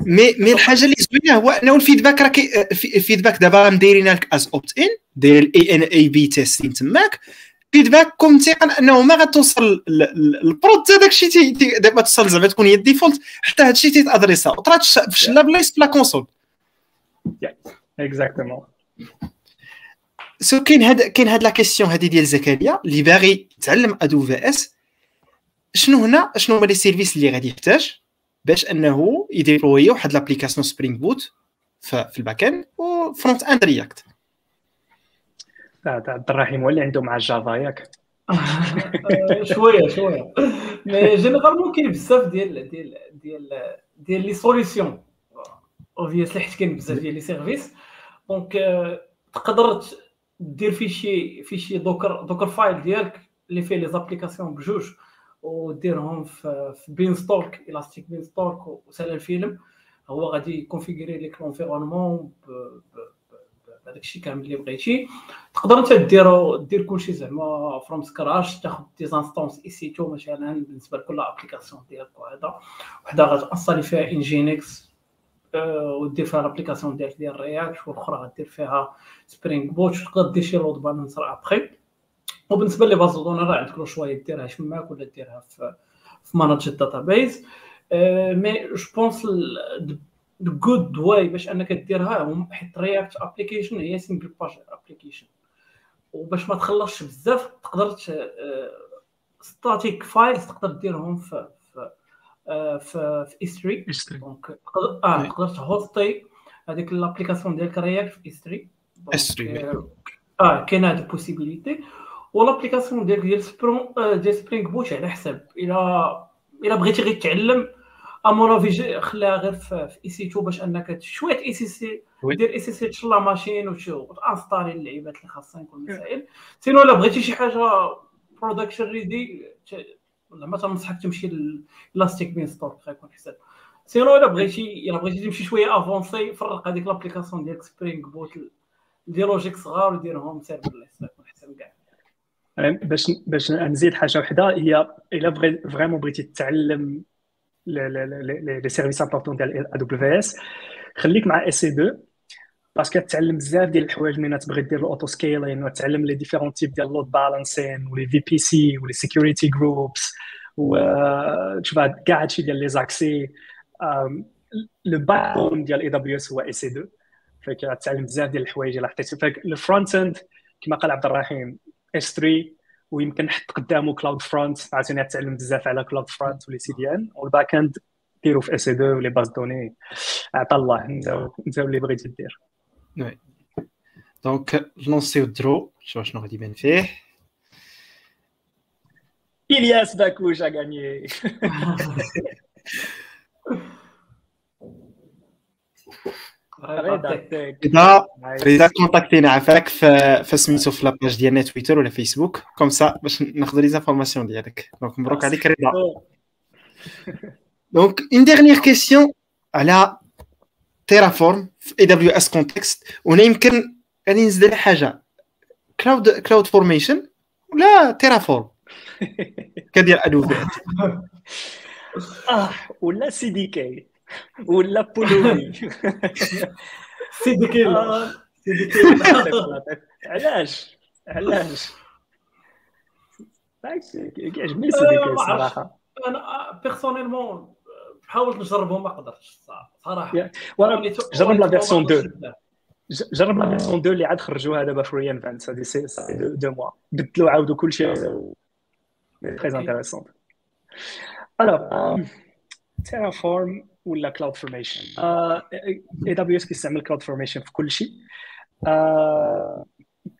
مي مي الحاجة اللي زوينة هو انه ال feedback راه ال feedback دابا مدايرين لك as opt-in داير ال A/B testing تماك. feedback كون تيقن أنه ما غتوصل ال prod حتى داك الشيء دابا توصل زعما تكون هي ال default حتى هذا الشيء تيتادريسا وطرات في la place في la console exactement so كاين هاد كاين هاد la question هادي ديال زكريا اللي باغي يتعلم AWS شنو هنا؟ شنو هما les services اللي غادي يحتاج باش أنه يديبلوي واحد l'application Spring Boot في ال backend و frontend React عبد الرحيم هو اللي عنده مع الجافا ياك. شوية شوية. مي جينيرالمون كاين بزاف ديال ديال ديال ديال لي سوليسيون اوبفيسلي حيت كاين بزاف ديال لي سيرفيس دونك تقدر دير فيشي فيشي دوكر دوكر فايل ديالك اللي فيه لي زابليكاسيون بجوج. وديرهم في بين ستورك الاستيك بين ستورك وسال الفيلم. هو غادي يكونفيغوري لك لونفيرونمون هذاك الشيء كامل اللي بغيتي. تقدر انت ديرو دير كلشي زعما from scratch تاخذ des instances EC2 مثلا بالنسبة لكل application ديالك وهذا. وحده غتانستالي فيها Nginx أه ودير فيها ال application ديالك ديال React والاخرى غدير فيها Spring Boot تقدر دير شي load balancer après وبالنسبه les bases de données راه عندك شوية ديرها شماك ولا ديرها في في managed database mais je pense good way باش انك ديرها حيت React application هي single page application وباش ما تخلصش بزاف تقدر static files تقدر ديرهم في في آه، في S3 donc آه تقدر تهوستي هذيك l'application ديالك React في S3 S3 آه كاين هذه ال possibilité و l'application ديالك ديال Spring ديال Spring Boot على حساب. الا إلا بغيتي غير تعلم à mon avis خليها غير في EC2 باش أنك شوية SSH دير SSH la machine وت installer اللعيبات اللي خاصها كل المسائل sinon إلا بغيتي شي حاجة production ready زعما تنصحك تمشي Elastic Beanstalk يكون حساب. sinon إلا بغيتي إلا بغيتي تمشي شوية avancé فرق هذيك l'application ديال Spring Boot دير لوجيك صغار وديرهم serverless يكون باش باش نزيد حاجة وحدة هي إلا بغي vraiment بغيتي تتعلم les services importants ديال AWS خليك مع EC2 parce que تعلم بزاف ديال الحوايج ملي تبغي دير ال auto scaling وتعلم les différents types ديال ال load balancing و les VPC و les security groups و تشوف كاع هادشي ديال les accès. le backbone ديال AWS هو EC2 فكتعلم بزاف ديال الحوايج اللي حطيتي فال frontend كما قال عبد الرحيم S3 ويمكن نحط قدامه CloudFront عاوتاني تعلم بزاف على CloudFront و les CDN وال backend ديرو في EC2 و les bases de données. عطا الله انت انت اللي بغيتي دير oui donc lancer يو draw شوف شنو غادي يبان فيه إلياس باكوش a gagné. اذا اذا contacter نا عفاك في سميتو في la page ديالنا تويتر ولا Facebook comme ça باش ناخذ les informations ديالك donc مبروك عليك رضا donc une dernière question على Terraform في AWS context وهنا يمكن غادي نزيد على حاجة cloud CloudFormation ولا Terraform كدير ادوبي آه ولا CDK ولا Pulumi CDK là CDK là علاش؟ علاش؟ كيعجبني CDK là الصراحه أنا personnellement حاولت نجربهم ما قدرتش صراحة. جرب la version 2 جرب la version 2 اللي عاد خرجوها دابا في re:Invent هذه ces deux mois. بدلوا عاودوا كل شيء. très intéressant alors Terraform ولا CloudFormation AWS كيستعمل CloudFormation في كل شيء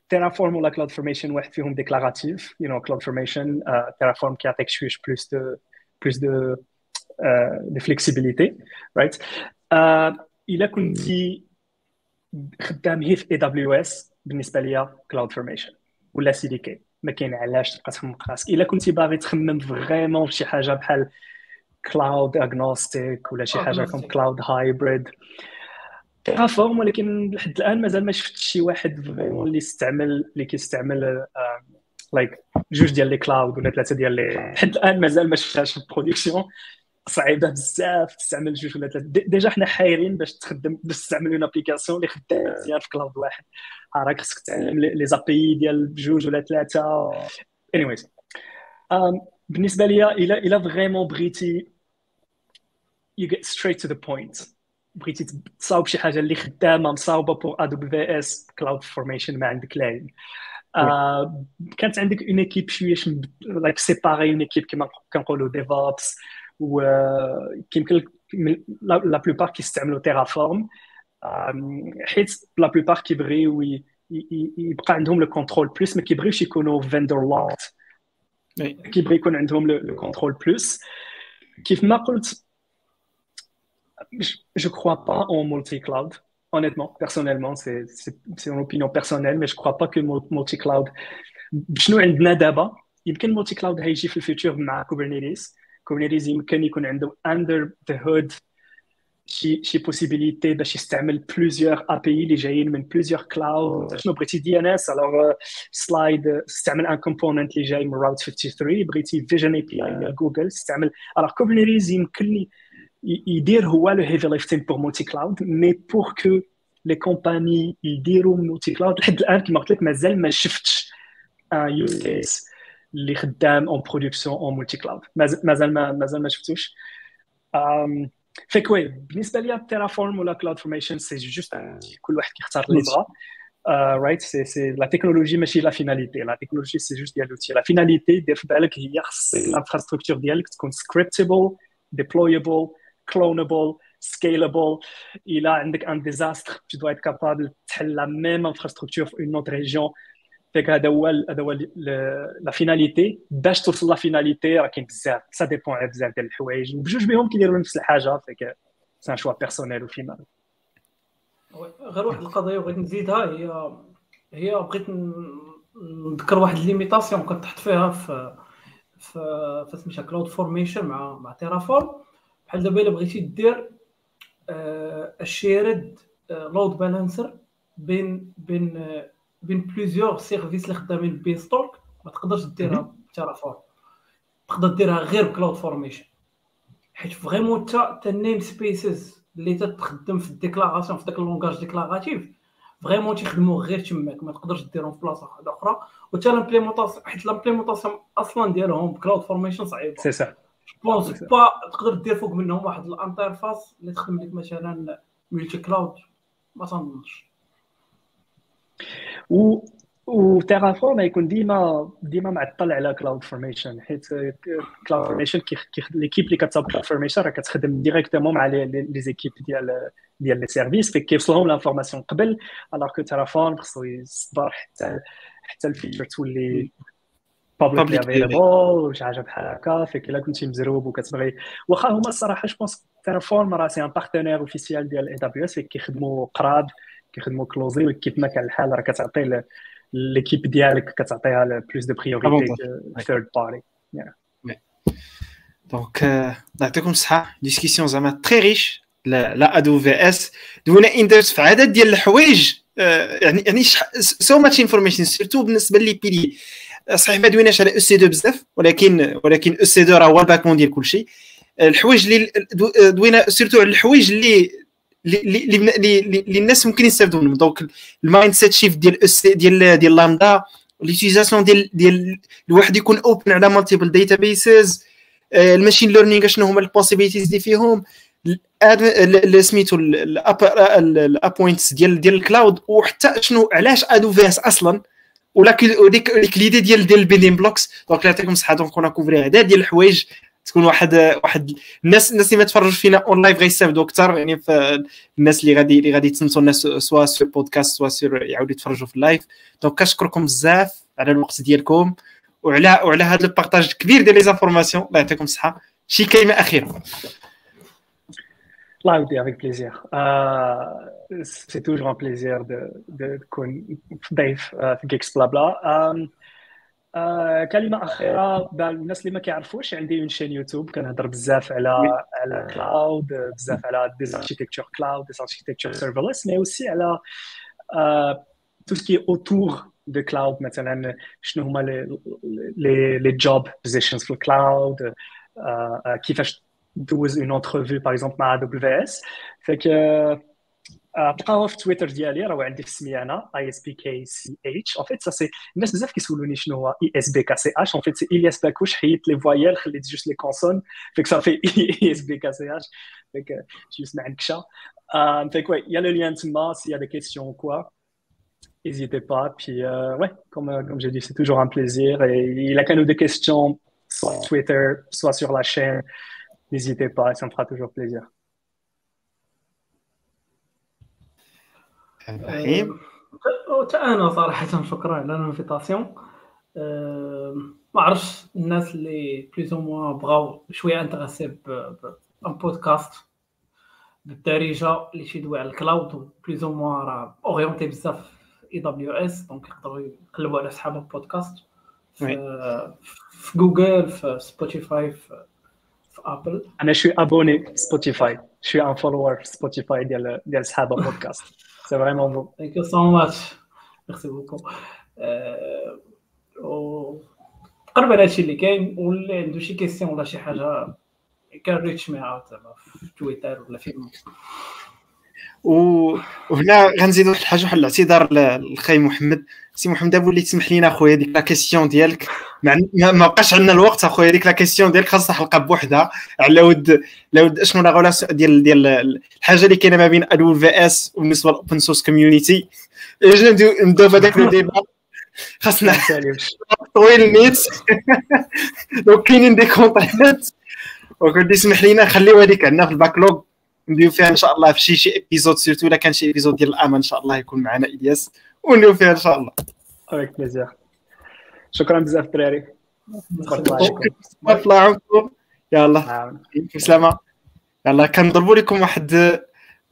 Terraform ولا CloudFormation واحد فيهم déclaratif you know CloudFormation Terraform كيعطيك شوية plus de plus de de flexibilité right الا كنتي خدام هي في AWS بالنسبة ليا CloudFormation ولا CDK ما كاين علاش تبقى تخمم راسك الا كنتي باغي تخمم vraiment في شي حاجة بحال cloud agnostic ولا شي حاجة comme cloud hybrid Terraform ولكن لحد الآن مازال ما شفتش شي واحد اللي يستعمل اللي كيستعمل like جوج ديال les clouds ولا ثلاثة ديال les لحد الآن مازال ما شفتهاش في ال production صعيبة بزاف تستعمل جوج ولا ثلاثة. déjà حنا حايرين باش تخدم باش تستعمل une application اللي خدام مزيان في cloud واحد. راك خصك تعلم les API ديال بجوج ولا ثلاثة. anyways بالنسبة ليا إلا إلا vraiment بغيتي you get straight to the point. بغيتي تصاوب شي حاجة اللي خدامه مصاوبه pour AWS CloudFormation ما عندك لاين آه كانت عندك une équipe شوية like séparée une équipe كيما كنقولوا DevOps وكيمكن la plupart كيستعملوا Terraform حيت la plupart كيبغيو يبقى عندهم le contrôle plus ما كيبغيوش يكونوا vendor locked كيبغي يكون عندهم le contrôle plus كيف ما قلت je ne crois pas en multi-cloud. Honnêtement, personnellement, c'est une opinion personnelle, mais je ne crois pas que multi-cloud. شنو عندنا دابا يمكن multi-cloud هيجي في ال future مع Kubernetes Kubernetes يمكن يكون عنده under the hood شي شي possibilité باش يستعمل plusieurs API اللي جايين من plusieurs clouds شنو بغيتي DNS alors slide استعمل un component اللي جاي من Route 53 بغيتي vision API Google استعمل alors Kubernetes يمكن لي يدير هو le heavy lifting pour multi-cloud mais pour que les compagnies يديروا multi-cloud لحد الان كما قلت لك مازال ما شفتش un use case اللي خدام en production en multi-cloud مازال ما مازال ما شفتوش fait que oui بالنسبة ليا Terraform ولا CloudFormation c'est juste كل واحد كيختار اللي بغا right c'est c'est la technologie ماشي la finalité la technologie c'est juste ديال l'outil la finalité دير في بالك هي خص ال infrastructure ديالك تكون scriptable deployable clonable scalable إلى عندك un disaster tu dois être capable تحل la même infrastructure في une autre région fait que هذا هو هذا هو la finalité باش توصل لا فيناليتي راه كاين بزاف ça dépend على بزاف ديال الحوايج وبجوج بهم كيديروا نفس الحاجة fait que c'est un choix personnel au final غير واحد القضية بغيت نزيدها هي هي بغيت نذكر واحد limitation كنت تحط فيها في في سميتها CloudFormation مع مع Terraform بحال دابا الا بغيتي دير ال shared load balancer بين بين بين plusieurs services اللي خدامين بين stack ما تقدرش ديرها ب Terraform تقدر ديرها غير ب CloudFormation حيت vraiment حتى ال namespaces اللي تخدم في ال déclaration في داك ال langage déclaratif vraiment تيخدموا غير تماك. ما تقدرش ديرهم في بلاصة واحدة أخرى. وحتى l'implémentation حيت l'implémentation أصلا ديالهم ب CloudFormation صعيبة. c'est ça, je pense pas تقدر دير فوق منهم واحد ال interface اللي تخدم لك مثلا multi-cloud. ما تنظنش و و Terraform يكون ديما ديما معطل على CloudFormation حيت CloudFormation l'équipe اللي كتصاوب CloudFormation راه كتخدم directement مع les équipes ديال ديال les services كيوصلهم l'information قبل alors que Terraform خصو يصبر حتى حتى ال feature تولي public available وشي حاجة بحال هكا فيك الا كنتي مزروب وكتبغي واخا هما الصراحة je pense Terraform راه c'est un partenaire officiel ديال AWS فيك كيخدموا قراب كيخدموا closely وكيف ما كان الحال راه كتعطي l'équipe ديالك كتعطيها plus de priorité third party donc نعطيكم الصحة. discussion زعما très riche لا AWS دوينا اندرس في عدد ديال الحوايج. يعني يعني so much information surtout بالنسبة لي بيلي صحيح ما دويناش على EC2 بزاف ولكن ولكن EC2 راه هو ال backend ديال كلشي الحوايج اللي دوينا surtout على الحوايج اللي اللي اللي الناس ممكن يستافدوا منهم donc ال mindset shift ديال ديال ديال l'mutualisation ديال ديال الواحد يكون open على multiple databases ال machine learning شنو هما ال possibilities اللي فيهم سميتو ال points ديال ديال ال cloud وحتى شنو علاش AWS أصلا ولا ديك ديك l'idée ديال ديال ال building blocks donc يعطيكم الصحه donc كنا couvrir عدد ديال الحوايج تكون واحد واحد الناس الناس اللي ما تفرجوا فينا en live غيستافدوا أكثر يعني الناس اللي غادي اللي غادي يتسنتوا الناس soit sur podcast soit sur يعاودوا يتفرجوا في ال live donc كنشكركم بزاف على الوقت ديالكم وعلى وعلى هذا ال partage الكبير ديال les informations الله يعطيكم الصحه شي كلمه اخيره الله يودي افيك بليزير c'est toujours un plaisir de تكون ضيف في Geeks Blabla آه كلمه اخيره الناس اللي ما كيعرفوش عندي une chaîne YouTube كنهضر بزاف على على cloud بزاف على des architectures cloud des architectures serverless mais aussi على tout ce qui est autour du cloud مثلا شنو هما les les job positions في ال cloud كيفاش دوز اون انترفيو باغ اكزومبل مع دبليو اس فك تلقاوها في تويتر ديالي راه عندي في السميه أنا اي اس بي كي سي اتش اون فيت سا سي الناس بزاف كيسولوني شنو هو اي اس بي كي سي اتش اون فيت سي الياس باكوش حيدت لي فوايال خليت جوست لي كونسون فيك صافي اي اس بي كي سي اتش فيك جوست ما عندكش فيك وي يا لو ليان تما سي يا دي كيسيون كوا N'hésitez pas. Puis, euh, ouais, comme, comme j'ai dit, c'est toujours un plaisir. Et il y a encore des questions, soit sur Twitter, soit sur la chaîne. N'hésitez pas, ça me fera toujours plaisir. حتى أنا صراحة شكرا على ال invitation ما عرفتش الناس اللي plus ou moins بغاو شوية intéressés par un podcast بالدارجه اللي تيدوي على ال cloud plus ou moins راه orienté بزاف اي دبليو اس دونك يقدروا يقلبوا على صحاب البودكاست في, في جوجل في سبوتيفاي في, في ابل أنا شوي أبوني سبوتيفاي شوي أن فولور سبوتيفاي ديال ديال صحاب البودكاست C'est vraiment beau. Thank you so much. Merci beaucoup. تقريبا هادشي اللي كاين واللي عنده شي كيسيون ولا شي حاجة كان ريتش مي اوت زعما في تويتر ولا في وهنا غنزيد واحد الحاجة واحد الاعتذار للخي محمد. سي محمد ولي تسمح لينا أخويا ديك la question ديالك. ما بقاش عندنا الوقت أخويا ديك la question ديالك. خاصها حلقه بوحدها على ود على ود أشنو la relation ديال ديال الحاجة اللي كاينة ما بين AWS وبالنسبة لل open source community نبداو بهذاك le débat. خاصنا طويل نيت. donc كاينين des contraintes وكنت يسمح لينا نخليو هذيك عندنا في ال backlog. نديو فيها إن شاء الله في شي شي épisode surtout إلا كان شي épisode ديال الامان إن شاء الله يكون معنا إلياس. ونديو فيها إن شاء الله. avec plaisir شكرا بزاف الدراري الله عنكم يلا. بسلامة. يلا كنضربوا لكم واحد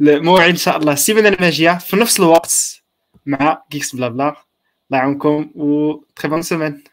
الموعد إن شاء الله. السيمانه الماجية في نفس الوقت مع Geeks Blabla الله يعاونكم و très bonne semaine